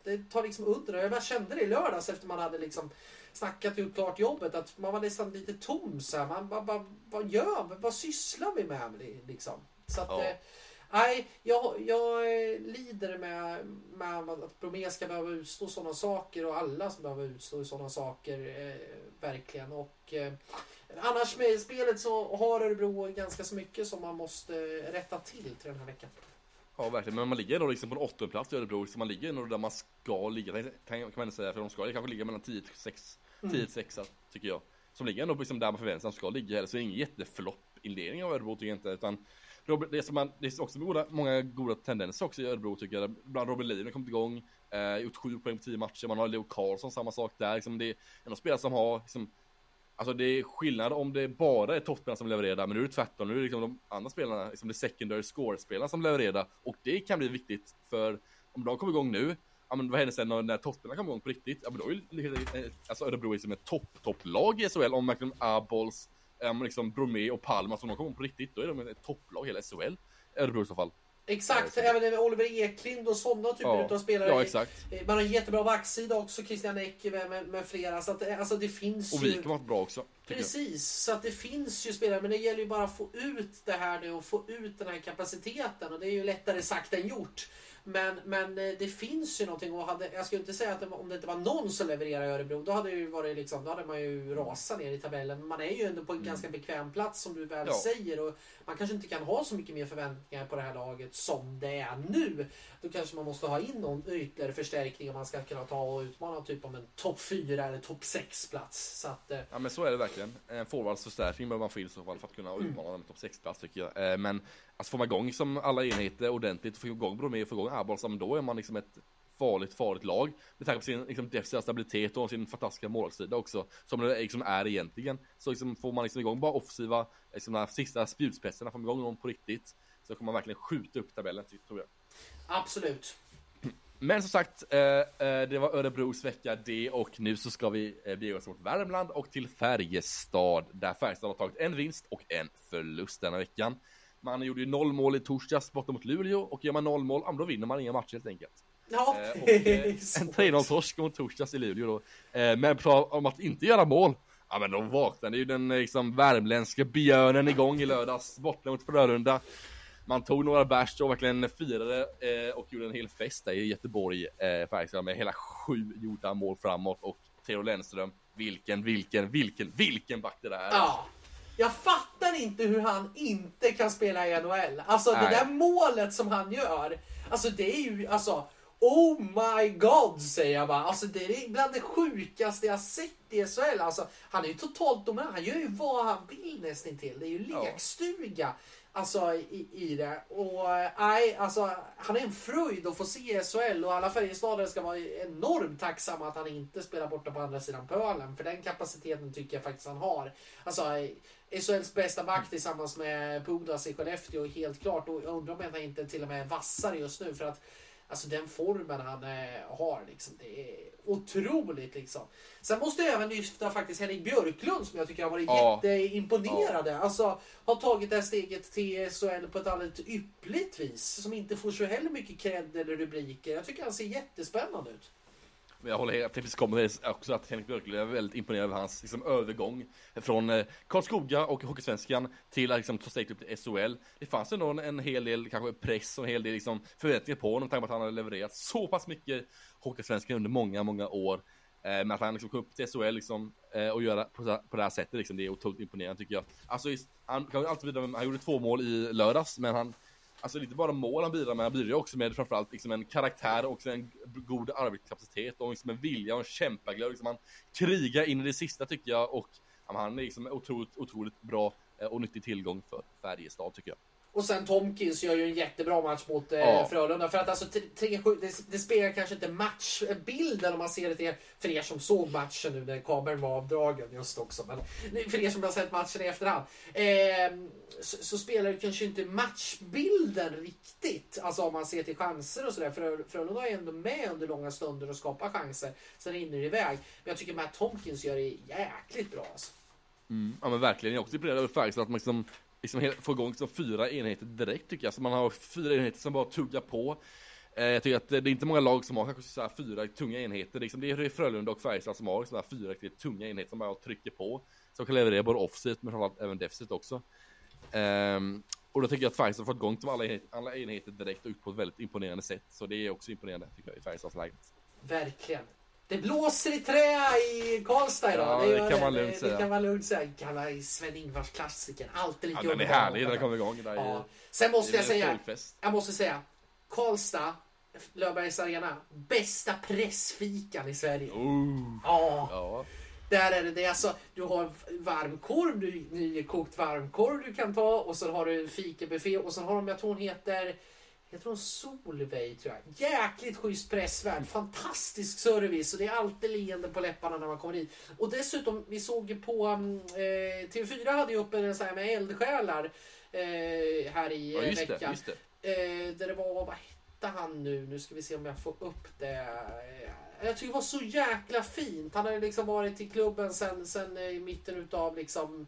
det tar liksom under. Jag bara kände det i lördags efter man hade liksom snackat ut klart jobbet att man var nästan lite tom så här. Man bara, bara, vad gör vi? Vad sysslar vi med liksom? Så att, ja. eh, nej, jag, jag lider med, med att Bromé ska behöva utstå sådana saker och alla som behöver utstå sådana saker eh, verkligen. Och eh, annars med spelet så har Örebro ganska så mycket som man måste rätta till till den här veckan. Ja verkligen, men man ligger då liksom på en åttonde plats i Örebro, så man ligger nog där man ska ligga, kan, man säga, för de ska kanske ligga mellan 10 till 6 Mm. 10 6 tycker jag. Som ligger ändå liksom där man förväntar sig att ska ligga. Så det är ingen jätteflopp-inledning av Örebro tycker jag inte. Utan Robert, det, är som man, det är också goda, många goda tendenser också i Örebro tycker jag. Bland Robin Lien har kommit igång. Eh, gjort sju poäng på tio matcher. Man har Leo Karlsson, samma sak där. Liksom det är en spelare som har liksom, Alltså det är skillnad om det bara är toppspelarna som levererar, men nu är det tvärtom. Nu är det liksom de andra spelarna, liksom det secondary score-spelarna som levererar. Och det kan bli viktigt, för om de kommer igång nu, ja men vad händer sen när, när toppspelarna kommer igång på riktigt? Ja men då är ju alltså Örebro liksom ett topp, topplag i SHL om verkligen Abols, um, liksom Bromé och Palma som de kommer på riktigt, då är de ett topplag hela SHL. Örebro i så fall. Exakt, även Oliver Eklind och sådana typer ja. av spelare. Ja, exakt. Man har en jättebra backsida också, Christian Eck med, med, med, flera. Så att, alltså, det finns och Wijk har varit bra också. Precis, så att det finns ju spelare. Men det gäller ju bara att få ut det här nu och få ut den här kapaciteten. Och det är ju lättare sagt än gjort. Men, men eh, det finns ju någonting och hade, jag skulle inte säga att det, om det inte var någon som levererade i Örebro då hade, ju varit liksom, då hade man ju rasat ner i tabellen. Man är ju ändå på en Mm. ganska bekväm plats som du väl Ja. säger. Och man kanske inte kan ha så mycket mer förväntningar på det här laget som det är nu. Då kanske man måste ha in någon ytterligare förstärkning om man ska kunna ta och utmana typ om en topp 4 eller topp 6 plats. Så att, eh, Ja men så är det verkligen. En forwardsförstärkning behöver man få in i så fall för att kunna Mm. utmana dem topp 6-plats tycker jag. Eh, Men alltså får man igång liksom alla enheter ordentligt, och få igång Bromé och få igång men då är man liksom ett farligt, farligt lag. Med tanke på sin liksom, defensiva stabilitet och sin fantastiska målsida också. Som det liksom är egentligen. Så liksom, får man liksom igång bara offensiva, liksom, de här sista spjutspetsarna, får man igång dem på riktigt. Så kommer man verkligen skjuta upp tabellen, tror jag. absolut. Men som sagt, eh, eh, det var Örebros vecka det och nu så ska vi eh, bege oss mot Värmland och till Färjestad där Färjestad har tagit en vinst och en förlust denna veckan. Man gjorde ju noll mål i torsdags borta mot Luleå och gör man noll mål, ja, då vinner man inga matcher helt enkelt. Ja, och, en 3-0 torsk mot torsdags i Luleå då. Men om att inte göra mål, ja men då vaknade ju den liksom värmländska björnen igång i lördags borta mot Frölunda. Man tog några bärs och verkligen firade eh, och gjorde en hel fest där i Göteborg eh, Färjestad med hela sju gjorda mål framåt och Theo Lennström, vilken, vilken, vilken, vilken back det där är. Ja. Jag fattar inte hur han inte kan spela i NHL. Alltså det Nej. där målet som han gör. Alltså det är ju alltså. Oh my god säger jag bara. Alltså det är bland det sjukaste jag sett i SHL. Alltså han är ju totalt dominant. Han gör ju vad han vill nästan till. Det är ju lekstuga. Alltså i, i det. Och nej, alltså han är en fröjd att få se i SHL och alla Färjestadare ska vara enormt tacksamma att han inte spelar borta på andra sidan pölen. För den kapaciteten tycker jag faktiskt han har. Alltså SHLs bästa back tillsammans med Pudas i Skellefteå helt klart. Och jag undrar om han inte till och med är vassare just nu. För att Alltså den formen han eh, har liksom. Det är otroligt liksom. Sen måste jag även lyfta faktiskt Henrik Björklund som jag tycker har varit Ja. jätteimponerade. Alltså har tagit det här steget till SHL på ett alldeles yppligt vis. Som inte får så heller mycket cred eller rubriker. Jag tycker han ser jättespännande ut. Men jag håller helt, till kommer också att Henrik Björklund är väldigt imponerad över hans liksom, övergång från eh, Karlskoga och Hockeysvenskan till att liksom, ta steget upp till SHL. Det fanns ändå en, en hel del kanske press och en hel del liksom, förväntningar på honom med tanke på att han hade levererat så pass mycket Hockeysvenskan under många, många år. Eh, men att han liksom kom upp till SHL liksom, eh, och göra på, på det här sättet liksom, det är otroligt imponerande tycker jag. Alltså, is- han kan alltid han gjorde två mål i lördags, men han Alltså det är inte bara mål han bidrar med, han bidrar också med framförallt liksom en karaktär och en god arbetskapacitet och liksom en vilja och en kämpaglöd. Liksom han krigar in i det sista tycker jag och han är liksom otroligt, otroligt bra eh, och nyttig tillgång för Färjestad tycker jag. Och sen Tomkins gör ju en jättebra match mot eh, Ja. Frölunda. För att alltså 3-7, det, det spelar kanske inte matchbilden om man ser det till, för er som såg matchen nu när kameran var avdragen just också. Men för er som har sett matchen i efterhand. Eh, så, så spelar det kanske inte matchbilden riktigt. Alltså om man ser till chanser och sådär. Frölunda är ändå med under långa stunder och skapar chanser. Sen rinner det iväg. Men jag tycker Matt Tomkins gör det jäkligt bra alltså. Ja men verkligen, jag är också imponerad över Färjestad att man liksom, liksom få igång som fyra enheter direkt tycker jag. Så man har fyra enheter som bara tuggar på. Eh, jag tycker att det är inte många lag som har kanske så här fyra tunga enheter. Liksom det är Frölunda och Färjestad som har liksom så här fyra riktigt tunga enheter som bara trycker på. Som kan leverera både offset men framförallt även defensivt också. Ehm, och då tycker jag att Färjestad har fått igång de alla, enheter, alla enheter direkt och ut på ett väldigt imponerande sätt. Så det är också imponerande tycker jag i Färjestads läget. Verkligen. Det blåser i trä i Karlstad idag. Ja, det ju- kan man lugnt det, säga. Det kan man lugnt säga. Gamla Sven-Ingvars klassikern. Alltid lika Ja, den är härlig när den kommer igång. Där Ja. Sen måste jag säga, folkfest. jag måste säga, Karlstad, Löfbergs Arena, bästa pressfikan i Sverige. Oh, Ja, ja. där är det. det är alltså, du har varmkorv, du, nykokt varmkorv du kan ta och så har du fikabuffé och så har de, jag tror hon heter jag tror Solveig tror jag. Jäkligt schysst pressvärd. Fantastisk service och det är alltid leende på läpparna när man kommer dit. Och dessutom, vi såg ju på um, eh, TV4 hade ju uppe en sån här med eldsjälar eh, här i ja eh, just det, veckan. just det. Eh, där det var, vad hette han nu? Nu ska vi se om jag får upp det. Eh, Jag tycker det var så jäkla fint. Han hade liksom varit i klubben sen, sen eh, i mitten utav liksom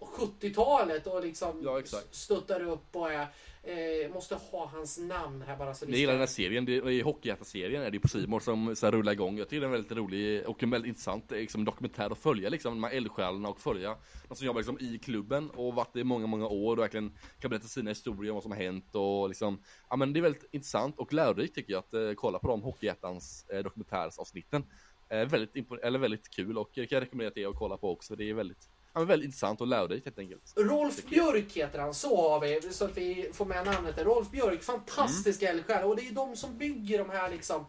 70-talet och liksom Ja, exakt. stöttar upp och är Eh, måste ha hans namn här bara så Jag gillar den här serien, det, i Hockeyhjärta-serien är det på Simon som så här, rullar igång. Jag tycker den är väldigt rolig och en väldigt intressant eh, liksom, dokumentär att följa liksom, de här eldsjälarna och följa de som jobbar liksom, i klubben och varit det i många, många år och verkligen kan berätta sina historier om vad som har hänt och liksom, ja men det är väldigt intressant och lärorikt tycker jag att eh, kolla på de Hockeyhjärtans eh, dokumentärsavsnitten. Eh, väldigt, eller väldigt kul och det kan jag rekommendera till er att kolla på också. Det är väldigt, ja, men väldigt intressant och lärorikt helt enkelt. Rolf Björk heter han, så har vi, så att vi får med namnet där. Rolf Björk, fantastisk Mm. eldsjäl. Och det är de som bygger de här liksom,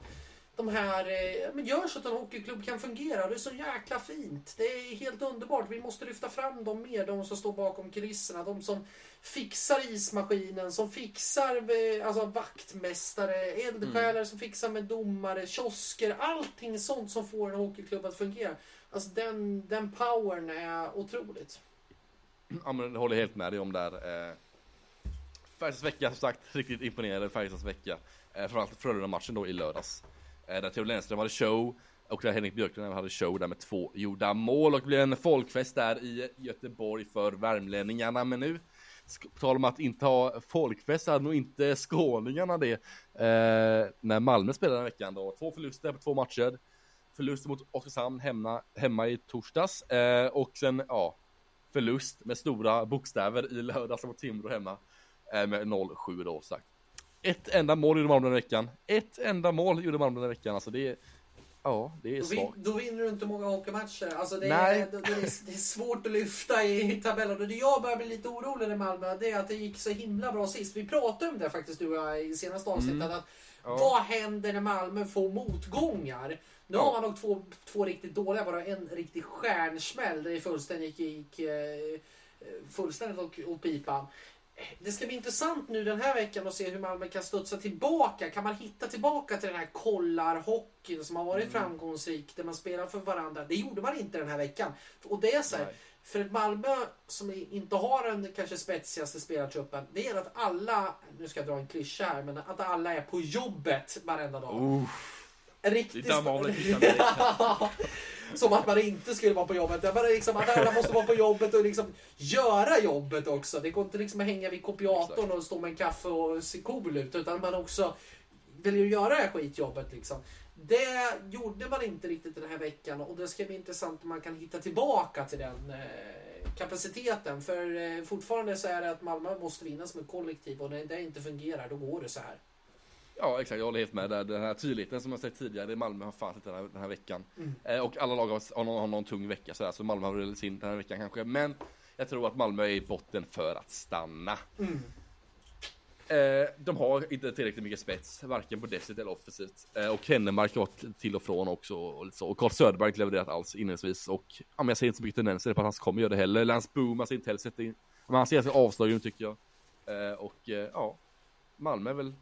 de här, eh, men gör så att en hockeyklubb kan fungera. Det är så jäkla fint. Det är helt underbart. Vi måste lyfta fram dem mer, de som står bakom kulisserna. De som fixar ismaskinen, som fixar eh, alltså vaktmästare, eldsjälar Mm. som fixar med domare, kiosker, allting sånt som får en hockeyklubb att fungera. Alltså den, den powern är otroligt. Ja men jag håller helt med dig om där. Eh, Färjestads vecka som sagt, riktigt imponerande Färjestads vecka. Eh, framförallt Frölunda-matchen då i lördags. Eh, där Theo Lennström hade show och där Henrik Björklund hade show där med två gjorda mål och det blev en folkfest där i Göteborg för värmlänningarna. Men nu, på tal om att inte ha folkfest, hade nog inte skåningarna det. Eh, när Malmö spelade den veckan då. Två förluster på två matcher. Förlust mot Oskarshamn hemma, hemma i torsdags. Eh, och sen, ja, förlust med stora bokstäver i lördags mot Timrå hemma. Eh, med 0-7 då sagt. Ett enda mål gjorde Malmö den veckan. Ett enda mål gjorde Malmö den veckan. Alltså det är, ja, det är svagt. då vinner du inte många hockeymatcher. Alltså det, Nej. är, det, det, är, det är svårt att lyfta i tabellen. Och det jag börjar bli lite orolig i Malmö, det är att det gick så himla bra sist. Vi pratade om det faktiskt du och jag i senaste avsnittet. Mm. Att Ja. Vad händer när Malmö får motgångar? Nu har man nog två, två riktigt dåliga, bara en riktig stjärnsmäll där det fullständigt gick eh, fullständigt åt, åt pipan. Det ska bli intressant nu den här veckan att se hur Malmö kan studsa tillbaka. Kan man hitta tillbaka till den här kollarhockeyn som har varit Mm. framgångsrik, där man spelar för varandra. Det gjorde man inte den här veckan. Och det är så här, för ett Malmö som inte har den kanske spetsigaste spelartruppen, det är att alla, nu ska jag dra en klyscha här, men att alla är på jobbet varenda dag. Oh, Riktigt klyschan direkt. Som att man inte skulle vara på jobbet. Var liksom att alla måste vara på jobbet och liksom göra jobbet också. Det går inte liksom att hänga vid kopiatorn och stå med en kaffe och se cool ut. Utan man också vill ju göra det här skitjobbet liksom. Det gjorde man inte riktigt den här veckan och det ska bli intressant om man kan hitta tillbaka till den eh, kapaciteten. För eh, fortfarande så är det att Malmö måste vinna som ett kollektiv och när det inte fungerar då går det så här. Ja exakt, jag håller helt med där. Den här tydligheten som jag sagt tidigare, Malmö har fan inte den här, den här veckan. Mm. Eh, och alla lag har, har, någon, har någon tung vecka sådär, så Malmö har väl sin den här veckan kanske. Men jag tror att Malmö är i botten för att stanna. Mm. Eh, de har inte tillräckligt mycket spets, varken på defensivt eller offensivt. Eh, och Hennemark har varit till och från också. Och, så. och Carl Söderberg har inte levererat alls inledningsvis. Och ja, men jag ser inte så mycket tendenser på att han kommer göra det heller. Lance Boom, ser inte heller sätta in. Men han ser ganska avslagen tycker jag. Eh, och eh, ja, Malmö är väl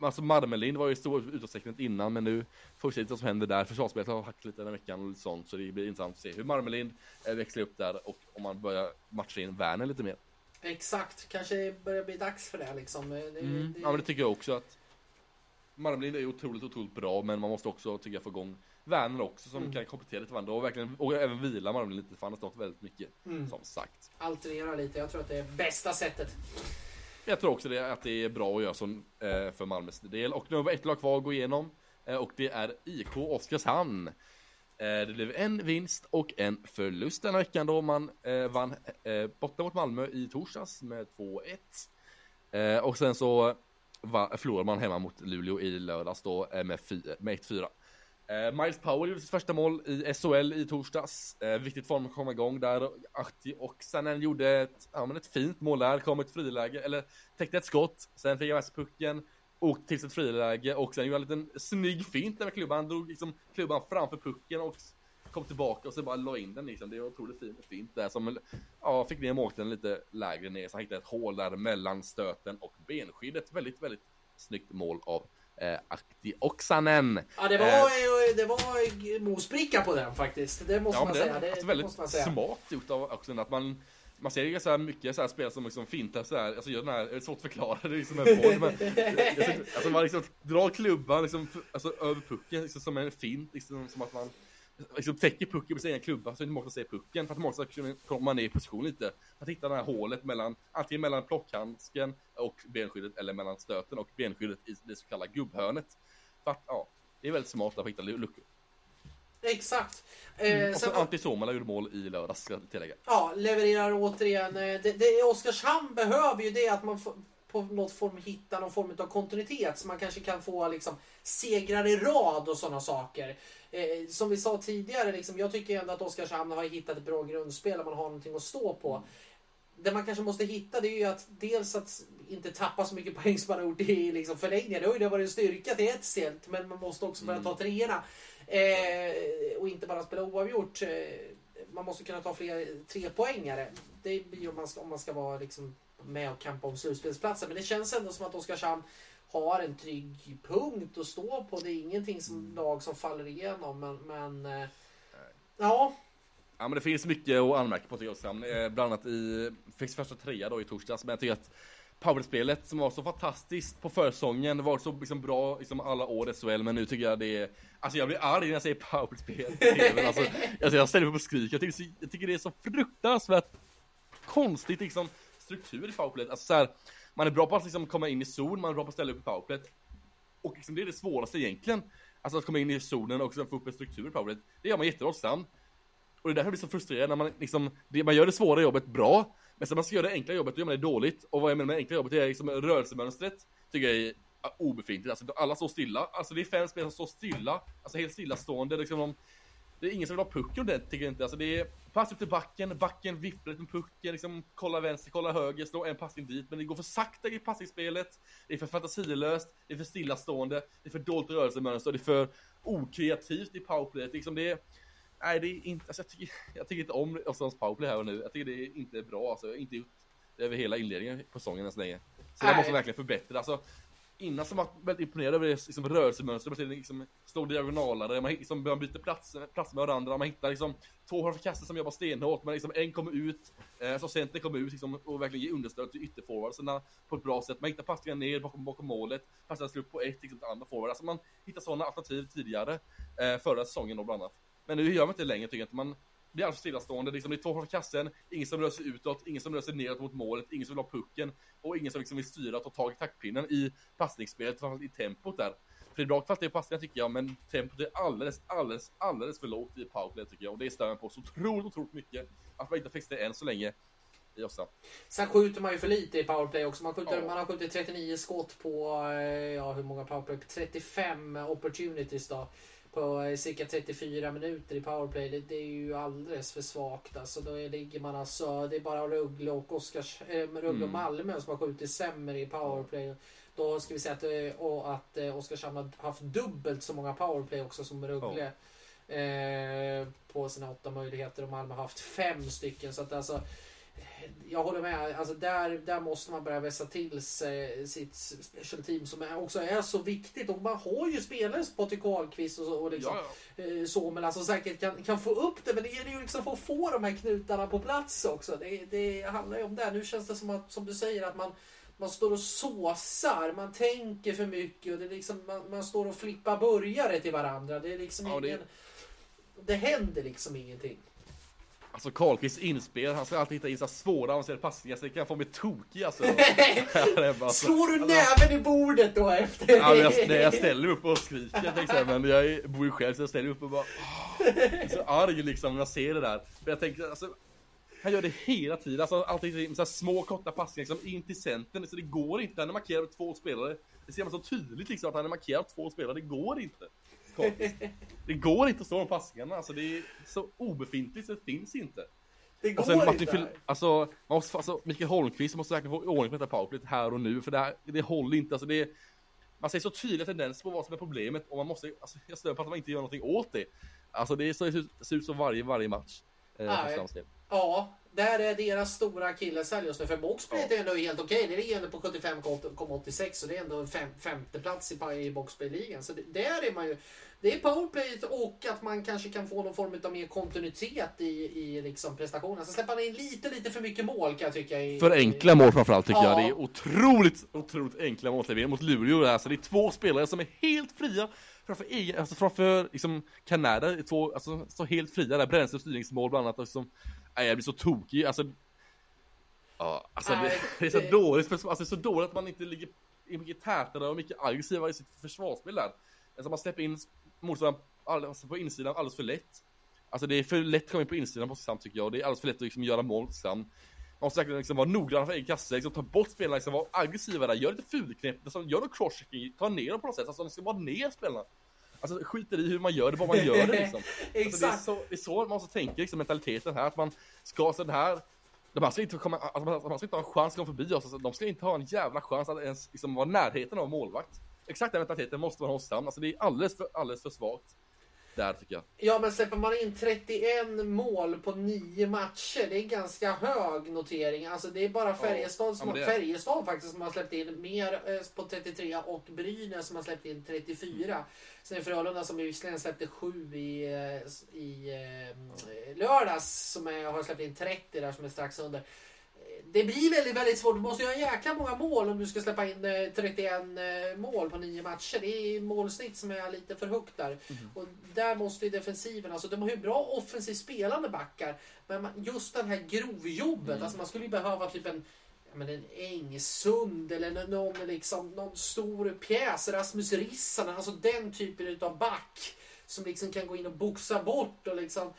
Alltså Marmelind var ju stor utåtstecknet innan men nu får vi se lite vad som händer där. Försvarsspelet har hackat lite den här veckan och lite sånt så det blir intressant att se hur Marmelind eh, växlar upp där och om man börjar matcha in Werner lite mer. Exakt, kanske börjar bli dags för det liksom. Det, Mm. det- Ja men det tycker jag också att Marmelind är otroligt, otroligt bra men man måste också tycker jag få igång Werner också som Mm. kan komplettera till varandra och verkligen och även vila Marmelind lite för han har stått väldigt mycket Mm. som sagt. Alternera lite, jag tror att det är bästa sättet. Jag tror också det, att det är bra att göra så eh, för Malmös del och nu har vi ett lag kvar att gå igenom eh, och det är IK Oskarshamn. Eh, det blev en vinst och en förlust den veckan då man eh, vann eh, borta mot Malmö i torsdags med 2-1. Eh, och sen så va, förlorade man hemma mot Luleå i lördags då eh, med, med 1-4. Eh, Miles Powell gjorde sitt första mål i SHL i torsdags. Eh, viktigt för honom att komma igång där. Ahti Oksanen gjorde ett, ja, men ett fint mål där, kom ett friläge, eller täckte ett skott. Sen fick han med sig pucken, åkte till sitt friläge och sen gjorde han en liten snygg fint där med klubban. Han drog liksom klubban framför pucken och kom tillbaka och så bara la in den liksom. Det var otroligt fint, fint där som ja, fick ner målvakten lite lägre ner så han hittade ett hål där mellan stöten och benskyddet. Väldigt, väldigt snyggt mål av eh, Ahti Oksanen. Ja, det var, Eh. det var mosbricka på den faktiskt. Det måste Ja, man det säga. är Det, alltså väldigt måste man säga. smart gjort av också att man man ser ju så här mycket så här spel som liksom fintar så här, alltså gör den här, det är svårt att förklara det liksom en form, men alltså man liksom drar klubban liksom, alltså över pucken liksom som en fint, liksom som att man liksom täcker pucken med sina klubba så att också ser pucken. För att ska komma ner i position lite. Att hitta det här hålet mellan, antingen mellan plockhandsken och benskyddet eller mellan stöten och benskyddet i det så kallade gubbhörnet. För att, ja, det är väldigt smart att hitta luckor. Exakt. Eh, och så Antti Suomela gjorde mål i lördags, ska jag tillägga. Ja, levererar återigen. Eh, det, det, Oskarshamn behöver ju det att man får, på något form hittar någon form av kontinuitet så man kanske kan få liksom, segrar i rad och sådana saker. Eh, som vi sa tidigare, liksom, jag tycker ändå att Oskarshamn har hittat ett bra grundspel och man har någonting att stå på. Det man kanske måste hitta det är ju att dels att inte tappa så mycket poäng som man har gjort i liksom, förlängningen. Det har ju varit en styrka till ett stelt men man måste också börja ta treorna. Eh, och inte bara spela oavgjort. Eh, man måste kunna ta fler trepoängare. Det blir om man ska, om man ska vara liksom, med och kampa om slutspelsplatsen. Men det känns ändå som att Oskarshamn har en trygg punkt att stå på. Det är ingenting som mm. lag som faller igenom. Men, men eh, ja. Ja men det finns mycket att anmärka på tycker jag. Eh, bland annat i, fick första trea då i torsdags. Men jag tycker att powerspelet som var så fantastiskt på försäsongen, det var så liksom bra liksom alla år i SHL, men nu tycker jag det är Alltså jag blir arg när jag säger powerspel alltså, alltså jag ställer mig och skriker, jag tycker, jag tycker det är så fruktansvärt konstigt liksom struktur i powerplayet, alltså så här, man är bra på att liksom komma in i zon, man är bra på att ställa upp i powerplayet och liksom det är det svåraste egentligen Alltså att komma in i zonen och få upp en struktur i powerplayet, det gör man jättelångsamt och det är därför jag blir så frustrerad när man liksom, det, man gör det svåra jobbet bra men sen man ska göra det enkla jobbet, då gör man det dåligt. Och vad jag menar med det enkla jobbet, det är liksom rörelsemönstret, tycker jag är obefintligt. Alltså alla står stilla. Alltså det är fem spelare som står stilla, alltså helt stillastående. Liksom de, det är ingen som vill ha pucken det tycker jag inte. Alltså det är pass upp till backen, backen vipplar lite med pucken, liksom kolla vänster, kolla höger, slå en passning dit. Men det går för sakta i passningsspelet, det är för fantasilöst, det är för stillastående, det är för dolt rörelsemönster, det är för okreativt i powerplayet. Liksom det är, nej det är inte, alltså jag tycker, jag tycker inte om Oskarshamns powerplay här och nu. Jag tycker det är inte bra alltså, jag har inte gjort det över hela inledningen på säsongen än så länge. Så det måste verkligen förbättra. Alltså, innan så var väldigt imponerad över det liksom, rörelsemönstret, man liksom, slår diagonalare, man liksom, man byter plats, plats med varandra, man hittar liksom två hårförkastare som jobbar stenhårt, men liksom, en kommer ut, eh, som center kommer ut liksom, och verkligen ger understöd till ytterforwardsarna eh, på ett bra sätt. Man hittar passningar ner bakom, bakom målet, passningar slår upp på ett liksom, till andra forward. Alltså man hittar sådana alternativ tidigare, eh, förra säsongen då bland annat. Men nu gör man inte det längre tycker jag inte. Man blir alldeles stillastående. Liksom, det är två från kassen, ingen som rör sig utåt, ingen som rör sig neråt mot målet, ingen som vill ha pucken och ingen som liksom vill styra och ta tag i taktpinnen i passningsspelet, framförallt i tempot där. För det är bra kvalitet på passningar tycker jag, men tempot är alldeles, alldeles, alldeles för lågt i powerplay tycker jag. Och det stör mig på så otroligt, otroligt mycket. Att man inte fixar det än så länge i Ossa. Sen skjuter man ju för lite i powerplay också. Man, skjuter, ja. man har skjutit 39 skott på, eh, ja hur många powerplay? 35 opportunities då på eh, cirka 34 minuter i powerplay. Det, det är ju alldeles för svagt. Alltså, då ligger man alltså, det är bara Rögle och, Oskars, äh, Rögle och mm. Malmö som har skjutit sämre i powerplay. Då ska vi säga att, eh, och att Oskarshamn har haft dubbelt så många powerplay också som Rögle. Ja. Eh, på sina åtta möjligheter och Malmö har haft fem stycken. Så att alltså jag håller med. Alltså där, där måste man börja vässa till sig sitt special team som är, också är så viktigt. Och man har ju spelare som Patrik Ahlqvist och, och liksom, ja, ja. Eh, så, men alltså säkert kan, kan få upp det. Men det gäller ju liksom att få de här knutarna på plats också. Det, det handlar ju om det. Nu känns det som att, som du säger, att man man står och såsar, man tänker för mycket och det är liksom, man, man står och flippar burgare till varandra. Det är liksom ja, ingen, det... det händer liksom ingenting. Alltså Karlqvists inspel, han ska alltid hitta in så svåra avancerade passningar så det kan få mig tokig alltså. Slår du näven i bordet då efter? ja, jag, nej, jag ställer mig upp och skriker jag tänkte, men jag bor ju själv så jag ställer mig upp och bara Jag är så arg liksom när jag ser det där. För jag tänker alltså han gör det hela tiden, alltså alltid med så små korta passningar liksom in till centern, så det går inte. Han är markerad två spelare. Det ser man så tydligt liksom att han är markerad två spelare, det går inte. Det går inte att stå de passningarna, alltså det är så obefintligt så det finns inte. Det går alltså, inte. Fil- alltså, man måste, alltså, Mikael Holmqvist måste verkligen få ordning på detta powerplay här och nu, för det, här, det håller inte. Alltså, det är, man ser så tydliga tendenser på vad som är problemet och man måste, alltså, jag stör på att man inte gör någonting åt det. Alltså det, så, ser ut som varje, varje match. Eh, ja, där är deras stora akilleshäl just nu. För boxplay ja. är ändå helt okej. Okay. Det ligger ändå på 75,86 och det är ändå fem, femte plats i, i boxplay-ligan. Så det, där är man ju det är powerplayet och att man kanske kan få någon form av mer kontinuitet i, i liksom prestationen. Så släpper han in lite, lite för mycket mål kan jag tycka. I, för enkla mål framförallt tycker ja. jag. Det är otroligt, otroligt enkla mål mot Luleå. Alltså det är två spelare som är helt fria framför, egen, alltså framför liksom Kanada, två, alltså så helt fria där, bränsle och styrningsmål bland annat, liksom, nej, jag blir så tokig, alltså Ja, alltså Nej, det, det är så dåligt, för, alltså det är så dåligt att man inte ligger, är mycket tätare och mycket aggressivare i sitt försvarsspel där. Alltså man släpper in motståndaren all- alltså på insidan alldeles för lätt. Alltså det är för lätt att komma in på insidan på Sam tycker jag, och det är alldeles för lätt att liksom göra mål på Sam. Man måste verkligen liksom vara noggrann för egen kasse, liksom ta bort spelarna, liksom vara aggressiva där, gör lite fulknep, liksom, gör något crosschecking, ta ner dem på något sätt, alltså de ska vara ner spelarna. Alltså skiter i hur man gör det, bara man gör det liksom. Alltså, det, är Exakt. så, det är så man måste tänka, liksom, mentaliteten här, att man ska så den här de här ska inte komma, alltså, man- ska inte ha en chans att komma förbi oss, alltså, de ska inte ha en jävla chans att ens liksom, vara närheten av målvakt. Exakt den mentaliteten måste man ha hos Sam, alltså det är alldeles för, alldeles för svagt. Där tycker jag. Ja, men släpper man in 31 mål på 9 matcher, det är ganska hög notering. Alltså det är bara Färjestad som Ja, det är- Färjestad faktiskt som har släppt in mer eh, på 33 och Brynäs som har släppt in 34. Sen är Frölunda som visserligen släppte 7 i, eh, i eh, lördags som är, har släppt in 30 där som är strax under. Eh, Det blir väldigt, väldigt svårt. Du måste göra jäkla många mål om du ska släppa in eh, 31 eh, mål på 9 matcher. Det är målsnitt som är lite för högt där. Och där måste ju defensiven, alltså de har ju bra offensivt spelande backar. Men just det här grovjobbet, alltså man skulle ju behöva typ en men en Engsund eller nå- någon, liksom, någon stor pjäs, Rasmus Rissanen, alltså den typen utav back. Som liksom kan gå in och boxa bort och liksom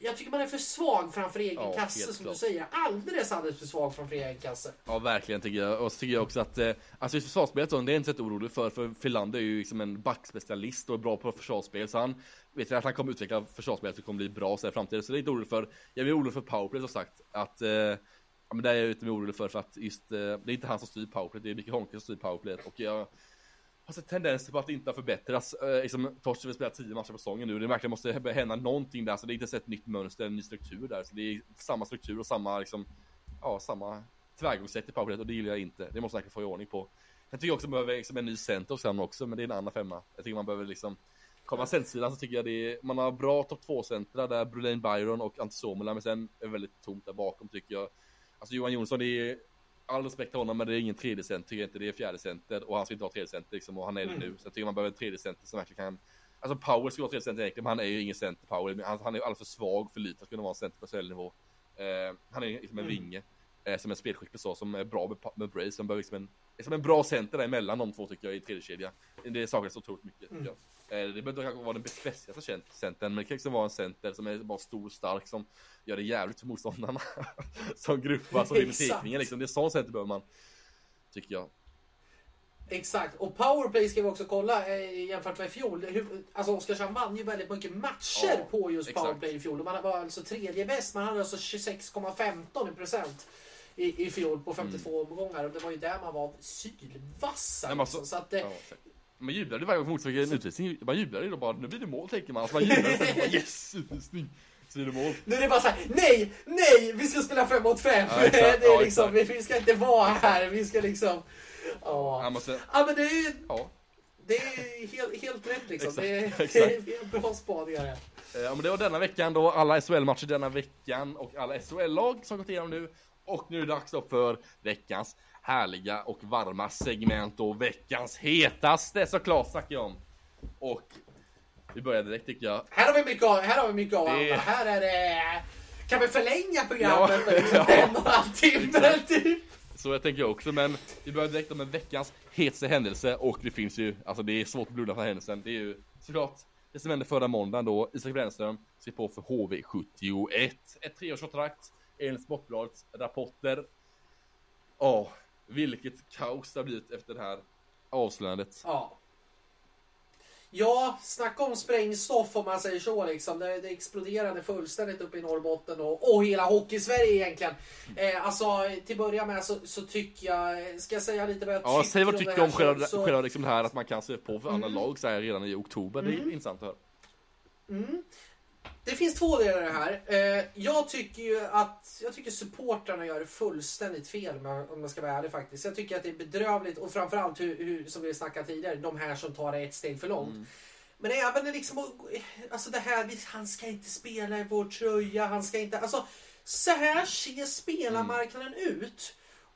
jag tycker man är för svag framför egen Ja, kasse som klart. du säger. Alldeles, alldeles för svag framför egen kasse. Ja verkligen tycker jag, och så tycker jag också att, eh, alltså i försvarsspelet så, det är jag inte så orolig för, för Filander är ju liksom en backspecialist och är bra på försvarsspel, så han vet jag att han kommer utveckla försvarsspelet och kommer bli bra så i framtiden, så det är inte orolig för, jag är orolig för powerplay som sagt, att, eh, ja men det är jag mer orolig för, för att just, eh, det är inte han som styr powerplay, det är Micke Holmqvist som styr powerplayet, och jag har sett tendenser på att det inte har förbättrats. Eh, liksom, Torsten vill spela 10 matcher på säsongen nu. Det verkligen måste börja hända någonting där. Så det är inte så ett nytt mönster, en ny struktur där. Så det är samma struktur och samma, liksom, ja, samma tillvägagångssätt i powerplayet och det gillar jag inte. Det måste man verkligen få i ordning på. Jag tycker också man behöver liksom en ny center hos honom också, men det är en annan femma. Jag tycker man behöver liksom Kommer centersidan så tycker jag det är, man har bra topp 2-centra där Brolin Byron och Antti Suomela, men sen är det väldigt tomt där bakom tycker jag. Alltså Johan Jonsson, det är all respekt till honom, men det är ingen tredje center, tycker inte. Det är fjärde center och han ska inte ha tredje center liksom, och han är det nu. Så jag tycker man behöver en tredje center som verkligen kan Alltså Power ska vara tredje center egentligen, men han är ju ingen center Power. Han, han är alldeles för svag för lite att kunna vara en center på SHL-nivå. Eh, han är liksom en Mm. vinge, eh, som en spelskicklig så, som är bra med, med Brace, som behöver liksom en, är som en bra center däremellan de två tycker jag i tredje kedja. Det saknas otroligt mycket tycker Mm. Eh, Det behöver kanske vara den cent- centern, men det kan också vara en center som är bara stor stark som gör det jävligt för motståndarna. som grupp, alltså vinner Exakt. tekningen liksom. Det är sån center behöver man. Tycker jag. Exakt, och powerplay ska vi också kolla eh, jämfört med i fjol. Hur, alltså Oskarshamn vann ju väldigt mycket matcher Ja, på just exakt. powerplay i fjol. Man var alltså tredje bäst, man hade alltså 26,15 i procent i, i fjol på 52 omgångar. Och det var ju där man var sylvassa. Mm. Alltså- liksom. Så att, eh, Ja, man jublade varje gång motståndaren fick en utvisning. Man jublade ju då bara, nu blir det mål tänker man. Alltså man jublade sen bara yes, utvisning. Så blir det mål. nu är det bara så här, nej, nej, vi ska spela fem mot fem. Ja, exakt. det är Ja, liksom, vi, vi ska inte vara här, vi ska liksom... Ja, sen, ja men det är ju ja. det är helt, helt rätt liksom. Exakt, Det, är, exakt. det är bra spaningar. Eh, Ja men det var denna veckan då, alla SHL-matcher denna veckan och alla SHL-lag som gått igenom nu. Och nu är det dags då för veckans härliga och varma segment och veckans hetaste såklart snackar jag om. Och vi börjar direkt tycker jag. Här har vi mycket av, här har vi mycket av Det-. Här är det... Kan vi förlänga programmet Ja, liksom ja. en och en halv timme typ? Så jag tänker också, men vi börjar direkt med veckans hetaste händelse och det finns ju, alltså det är svårt att blunda för händelsen. Det är ju såklart det som hände förra måndagen då, Isak Brännström skrev på för HV71. Ett treårskontrakt enligt Sportbladets rapporter. Ja, vilket kaos det har blivit efter det här avslöjandet. Ja. Ja, snacka om sprängstoff om man säger så liksom. Det, det exploderade fullständigt uppe i Norrbotten och, och hela Hockeysverige egentligen. Eh, alltså till början med så, så tycker jag, ska jag säga lite vad jag Ja, säg vad du tycker här om själva, så- själva liksom det här att man kan se på för andra Mm. lag så här redan i oktober. Det är intressant att höra. Mm. Det finns två delar i det här. Eh, jag tycker ju att jag tycker supportrarna gör det fullständigt fel om jag ska vara ärlig faktiskt. Jag tycker att det är bedrövligt och framförallt hur, hur som vi snackade tidigare, de här som tar det ett steg för långt. Mm. Men även liksom, alltså det här, han ska inte spela i vår tröja, han ska inte, alltså så här ser spelarmarknaden ut.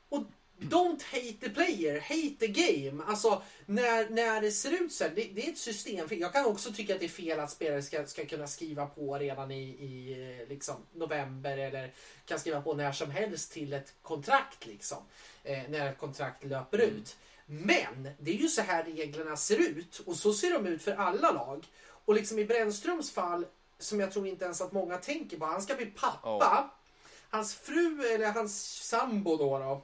Och Don't hate the player, hate the game. Alltså när, när det ser ut så här, det, det är ett system. Jag kan också tycka att det är fel att spelare ska, ska kunna skriva på redan i, i eh, liksom, november eller kan skriva på när som helst till ett kontrakt liksom. Eh, när ett kontrakt löper Mm. ut. Men det är ju så här reglerna ser ut och så ser de ut för alla lag. Och liksom i Brännströms fall, som jag tror inte ens att många tänker på, han ska bli pappa. Ja. Hans fru, eller hans sambo då, då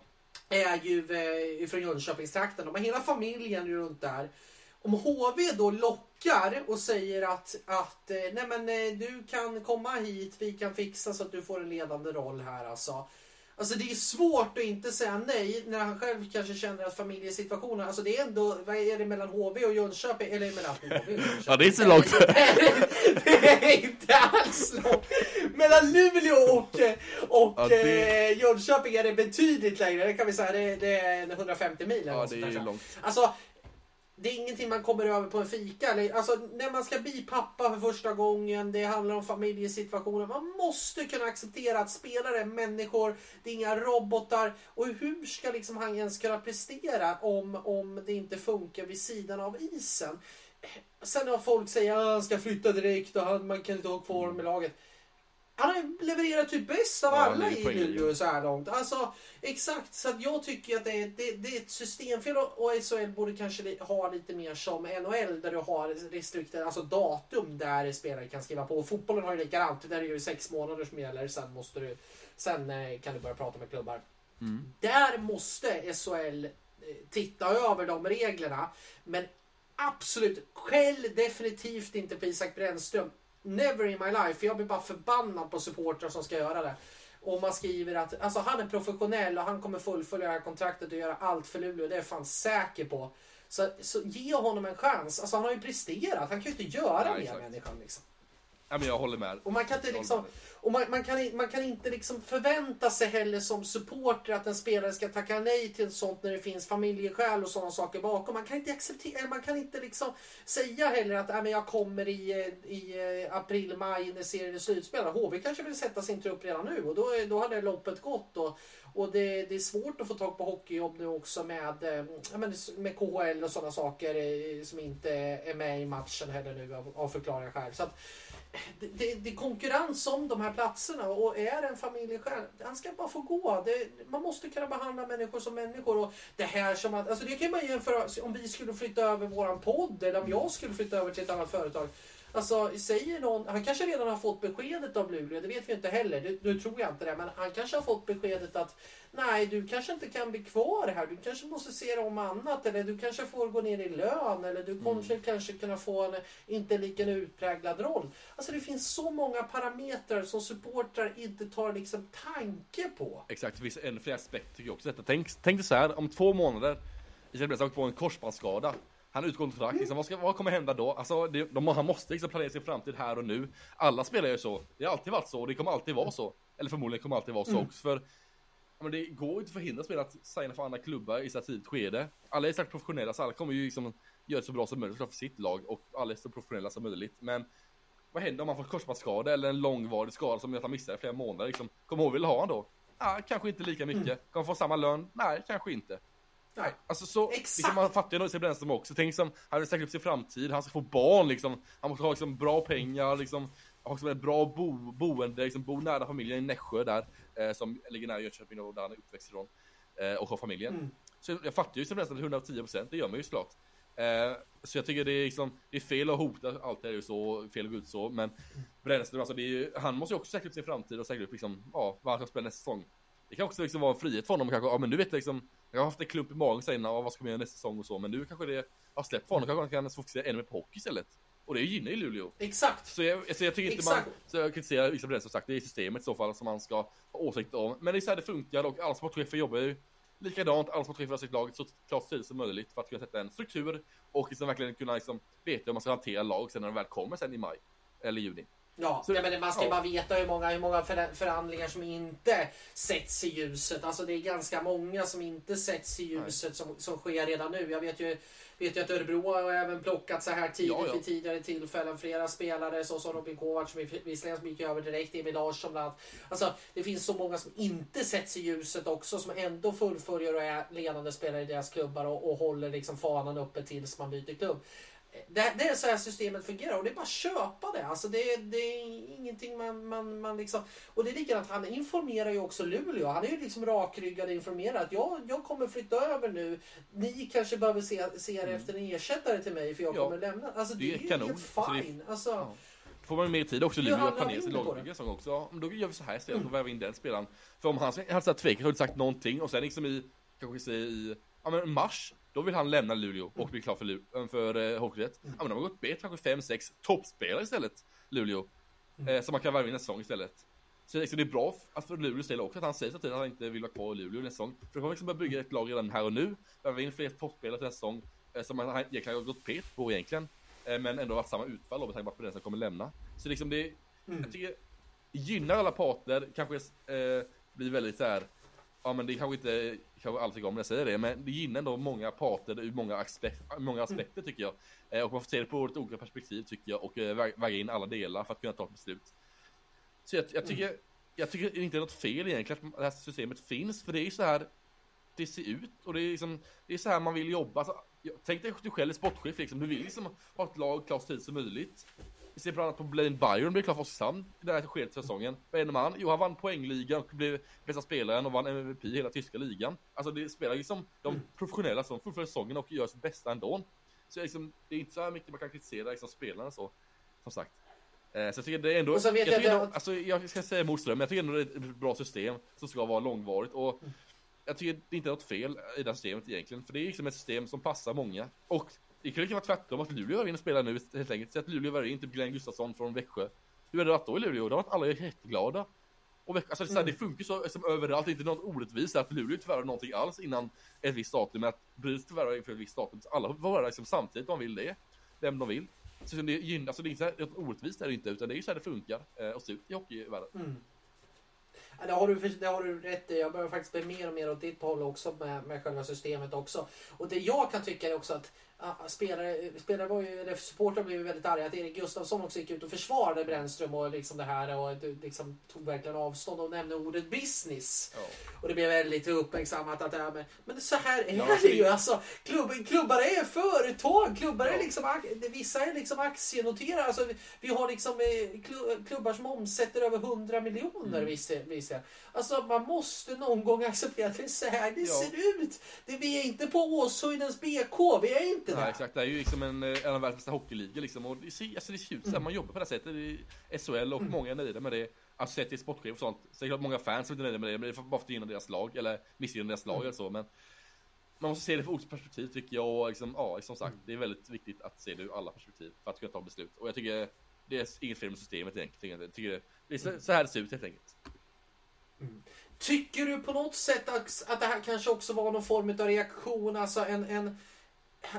är ju eh, från Jönköpingstrakten. De har hela familjen runt där. Om HV då lockar och säger att, att eh, nej men eh, du kan komma hit, vi kan fixa så att du får en ledande roll här alltså. Alltså det är svårt att inte säga nej när han själv kanske känner att familjesituationen, alltså det är ändå, vad är det mellan HV och Jönköping? Eller mellan HV och Jönköping? Ja, det är så långt. det är inte alls långt. Mellan Luleå och, och Ja, det- eh, Jönköping är det betydligt längre. Det kan vi säga, det, det är 150 mil eller Ja, det är långt. Alltså, det är ingenting man kommer över på en fika. Eller, alltså, när man ska bli pappa för första gången, det handlar om familjesituationen. Man måste kunna acceptera att spelare är människor, det är inga robotar. Och hur ska liksom han ens kunna prestera om, om det inte funkar vid sidan av isen? Sen har folk säger att han ska flytta direkt och man kan inte ha kvar honom i laget. Han har levererat typ bäst av Ja, alla i. Luleå så här långt. Alltså, exakt. Så att jag tycker att det är, det, det är ett systemfel och SHL borde kanske ha lite mer som NHL där du har restrikter, alltså datum där spelare kan skriva på. Och fotbollen har ju likadant. Där är det ju sex månader som gäller. Sen, måste du, sen eh, kan du börja prata med klubbar. Mm. Där måste SHL eh, titta över de reglerna. Men absolut, skäll definitivt inte på Isak Brännström. Never in my life. Jag blir bara förbannad på supportrar som ska göra det. Och man skriver att alltså, han är professionell och han kommer fullfölja det här kontraktet och göra allt för Luleå. Det är jag fan säker på. Så, så ge honom en chans. Alltså, han har ju presterat. Han kan ju inte göra Nej, mer människan. Liksom. Ja, men jag håller med. Och man kan inte liksom... med. Och man, man, kan, man kan inte liksom förvänta sig heller som supporter att en spelare ska tacka nej till sånt när det finns familjeskäl och sådana saker bakom. Man kan inte acceptera, man kan inte liksom säga heller att äh, men jag kommer i, i april, maj när serien är slutspelad. HV kanske vill sätta sin trupp redan nu och då, då hade loppet gått. Och, och det, det är svårt att få tag på hockeyjobb nu också med, eh, med KHL och sådana saker eh, som inte är med i matchen heller nu av, av förklarliga skäl. Så att, eh, det, det, det är konkurrens om de här platserna och är en familjesjäl, han ska bara få gå. Det, man måste kunna behandla människor som människor. Och det här som att, alltså det kan man jämföra om vi skulle flytta över våran podd eller om jag skulle flytta över till ett annat företag. Alltså säger någon, han kanske redan har fått beskedet av Luleå, det vet vi inte heller, nu tror jag inte det, men han kanske har fått beskedet att nej, du kanske inte kan bli kvar här, du kanske måste se dig om annat, eller du kanske får gå ner i lön, eller du kanske, kanske kunna få en inte lika utpräglad roll. Alltså det finns så många parametrar som supportrar inte tar liksom tanke på. Exakt, det finns en fler aspekter tycker jag också. Detta. Tänk, tänk dig så här, om två månader, Brännström åkt på en korsbandsskada. Han utgår kontrakt, liksom, vad, ska, vad kommer hända då? Alltså, det, de, han måste liksom planera sin framtid här och nu. Alla spelar ju så. Det har alltid varit så och det kommer alltid vara så. Eller förmodligen kommer alltid vara så också. För men det går ju inte att förhindra spelare att signa för andra klubbar i så här tidigt skede. Alla är säkert professionella så alla kommer ju liksom göra det så bra som möjligt för sitt lag och alla är så professionella som möjligt. Men vad händer om man får korsbandsskada eller en långvarig skada som gör att han missar i flera månader? Liksom, kommer HV vilja ha honom då? Ja, kanske inte lika mycket. Kommer han få samma lön? Nej, kanske inte. Nej. Alltså så, Exakt. liksom, man fattar ju Brännström också. Tänk som, han vill säkra upp sin framtid, han ska få barn liksom. Han måste ha liksom bra pengar, liksom. Ha liksom ett bra bo, boende, liksom, bo nära familjen i Nässjö där. Eh, som ligger nära Jönköping och där han är uppväxt ifrån. Eh, och har familjen. Mm. Så jag fattar ju Isak Brännström till 110%, det gör man ju såklart. Eh, så jag tycker det är liksom, det är fel att hota, allt är ju så, fel att gå ut så. Men Brännström, alltså ju, han måste ju också säkra upp sin framtid och säkra upp liksom, ja, vad han ska spela nästa säsong. Det kan också liksom vara en frihet för honom kanske, ja men nu vet jag liksom Jag har haft en klump i magen sen, ja, vad ska man göra nästa säsong och så Men nu kanske det har släppt för honom, kanske han kan fokusera ännu mer på hockey istället. Och det gynnar ju Luleå. Exakt. Så jag, så jag tycker inte Exakt. man, så jag kritiserar Isak Brännström som sagt, det är systemet i så fall som man ska ha åsikter om. Men det är så här det funkar och alla sportchefer jobbar ju likadant, alla sportchefer har sitt lag så klart tidigt som möjligt för att kunna sätta en struktur och liksom verkligen kunna liksom veta hur man ska hantera lag sen när de väl kommer sen i maj eller juni Ja, Så- ja men man ska ja. bara veta hur många, hur många för- förhandlingar som inte sätts i ljuset. Alltså det är ganska många som inte sätts i ljuset som, som sker redan nu. Jag vet ju, vet ju att Örebro har även plockat så här tidigt Ja, ja. vid tidigare tillfällen. Flera spelare så som Robin Kovacs som visserligen som gick över direkt, Emil Larsson bland annat. Alltså det finns så många som inte sätts i ljuset också som ändå fullföljer och är ledande spelare i deras klubbar och, och håller liksom fanan uppe tills man byter klubb. Det, det är så här systemet fungerar och det är bara att köpa det. Alltså det, det är ingenting man, man, man liksom... Och det är likadant, han informerar ju också Luleå. Han är ju liksom rakryggad och informerar att jag, jag kommer flytta över nu. Ni kanske behöver se, se er efter en ersättare till mig för jag Mm. Ja. kommer lämna. Alltså det, Det är är kanon. helt Så det är- fine. Alltså, Ja. Får man mer tid också, Luleå att planera det? lagbygge också. Ja, men då gör vi så här istället och värvar in den spelaren. För om han hade tvekat och inte sagt någonting och sen liksom i, kanske i, ja men mars, då vill han lämna Luleå och bli klar för, Lu- för uh, Hockeyet. Ja men de har gått bet kanske 5-6 toppspelare istället, Luleå. Eh, som man kan värva in en säsong istället. Så liksom, det är bra att för Luleås del också att han säger så att han inte vill vara kvar i Luleå nästa säsong. För då kommer liksom börja bygga ett lag redan här och nu. Värva in fler toppspelare till nästa säsong. Eh, som han egentligen har gått bet på egentligen. Eh, men ändå haft samma utfall då med tanke på den som kommer lämna. Så liksom det, jag tycker, gynnar alla parter, kanske eh, blir väldigt så här. Ja men det kanske inte, kanske tycker om jag säger det, men det gynnar ändå många parter ur många, aspekt, många aspekter tycker jag. Eh, och man får se det på ett olika perspektiv tycker jag och eh, vä- väga in alla delar för att kunna ta ett beslut. Så jag, jag tycker, jag tycker inte det är något fel egentligen att det här systemet finns, för det är ju så här det ser ut och det är liksom, det är så här man vill jobba. Alltså, jag, tänk dig du själv är sportchef liksom, du vill liksom ha ett lag klart så tidigt som möjligt. Vi ser bland annat på Blaine Byron, blev klar för Oskarshamn i det här skedet säsongen. Vad det med han? Jo, han vann poängligan och blev bästa spelaren och vann MVP i hela tyska ligan. Alltså det spelar liksom de professionella som fullföljer säsongen och gör sitt bästa ändå. Så liksom, det är inte så här mycket man kan kritisera liksom spelarna så, som sagt. Eh, så jag tycker det är ändå, jag, jag tycker ändå, jag- alltså jag ska säga emot men jag tycker ändå det är ett bra system som ska vara långvarigt och jag tycker det är inte något fel i det här systemet egentligen, för det är liksom ett system som passar många. Och det kan ju vara tvärtom, att Luleå var in och spelar nu helt enkelt. Säg att Luleå var in, typ Glenn Gustafsson från Växjö. Hur hade det varit då i Luleå? Då hade alla jätteglada. Och Växjö, alltså, det, så här, det funkar så som överallt, inte något orättvist att Luleå inte förvärvar någonting alls innan ett visst datum, men att Brynäs förvärvar inför ett visst datum. Så alla förvärvar liksom samtidigt om de vill det, vem de vill. Så det, gynnar, alltså, det är inte så här, något orättvist är det inte, utan det är ju så här det funkar eh, och ser ut i hockeyvärlden. Mm. Ja, det, har du, det har du rätt i. Jag börjar faktiskt bli mer och mer åt ditt håll också med, med själva systemet också. Och det jag kan tycka är också att spelare, spelare var ju, eller supportrar blev ju väldigt arga att Erik Gustafsson också gick ut och försvarade Brännström och liksom det här och liksom tog verkligen avstånd och nämnde ordet business. Ja. Och det blev väldigt uppmärksammat att det här med, men så här är Ja, det ju alltså. Klubb, klubbar är företag, klubbar är liksom, vissa är liksom aktienoterade. Alltså, vi, har liksom eh, klu- klubbar som omsätter över 100 miljoner Mm. vissa. Alltså man måste någon gång acceptera att det är så här det Ja. ser ut. Det, vi är inte på Åshöjdens BK, vi är inte Nej, där. exakt. Det är ju liksom en, eh, en av världens bästa hockeyligor liksom. Och det ser, alltså det ser ut så här, man jobbar på det här sättet i SHL och många är nöjda med det. Alltså sett till sportchef och sånt. Så är det klart många fans som inte är nöjda med det, men det är bara för att gynna deras lag, eller missgynna deras lag eller så. Men man måste se det från olika perspektiv tycker jag. Och liksom, ja, som sagt, det är väldigt viktigt att se det ur alla perspektiv för att kunna ta beslut. Och jag tycker det är inget fel med systemet egentligen. Jag tycker det är så, så här det ser ut helt enkelt. Tycker du på något sätt att, att det här kanske också var någon form av reaktion, alltså en, en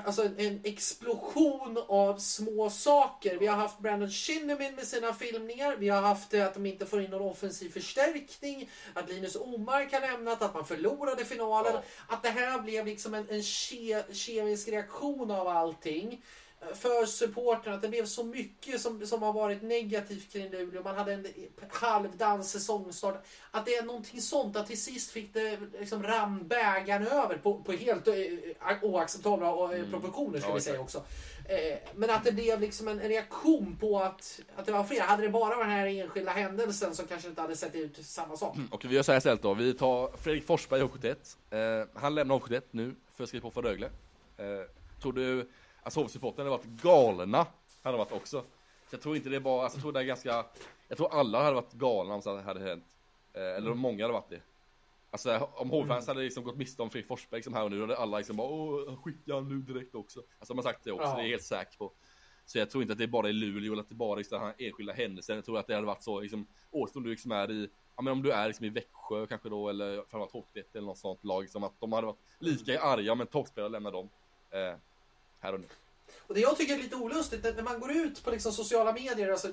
Alltså en, en explosion av små saker. Vi har haft Brandon Shinnimin med sina filmningar. Vi har haft att de inte får in någon offensiv förstärkning. Att Linus Omark har lämnat. Att man förlorade finalen. Ja. Att det här blev liksom en, en ke, kemisk reaktion av allting. För supporterna. Att det blev så mycket som, som har varit negativt kring Luleå. Man hade en halvdan säsongstart. Att det är någonting sånt. Att till sist fick det liksom rann bägaren över på, på helt eh, oacceptabla eh, Mm. proportioner ska Ja, vi säga också. Eh, Men att det blev liksom en reaktion på att, att det var fler. Hade det bara varit den här enskilda händelsen så kanske det inte hade sett ut samma sak. Och vi gör så här istället då. Vi tar Fredrik Forsberg i HK1. Eh, han lämnar HK1 nu för att skriva på för Rögle. Eh, tror du, alltså HV-supportrarna har varit galna. Han har varit också. Så jag tror inte det är bara, alltså, jag tror det är ganska, jag tror alla hade varit galna om så här hade hänt. Eh, eller om många hade varit det. Alltså om HV-fans hade liksom gått miste om Fredrik Forsberg som här och nu, då hade alla liksom bara åh, skicka nu direkt också. Alltså de har sagt det också, Ja. det är jag helt säker på. Så jag tror inte att det är bara i Luleå eller att det bara är liksom enskilda händelsen. Jag tror att det hade varit så liksom, oavsett om du liksom är i, ja men om du är liksom i Växjö kanske då, eller framförallt Hockeyet eller något sånt lag, liksom att de hade varit lika arga om en toppspelare lämnar dem. Eh, här och nu. Och det jag tycker är lite olustigt, när man går ut på liksom sociala medier, alltså,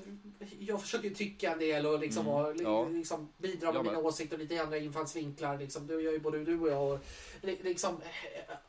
jag försöker tycka en del och, liksom, Mm, och ja. liksom bidra med Jag mina åsikter och lite andra infallsvinklar. Liksom. Det gör ju både du och jag. Och, li- liksom,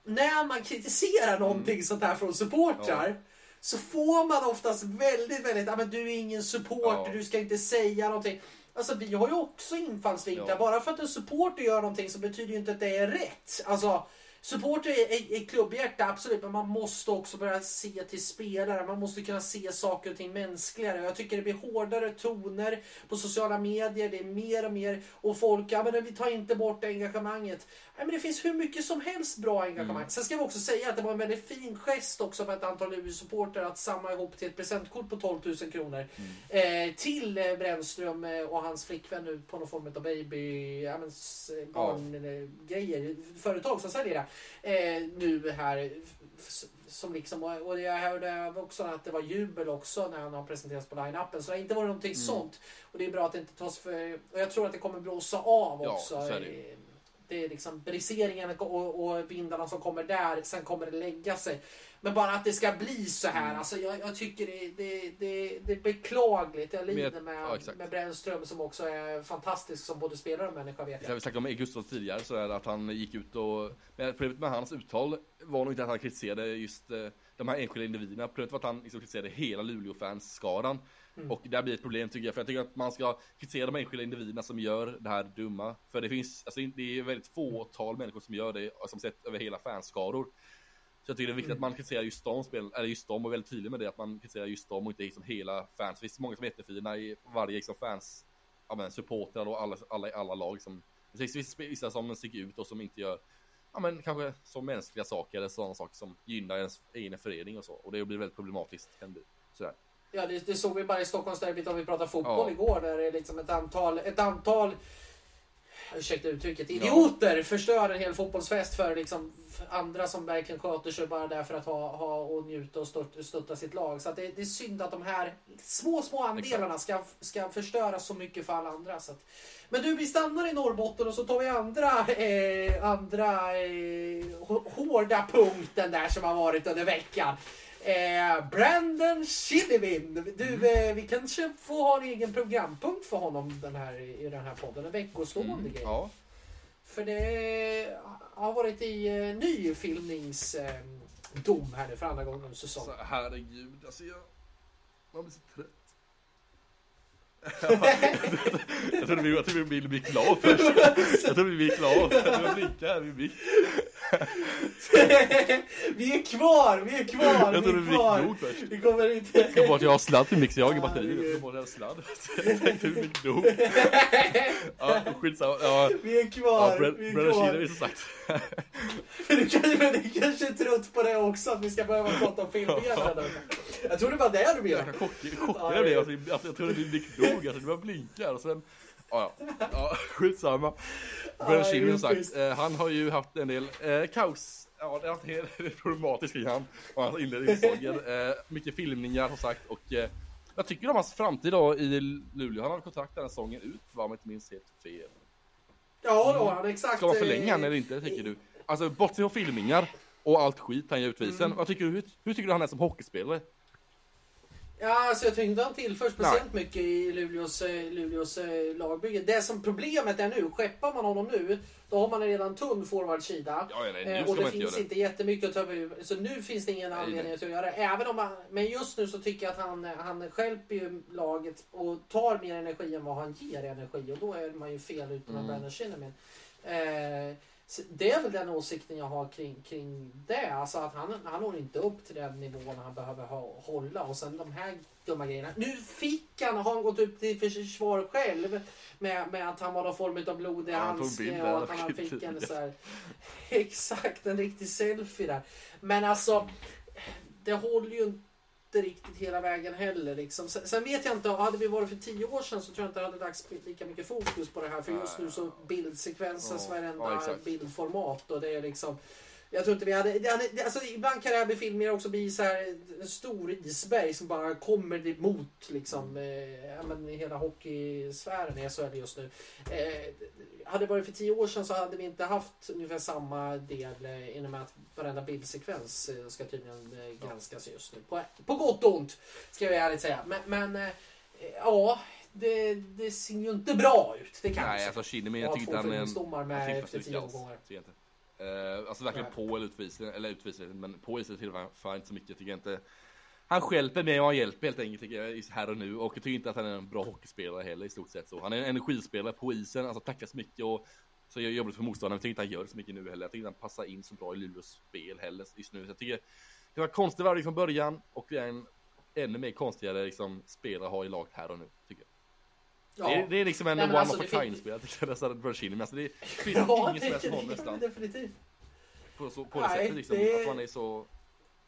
när man kritiserar någonting sånt här från supportrar Mm. Ja. så får man oftast väldigt, väldigt, ja men du är ingen supporter, Ja. du ska inte säga någonting. Alltså vi har ju också infallsvinklar. Ja. Bara för att en supporter gör någonting så betyder ju inte att det är rätt. Alltså, supporter är, är, är klubbhjärta, absolut. Men man måste också börja se till spelare. Man måste kunna se saker och ting mänskligare. Jag tycker det blir hårdare toner på sociala medier. Det är mer och mer. Och folk, ja men vi tar inte bort engagemanget. Nej, men det finns hur mycket som helst bra engagemang. Mm. Sen ska vi också säga att det var en väldigt fin gest också för ett antal Luleå-supportrar att samla ihop till ett presentkort på 12 000 kronor. Mm. Eh, till eh, Brännström eh, och hans flickvän nu på någon form av baby, ja, men, s- barn, eller grejer, företag som säljer det. Eh, nu här. Som liksom, och jag hörde också att det var jubel också när han har presenterats på line-upen. Så det har inte varit någonting Mm. sånt. Och det är bra att det inte tas för... Och jag tror att det kommer blåsa av Ja, också. så är det är liksom briseringen och, och vindarna som kommer där, sen kommer det lägga sig. Men bara att det ska bli så här, Mm. alltså jag, jag tycker det, det, det, det är beklagligt. Jag lider Med- ja, med Brännström som också är fantastisk som både spelare och människa vet Vi jag. snackade om Gustav tidigare så är det att han gick ut och men Problemet med hans uttal var nog inte att han kritiserade just eh, de här enskilda individerna Problemet var att han liksom kritiserade hela Luleå-fans-skaran Mm. Och det här blir ett problem tycker jag För jag tycker att man ska kritisera de enskilda individerna som gör det här dumma. För det finns, alltså det är väldigt fåtal människor som gör det Som sett över hela fanskaror. Så jag tycker det är viktigt Mm. att man kritiserar just de spel, eller just dem och är väldigt tydlig med det Att man kritiserar just dem och inte liksom hela fans. Det finns många som är jättefina i varje liksom fans Ja men supportrar och alla, alla i alla lag som Det finns vissa, som sticker ut och som inte gör Ja men kanske som mänskliga saker eller sådana saker som gynnar ens egen förening och så. Och det blir väldigt problematiskt kan det Sådär Ja, det, det såg vi bara i Stockholmsderbyt om vi pratar fotboll Ja. igår där det är liksom ett antal, ett antal ursäkta uttrycket, idioter förstör en hel fotbollsfest för liksom andra som verkligen sköter sig bara där för att ha, ha och njuta och stört, stötta sitt lag. Så att det, det är synd att de här små, små andelarna ska, ska förstöra så mycket för alla andra. Så att, men du, vi stannar i Norrbotten och så tar vi andra, eh, andra eh, hå- hårda punkten där som har varit under veckan. Eh, Brandon Shillivin. Du, eh, vi kanske får ha en egen programpunkt för honom den här, i den här podden. En veckostående grej. Mm. Ja, För det har varit i eh, ny filmningsdom eh, här nu för andra gången under säsongen. så herregud alltså jag Man blir så trött Jag trodde vi, jag trodde vi först Jag trodde vi blir klar Jag trodde blinka här vid mick vi är kvar, vi är kvar, Jag vi trodde är kvar. nog Vi kommer inte... Jag ska bort, jag har sladd till mix, jag har ingen Ja, batteri, det är- jag ska bort jag har sladd. Jag tänkte vi fick nog Ja, skitsamma, ja. Vi är kvar, Ja, vi är kvar. Chile som sagt. Men du kanske, men du kanske är trött på det också, att vi ska behöva prata om filmningar. Jag tror det var det du menade. Jag chockad Ja, jag blev, alltså, att jag trodde vi gick nog, alltså det var blinkar och sen Ja, ja, skitsamma Ja, Chile som sagt, eh, han har ju haft en del eh, kaos Ja, det har varit helt problematiskt kring han och hans inledningsdagen. Eh, mycket filmningar som sagt och eh, jag tycker om hans framtid då i Luleå. Han har kontrakt den säsongen ut, var man inte minns helt fel. Ja då, han exakt. Ska man förlänga han eh, eller inte, tycker du? Alltså bortsett från filmningar och allt skit han gör utvisen. Mm. Vad tycker? Hur, hur tycker du han är som hockeyspelare? Ja, alltså jag inte han tillför speciellt mycket i Luleås, eh, Luleås eh, lagbygge. Det som problemet är nu, skeppar man honom nu, då har man en redan tunn forwardsida. Ja, nej, Eh, och det man inte finns inte jättemycket att ta över. Så nu finns det ingen Nej, anledning nej. att göra det. Även om han, men just nu så tycker jag att han, han stjälper ju laget och tar mer energi än vad han ger energi. Och då är man ju fel ute med Mm. Brandon Shinnimin. Eh, det är väl den åsikten jag har kring, kring det. Alltså att han, han når inte upp till den nivån han behöver ha, hålla. Och sen de här dumma grejerna. Nu fick han, har han gått upp till försvar själv med, med att han var någon form av blodig Ja, handske och att han fick en så här, Exakt, en riktig selfie där. Men alltså, det håller ju inte riktigt hela vägen heller. Liksom. Sen, sen vet jag inte, hade vi varit för tio år sedan så tror jag inte det hade lagts lika mycket fokus på det här. För just nu så Ja, så varenda ja, bildformat och det är liksom Jag tror inte vi hade, det hade det- alltså ibland kan det här bli filmer också bli så här en stor isberg som bara kommer emot liksom, eh, ja, men hela hockeysfären i SHL just nu. Eh, hade det varit för tio år sedan så hade vi inte haft ungefär samma del eh, i och med att varenda bildsekvens eh, ska tydligen eh, granskas just nu. På, på gott och ont, ska jag ärligt säga. Men, men eh, ja, det, det ser ju inte bra ut. Det kan Nej, alltså Shinnimin, Jag två inte han en... fotbollsdomar han med efter tio omgångar. Eh, alltså verkligen Nej. på eller utvisning, eller utvisning, men på isen tillför han inte så mycket, tycker jag inte. Han stjälper mer än han hjälper helt enkelt tycker jag, här och nu. Och jag tycker inte att han är en bra hockeyspelare heller i stort sett så. Han är en energispelare på isen, alltså tacklas mycket och så gör jobbigt för motståndaren. Jag tycker inte han gör så mycket nu heller. Jag tycker inte han passar in så bra i Luleås spel heller just nu. Så jag tycker det var konstig värvning från början och det är en ännu mer konstigare liksom, spelare har i laget här och nu, tycker jag. Ja. Det, är, det är liksom en one alltså, of a det fin- kind-spelare, tycker jag nästan, Björn Kinnaman. Alltså det finns Ja, ingen som helst det, nästan. definitivt. På, så, på det Nej, sättet liksom, det- att man är så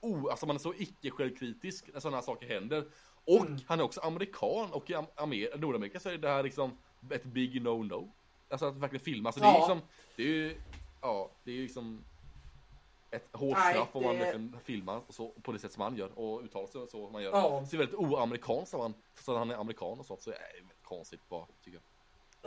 oh, alltså man är så icke självkritisk när sådana här saker händer. Och Mm. han är också amerikan och i Am- Amer- Nordamerika så är det här liksom ett big no-no. Alltså att verkligen filma, så det är Ja. liksom, det är ju, ja, det är ju liksom ett hårt Nej, straff om man det- verkligen filmar och så, på det sätt som han gör och uttalar sig så man gör. Ja. Det ser väldigt oamerikanskt av han, så han är amerikan och sånt, så det är väldigt konstigt bara, tycker jag.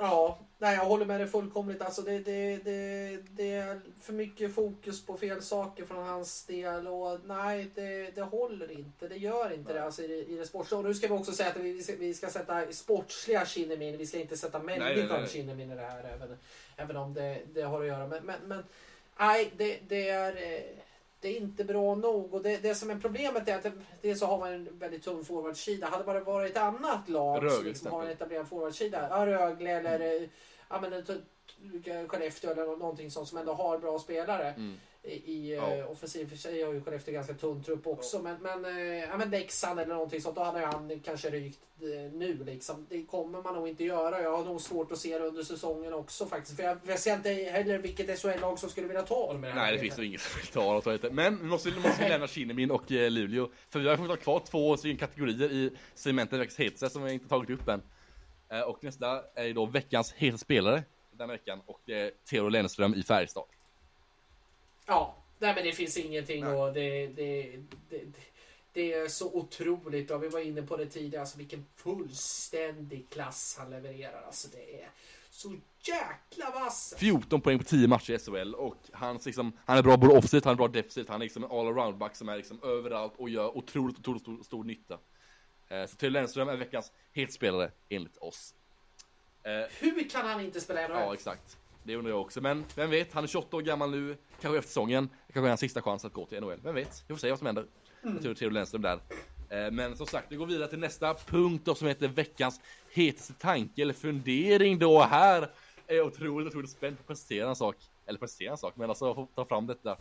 Ja, nej jag håller med dig fullkomligt. Alltså det, det, det, det är för mycket fokus på fel saker från hans del och nej, det, det håller inte. Det gör inte det alltså, i, det- i det sportsliga. Och nu ska vi också säga att vi ska, vi ska sätta sportsliga Kinnemin, vi ska inte sätta nej, människan nej. Kinnemin i det här, även, även om det, det har att göra. Men, men, men nej, det, det är... eh, Det är inte bra nog och det, det som är problemet är att det, så har man en väldigt tunn forwardsida. Hade det bara varit ett annat lag Rögle som liksom har en etablerad forwardsida, ja, Rögle eller eh, ja, men, t- Skellefteå eller nå- någonting sånt som ändå har bra spelare Mm. I, Ja. eh, offensiv. För sig har ju Skellefteå ganska tunn trupp också. Men, men, eh, ja, men Leksand eller någonting sånt, då hade han kanske rykt eh, nu liksom. Det kommer man nog inte göra. Jag har nog svårt att se det under säsongen också faktiskt. För jag, jag ser inte heller vilket SHL-lag som skulle vilja ta honom det här Nej, det finns nog inget som vill ta honom. Men nu måste, måste vi lämna Kinnemin och Luleå. För vi har fått ha kvar två kategorier i segmentet veckans hetaste som vi inte tagit upp än. Och nästa är då veckans heta spelare den veckan. Och det är Theodor Lennström i Färjestad. Ja, nej men det finns ingenting Nej. och det, det, det, det, det är så otroligt och vi var inne på det tidigare, alltså vilken fullständig klass han levererar. Alltså det är så jäkla vass. 14 poäng på 10 matcher i SHL och han, liksom, han är bra både offensivt, han är bra defensivt, han är liksom en all-around back som är liksom överallt och gör otroligt, otroligt stor, stor nytta. Eh, så Theodor Lennström är veckans het spelare enligt oss. Eh, Hur kan han inte spela i NHL? Ja, exakt. Det undrar jag också. Men vem vet, han är 28 år gammal nu. Kanske efter säsongen. Kanske är hans sista chans att gå till NHL. Vem vet? Vi får se vad som händer. Mm. Jag tror Theodor Lennström där. Eh, Men som sagt, vi går vidare till nästa punkt då som heter veckans hetaste tanke eller fundering då. Här är jag otroligt, otroligt spänd på att presentera en sak. Eller presentera en sak, men alltså ta fram detta.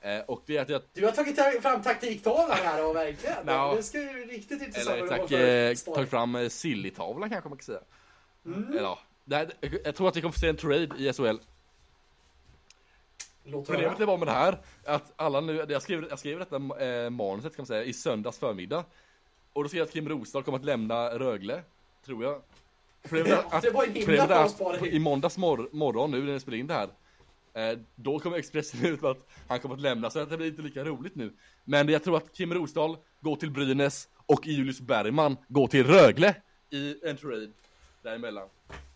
Eh, Och det är att jag Du har tagit ta- fram taktiktavlan här och verkligen. Ja. Det ska ju riktigt intressant Eller tack, eh, tagit fram Silly-tavlan kanske man kan säga. Mm. Eller här, jag tror att vi kommer få se en trade i SHL. Låt Problemet är bara med det här, att alla nu, jag skrev, jag skrev detta eh, manuset kan man säga, i söndags förmiddag. Och då skrev jag att Kim Rosdahl kommer att lämna Rögle, tror jag. Problemet är att- det var en himla problemet är bra att spaning. I måndags mor morgon nu när vi spelar in det här, eh, då kommer Expressen ut med att han kommer att lämna, så det blir inte lika roligt nu. Men jag tror att Kim Rosdahl går till Brynäs och Julius Bergman går till Rögle i en trade däremellan.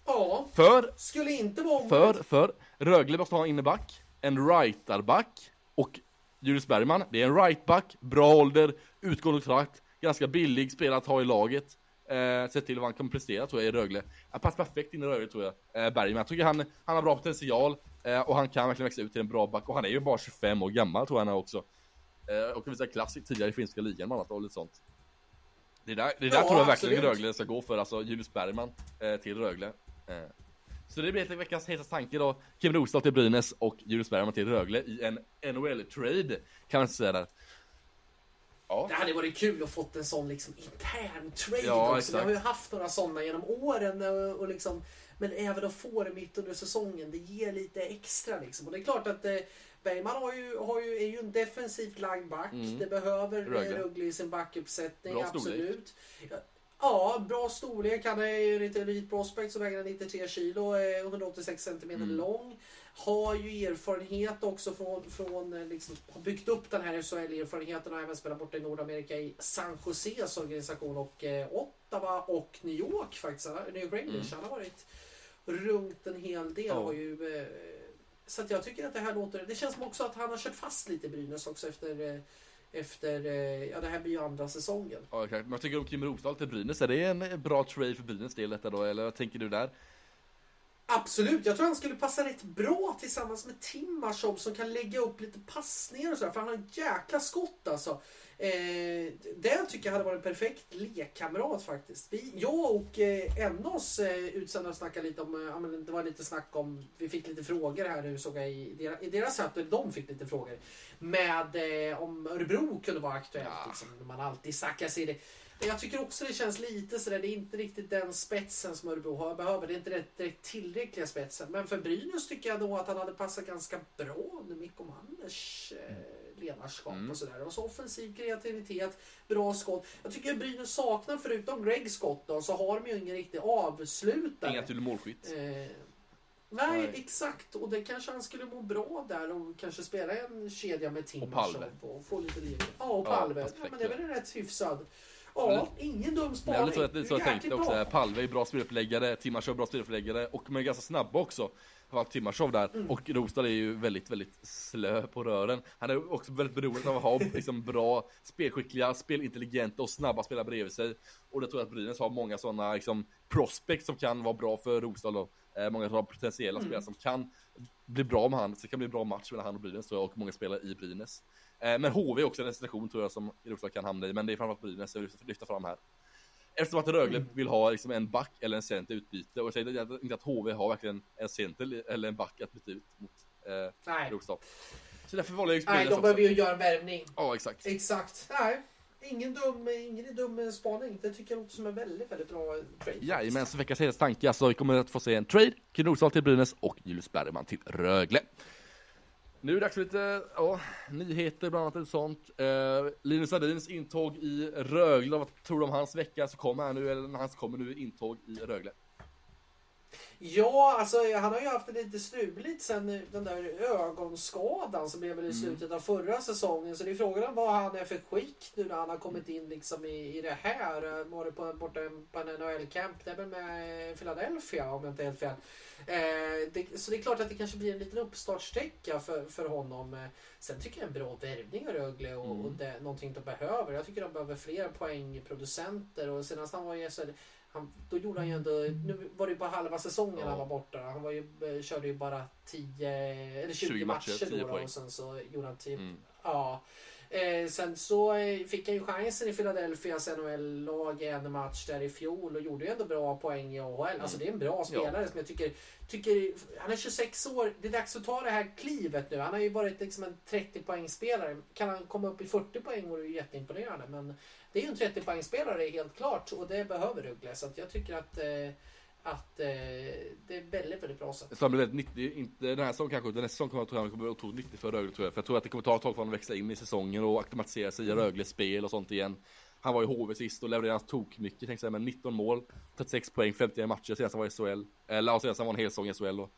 Ja, För skulle inte vara för, för Rögle måste ha en inneback, en rightarback och Julius Bergman, det är en rightback, bra ålder, utgående kontrakt, ganska billig spelare att ha i laget. Eh, sett till vad han kommer prestera tror jag i Rögle. Han passar perfekt in i Rögle tror jag, eh, Bergman. Jag tycker han, han har bra potential eh, och han kan verkligen växa ut till en bra back och han är ju bara 25 år gammal tror jag han är också. Eh, och visar klass tidigare i finska ligan bland annat och lite sånt. Det där, det där Ja, tror jag verkligen absolut. Rögle ska gå för, alltså Julius Bergman eh, till Rögle. Eh, så det blir veckans hetaste tanke då. Kim Rosdahl till Brynäs och Julius Bergman till Rögle i en NHL-trade. Kan man säga där. Ja. Det hade varit kul att fått en sån liksom intern trade Ja, också. Vi har exakt. ju haft några sådana genom åren. Och, och liksom, men även att få det mitt under säsongen, det ger lite extra. Liksom. Och det är klart att eh, Bergman har ju, har ju, är ju en defensivt lagd back. Mm. Det behöver Rögle. I sin backuppsättning, Bra storlek. Ja, bra storlek. Han är ju lite elit prospect så väger han 93 kilo, är 186 cm Mm. lång. Har ju erfarenhet också från, från eh, liksom, har byggt upp den här SHL-erfarenheten och även spelat borta i Nordamerika i San Joses organisation och eh, Ottawa och New York faktiskt. New York Rangers. Han har varit runt en hel del. Ja. Har ju, eh, så jag tycker att det här låter... Det känns som också att han har kört fast lite i Brynäs också efter... Eh, efter eh, ja, det här blir ju andra säsongen. Ja, exakt. Men jag tycker om Kim Rosdahl till Brynäs, är det en bra trade för Brynäs del detta då? Eller vad tänker du där? Absolut, jag tror han skulle passa rätt bra tillsammans med Timashov som kan lägga upp lite passningar och sådär. För han har en jäkla skott alltså. Eh, det tycker jag hade varit en perfekt lekkamrat faktiskt. Vi, jag och eh, NOs eh, utsända snackade lite om, eh, ja, men det var lite snack om, vi fick lite frågor här nu såg jag i deras, i deras chatt, de fick lite frågor. Med eh, om Örebro kunde vara aktuellt. Ja. Liksom, man alltid snackar sig i det. Men jag tycker också det känns lite sådär, det är inte riktigt den spetsen som Örebro har, behöver. Det är inte den direkt tillräckliga spetsen. Men för Brynäs tycker jag då att han hade passat ganska bra under Mikko Manners eh, ledarskap Mm. och sådär. Och så offensiv kreativitet, bra skott. Jag tycker att Brynäs saknar, förutom Gregs skott då, så har de ju ingen riktig avslutare. Inga till målskytt. Eh, nej, Nej. exakt. Och det kanske han skulle må bra där och kanske spela en kedja med Tim Och Palve. och få lite liv. Ja, och Ja, Palve. fast Ja, men det är väl en rätt hyfsad. Ja, ingen dum Men det spaning. är lite så, lite så jag tänkte också. Palve är bra speluppläggare, Timashov är bra speluppläggare och de är ganska snabba också. Framförallt Timashov där. Mm. Och Rosdahl är ju väldigt, väldigt slö på rören. Han är också väldigt beroende av att ha liksom, bra, spelskickliga, spelintelligenta och snabba spelare bredvid sig. Och det tror jag att Brynäs har många sådana liksom, prospects som kan vara bra för Rosdahl. Eh, många sådana potentiella Mm. spelare som kan bli bra med han. Så det kan bli en bra match mellan han och Brynäs tror jag, och många spelare i Brynäs. Eh, men HV är också en situation tror jag som Rosdahl kan hamna i, men det är framförallt Brynäs jag vill lyfta fram här. Eftersom att Rögle Mm. vill ha liksom en back eller en center utbyte och jag säger inte att HV har verkligen en center eller en back att byta ut mot eh, Nej. Så därför valde jag just Nej, de behöver ju göra en värvning. Ja, exakt. Exakt. Nej, ingen dum, ingen dum spaning. Det tycker jag låter som en väldigt, väldigt bra trade. Jajamän, så veckans hetaste tanke alltså, vi kommer att få se en trade, Kim Rosdahl till Brynäs och Julius Bergman till Rögle. Nu är det dags för lite ja, nyheter, bland annat och sånt. Eh, Linus Sandins intåg i Rögle, vad tror du om hans vecka som kommer här nu, eller när han kommer nu intåg i Rögle? Ja, alltså han har ju haft det lite struligt sen den där ögonskadan som blev i Mm. slutet av förra säsongen. Så det är frågan om vad han är för skick nu när han har kommit in liksom i, i det här. Var det på, borta på en NHL-camp, det är väl med Philadelphia om jag inte är helt fel. Eh, det, så det är klart att det kanske blir en liten uppstartsträcka för, för honom. Eh, Sen tycker jag en bra värvning av Rögle och, Mm. och det någonting de behöver. Jag tycker de behöver fler poängproducenter och senast han var i SHL han, då gjorde han ju ändå, nu var det ju bara halva säsongen Ja. han var borta. Han var ju, eh, körde ju bara 10 eller 20, 20 matcher, matcher, 10 då, poäng. och sen så gjorde han 10. Mm. Ja. Eh, sen så eh, fick han ju chansen i Philadelphias NHL-lag i en match där i fjol och gjorde ju ändå bra poäng i AHL. Alltså det är en bra spelare som jag tycker, tycker, han är 26 år, det är dags att ta det här klivet nu. Han har ju varit liksom en 30 poängspelare. Kan han komma upp i 40 poäng vore det ju jätteimponerande. Men det är ju en 30 poängspelare helt klart och det behöver Rögle. Så att jag tycker att, eh, att eh, det är väldigt, väldigt bra sätt. Så blir väldigt nyttig, inte den här säsongen kanske, utan nästa säsong kommer jag tror han kommer bli otroligt nyttig för Rögle tror jag. För jag tror att det kommer ta ett tag för honom att växla in i säsongen och acklimatisera sig i Rögles spel och sånt igen. Han var i HV sist och levererade tok mycket, tänkte säga, med 19 mål, 36 poäng, 51 matcher senast han var i SHL. Eller ja, senast han var en hel säsong i SHL då.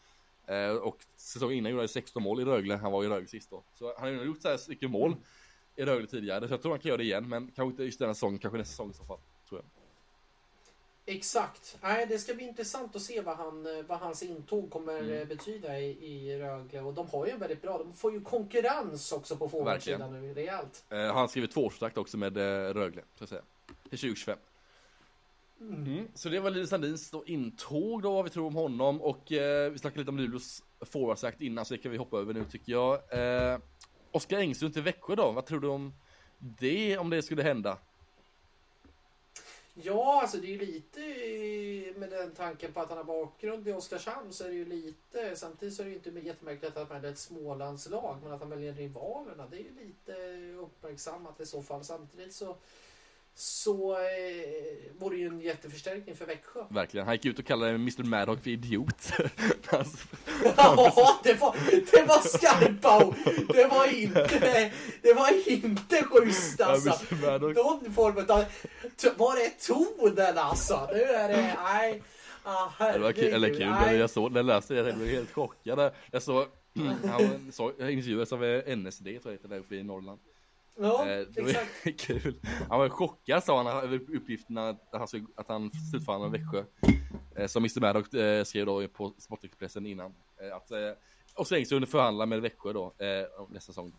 Eh, och säsongen innan gjorde han ju 16 mål i Rögle, han var i Rögle sist då. Så han har ju gjort så här mycket mål i Rögle tidigare, så jag tror han kan göra det igen, men kanske inte just denna säsong, kanske nästa säsong i så fall. Tror jag. Exakt. Nej, det ska bli intressant att se vad, han, eh, vad hans intåg kommer Mm. eh, betyda i, i Rögle. Och de har ju en väldigt bra, de får ju konkurrens också på forwardsidan nu rejält. Eh, han har skrivit tvåårskontrakt också med eh, Rögle, så att säga. Till 2025. Mm. Så det var Linus Sandins då intåg då, vad vi tror om honom. Och eh, vi snackade lite om Luleås forwardsakt innan, så det kan vi hoppa över nu tycker jag. Eh, Oskar Engström till Växjö då, vad tror du om det, om det skulle hända? Ja, alltså det är ju lite med den tanken på att han har bakgrund i Oskarshamn så är det ju lite, samtidigt så är det ju inte jättemärkligt att han är ett Smålandslag, men att han väljer rivalerna, det är ju lite uppmärksammat i så fall. Samtidigt så så eh, vore det ju en jätteförstärkning för Växjö. Verkligen. Han gick ut och kallade Mr Maddock för idiot. Alltså, Ja, det var, det var skarpa ord. Det var inte, det var inte schysst alltså. Ja. Någon form av, var är tonen alltså? Nu är det, nej. Ah, det var kul, eller kul, men jag såg, när jag läste det, jag blev helt chockad. Jag såg, han såg intervjuades av NSD tror jag det heter, där uppe i Norrland. Ja, Eh, exakt. kul. Han var chockad sa han över uppgifterna att han, skulle, att han slutförhandlade med Växjö. Eh, som Mr Maddox eh, skrev då på Sportexpressen innan. Eh, att eh, Oskar Engström förhandlar med Växjö då eh, nästa säsong.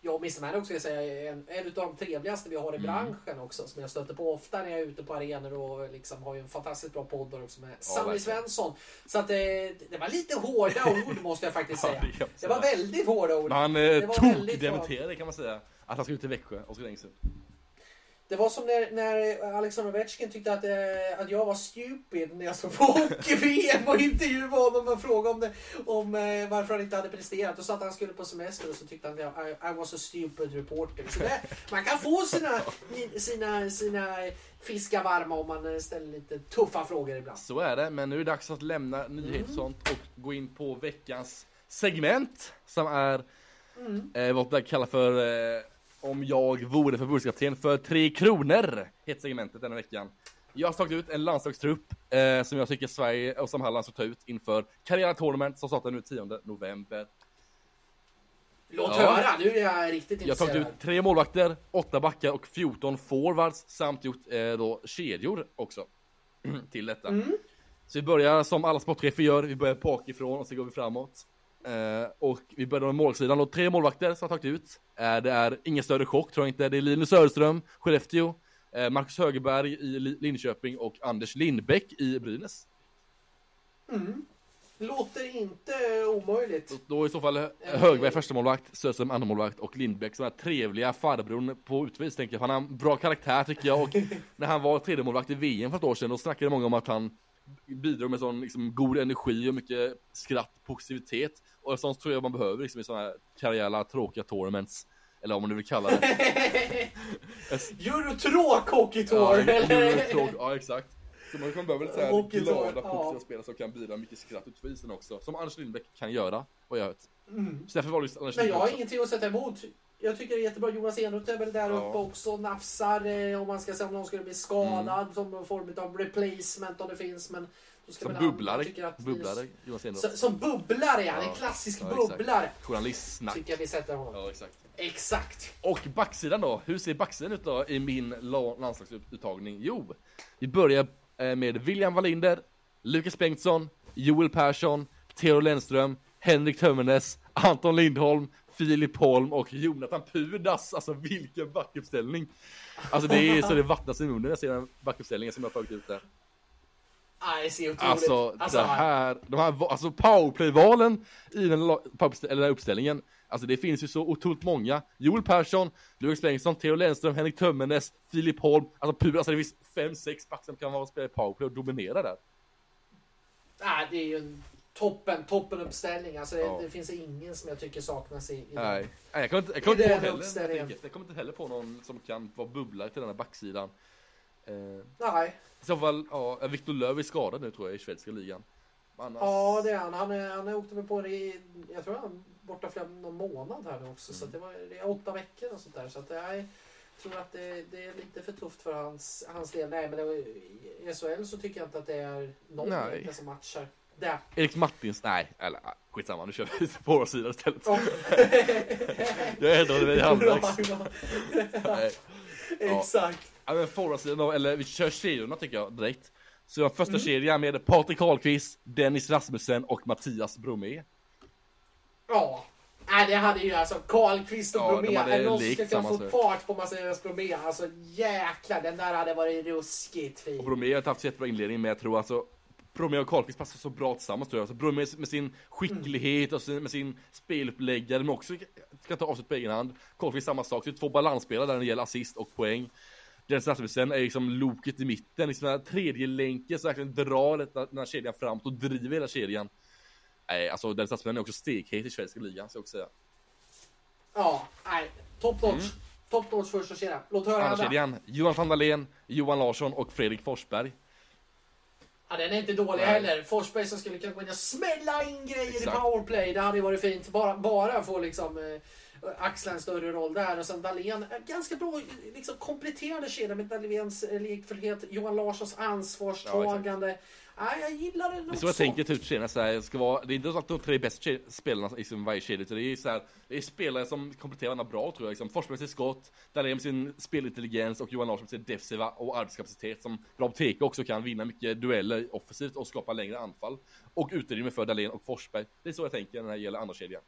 Ja, Mr. Man också ska säga är en, en av de trevligaste vi har i Mm. branschen också. Som jag stöter på ofta när jag är ute på arenor och liksom har ju en fantastiskt bra podd också med Sanny verkligen. Svensson. Så att det, det var lite hårda ord måste jag faktiskt Ja, säga. det kan jag Det var väldigt hårda ord. Men han Det eh, tok-dementerade kan man säga. Att han skulle till Växjö, Oskar Engström. Det var som när, när Alexander Ovechkin tyckte att, eh, att jag var stupid när jag såg på hockey-VM och intervjuade honom och frågade om, det, om eh, varför han inte hade presterat. Och sa att han skulle på semester och så tyckte han att jag, I, I was a stupid reporter. Så det, man kan få sina, sina, sina fiskar varma om man ställer lite tuffa frågor ibland. Så är det, men nu är det dags att lämna nyheter och sånt och gå in på veckans segment som är eh, vad jag kallar för eh, om jag vore förbundskapten för tre kronor heter segmentet denna veckan. Jag har tagit ut en landslagstrupp eh, som jag tycker Sverige och Sam Halland ska ta ut inför Karriär Tournament som startar nu 10 november. Låt Ja. höra, nu är jag riktigt Jag har tagit intresserad. ut tre målvakter, åtta backar och 14 forwards samt gjort eh, då kedjor också till detta. Så vi börjar som alla sportchefer gör, vi börjar bakifrån och så går vi framåt. Eh, och vi börjar med målsidan och tre målvakter som har tagit ut. Eh, det är ingen större chock tror jag inte, det är Linus Söderström, Skellefteå, eh, Marcus Högerberg i Li- Linköping och Anders Lindbäck i Brynäs. Låter inte omöjligt. Då i så fall Högberg första målvakt, Söderström andra målvakt och Lindbäck som är trevliga farbrorn på utvis tänker jag. Han har en bra karaktär tycker jag och när han var tredje målvakt i VM för ett år sedan då snackade många om att han bidrog med sån liksom, god energi och mycket skratt, positivitet och sånt tror jag man behöver liksom, i sådana här karriära tråkiga tournaments. Eller vad man nu vill kalla det. Eurotråk Hockey Tour, ja? Eurotråk, ja exakt. Så man man behöver lite så här Hockey Tour, glada, ja. positiva spelare som kan bidra mycket skratt ut på isen också. Som Anders Lindbäck kan göra, vad jag hört. Mm. Så därför var det Anders Men jag har också. ingenting att sätta emot. Jag tycker det är jättebra. Jonas Enroth är väl där Ja. uppe också. Nafsar eh, om man ska säga om någon skulle bli skadad Mm. som någon form av replacement om det finns. Men Som bubblare, bubblare, Enroth. Så, som bubblare ja, en klassisk Ja, bubblare. Journalistsnack. Tycker jag vi sätter honom. Ja, exakt. Exakt. Och backsidan då? Hur ser backsidan ut då i min la- landslagsuttagning? Jo, vi börjar eh, med William Wallinder, Lukas Bengtsson, Joel Persson, Theo Lennström, Henrik Tömmernes, Anton Lindholm, Filip Holm och Jonathan Pudas. Alltså vilken backuppställning! Alltså det är så det vattnas i munnen när jag ser den backuppställningen som jag har tagit ut där. Ah, otroligt. Alltså, det här, de här, alltså powerplay-valen i den, eller den uppställningen Alltså det finns ju så otroligt många Joel Persson, Lukas Bengtsson, Theo Lennström, Henrik Tömmernes, Filip Holm Alltså pur, alltså det finns fem, sex backar som kan vara och spela i powerplay och dominera där ah, det är ju en toppen, toppen uppställning. Alltså, det, Ja. det finns ingen som jag tycker saknas i, i Nej, Nej jag kommer inte, jag kommer inte den heller enkelt. Jag kommer inte heller på någon som kan vara bubblare till den här backsidan eh, Nej. I så fall, ja, Victor Löw är skadad nu tror jag i svenska ligan Annars, Ja, det är han. Han, är, han är åkte väl på det i, jag tror han är borta flera, någon månad här nu också. Så att det var det är åtta veckor och sånt där. Så att jag tror att det, det är lite för tufft för hans, hans del. Nej, men det, i SHL så tycker jag inte att det är någon Nej. som matchar. Det. Erik Martins, nej, eller skitsamma nu kör vi på vår sida istället Ja. Jag ändrade mig i halvvägs. Exakt. Ja men forwardsidan eller vi kör kedjorna tycker jag direkt Så jag första kedjan med Patrik Karlqvist, Dennis Rasmussen och Mattias Bromé Ja. Nej, det hade ju alltså Karlqvist och Ja, Bromé. hade någon ska kunna få fart på Mattias Bromé? Alltså jäklar, den där hade varit ruskigt Och fin. Bromé har haft jättebra inledning men jag tror alltså Bromé och Karlqvist passar så bra tillsammans tror jag. Så Bromé med sin skicklighet och sin, med sin speluppläggare men också ska ta avslut på egen hand. Karlqvist samma sak, så det är två balansspelare där när det gäller assist och poäng. Dennis Rasmussen är liksom loket i mitten, liksom den här tredje länken som verkligen drar detta- den här kedjan framåt och driver hela kedjan. Nej, alltså Dennis Rasmussen är också stekhet i svenska ligan, ska jag också säga. Ja, nej. Top notch. Mm. Top Notch första kedja. Låt höra Andra kedjan, Johan van Dalen, Johan Larsson och Fredrik Forsberg. Ja, den är inte dålig Nej. heller. Forsberg som skulle kunna gå in och smälla in grejer Exakt. i powerplay. Det hade ju varit fint. Bara, bara få liksom eh, axla en större roll där. Och sen Dahlén, eh, ganska bra liksom, kompletterande kedja med Dahléns eh, lekfullhet, Johan Larssons ansvarstagande. Ja, jag gillar det nog Det är så jag tänker typ så här, ska vara, det är inte så att de tre bästa spelarna i sin varje kedja, utan det är så här, det är spelare som kompletterar varandra bra tror jag. Liksom. Forsberg med sitt skott, Dahlén med sin spelintelligens och Johan Larsson med sin defensiva och arbetskapacitet som Rob Teke också kan vinna mycket dueller offensivt och skapa längre anfall. Och utrymme för Dahlén och Forsberg. Det är så jag tänker när det gäller andra kedjan.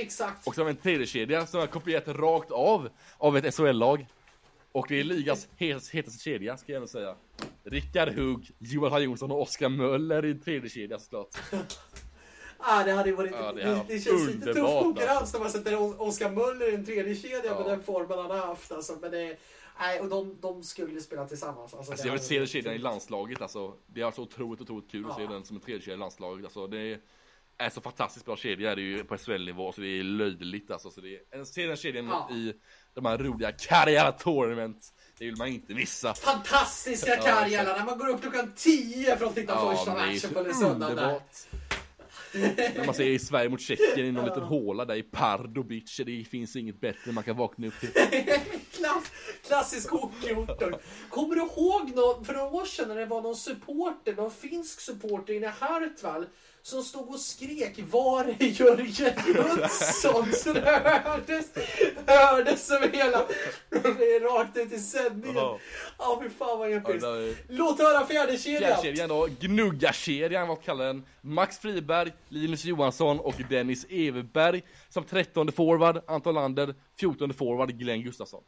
Exakt. Och vi en kedja som har kopierat rakt av av ett SHL-lag. Och det är ligans hetaste kedja, ska jag ändå säga. Rickard Hugg, Johan Jonsson och Oskar Möller i en tredje kedja såklart. Ah, det hade ju varit... Ja, det det, det, känns lite tuff konkurrens när man sätter Oskar Möller i en tredje kedja Ja. med den formen han har haft. Alltså, men det, nej, och de, de skulle spela tillsammans. Alltså, Alltså jag vill se den kedjan i landslaget alltså. Det är alltså otroligt, otroligt kul att se Ja. den som en tredje kedja i landslaget. Alltså det är så fantastiskt bra kedja är det ju på SHL-nivå så det är löjligt alltså. Så det är, en- se den kedjan Ja. i de här roliga Karriär Tournament. Det vill man inte missa. Fantastiska Ja, Karjala när man går upp klockan 10 för att titta Ja, första är matchen på söndagen där. När man ser i Sverige mot Tjeckien i någon liten håla där i Pardubic, det finns inget bättre man kan vakna upp till. Klass, klassisk hockeyort. Kommer du ihåg nå- för några år sedan när det var någon supporter, någon finsk supporter inne i Hartwall som stod och skrek Var är Jörgen Jönsson? Så det hördes, hördes över hela, rakt ut i sändningen. Ja, fy fan vad episkt. är- Låt höra fjärde kedjan. Fjärdekedjan då, Gnuggarkedjan, vad kallar den? Max Friberg, Linus Johansson och Dennis Everberg. Som 13 forward, Anton Lander, 14 forward, Glenn Gustafsson.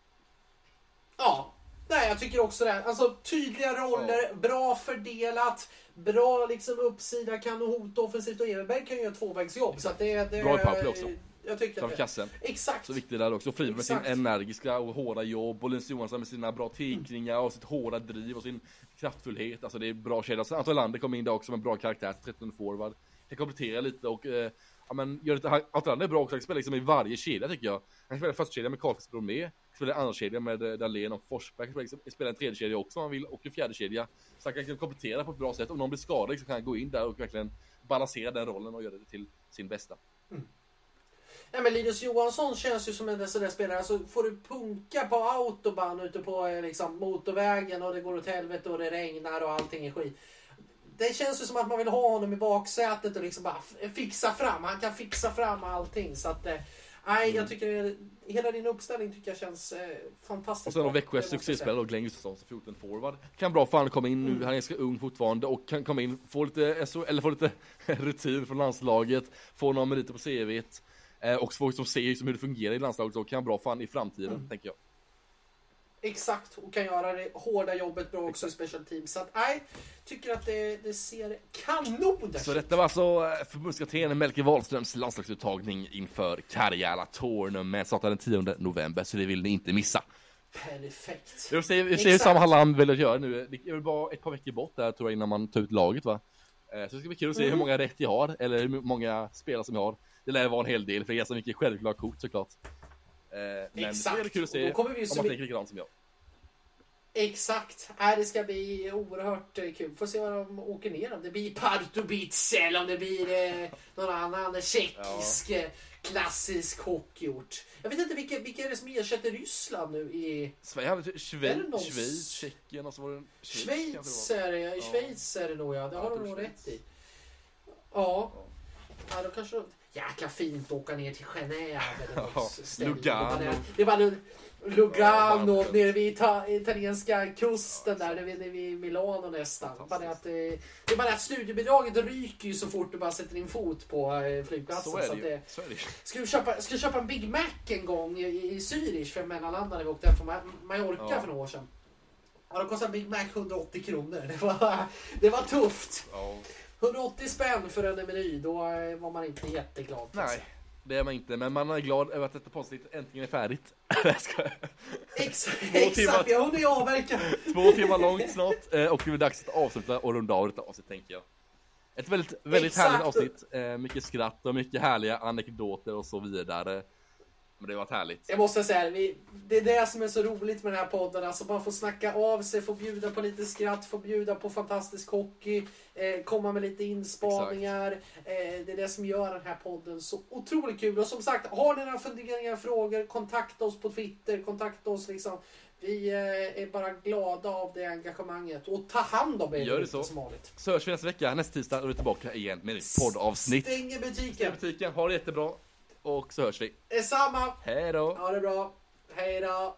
Ja, nej jag tycker också det. Alltså tydliga roller, bra fördelat, bra liksom uppsida, kan hota offensivt och Everberg kan ju göra tvåvägsjobb. Så att det, det, Bra i powerplay också. Jag tycker Framför det, kassen. Exakt. Så viktigt där också. Friberg med sin Exakt. energiska och hårda jobb och Linus Johansson med sina bra tekningar och sitt hårda driv och sin kraftfullhet. Alltså det är bra kedja. Så Anton Lander kom in där också med en bra karaktär, 13 forward. Kan komplettera lite och eh, ja men gör lite, Anton Lander är bra också, han spelar liksom i varje kedja tycker jag. Han spelar första kedja med Karlqvist Bromé, spelar andra andrakedja med eh, Dahlén och Forsberg, liksom Spela i en tredje kedja också om han vill och en fjärde kedja. Så han kan liksom komplettera på ett bra sätt. Om någon blir skadad så kan han gå in där och verkligen balansera den rollen och göra det till sin bästa. Mm. Nej, men Linus Johansson känns ju som en sån där spelare. Alltså, får du punka på autobahn ute på eh, liksom, motorvägen och det går åt helvete och det regnar och allting är skit. Det känns ju som att man vill ha honom i baksätet och liksom bara fixa fram. Han kan fixa fram allting. Så att, eh, nej, Mm. jag tycker eh, hela din uppställning tycker jag känns eh, fantastiskt Och sen har säga. succéspelare då, Glenn Gustafsson som 14 forward. Kan bra fan komma in nu, han är ganska ung fortfarande och kan komma in, få lite, SO eller få lite rutin från landslaget, få några meriter på CVt. Eh, och få som ser liksom hur det fungerar i landslaget så kan bra fan i framtiden, Mm. tänker jag. Exakt, och kan göra det hårda jobbet bra också i special team. Så att, nej, tycker att det, det ser kanon ut. Så detta var alltså eh, förbundskaptenen Melker Wahlströms landslagsuttagning inför Karjala Tournament startar den 10 november, så det vill ni inte missa. Perfekt. Vi får se, vi får se hur. Sam Hallam väljer att göra nu. Det är väl bara ett par veckor bort där tror jag innan man tar ut laget va? Eh, Så det ska bli kul att se Mm. hur många rätt jag har, eller hur många spelare som jag har. Det lär vara en hel del, för det är ganska mycket självklara kort såklart. Eh, Men Exakt. det är kul att se då kommer vi ju om man tänker likadant som jag. Exakt. Nej, det ska bli oerhört eh, kul. Får se vad de åker ner om det blir Pardubice eller om det blir eh, någon annan tjeckisk eh, klassisk hockeyort. Jag vet inte vilka, vilka är det som ersätter Ryssland nu i Sverige hade typ Är det Schweiz, någon- Schweiz, Tjeckien och så var det Schweiz. är det, i Ja. Schweiz är det nog ja. Det Ja, har jag de nog rätt i. Ja. Ja, då kanske de... Jäkla fint att åka ner till Genève. eller. Lugano. Det var- Det var Lu- Lugano, Ja, nere vid ita italienska kusten där, nere vid, Milano nästan. Bara det, att, eh, det är bara det att studiebidraget ryker ju så fort du bara sätter din fot på eh, flygplatsen. Så är så det att, eh, ju. Så är det. Ska vi köpa, ska vi köpa en Big Mac en gång i, i Zürich för mellanlandade vi åkte hem från Ma- Mallorca Ja. för några år sedan. Ja, då kostade Big Mac 180 kronor. Det var, det var tufft. Ja. 180 spänn för en meny, då eh, var man inte jätteglad. Nej, det är man inte, men man är glad över att detta poddavsnitt äntligen är färdigt. Exakt, exakt, vi har hunnit avverka. Två timmar långt snart eh, och det är dags att avsluta och runda av detta avsnitt tänker jag. Ett väldigt, väldigt Exakt. härligt avsnitt. Eh, mycket skratt och mycket härliga anekdoter och så vidare. Men det har varit härligt. Jag måste säga, vi, det är det som är så roligt med den här podden. Alltså man får snacka av sig, få bjuda på lite skratt, få bjuda på fantastisk hockey, eh, komma med lite inspaningar. Eh, det är det som gör den här podden så otroligt kul. Och som sagt, har ni några funderingar, frågor, kontakta oss på Twitter, kontakta oss liksom. Vi eh, är bara glada av det engagemanget. Och ta hand om er Gör det så. som vanligt. Så hörs vi nästa vecka. Nästa tisdag är du tillbaka igen med ett poddavsnitt. Stänger butiken. Butiken, ha det jättebra. Och så hörs vi. Detsamma. Hej då! Ha det bra. Hej då.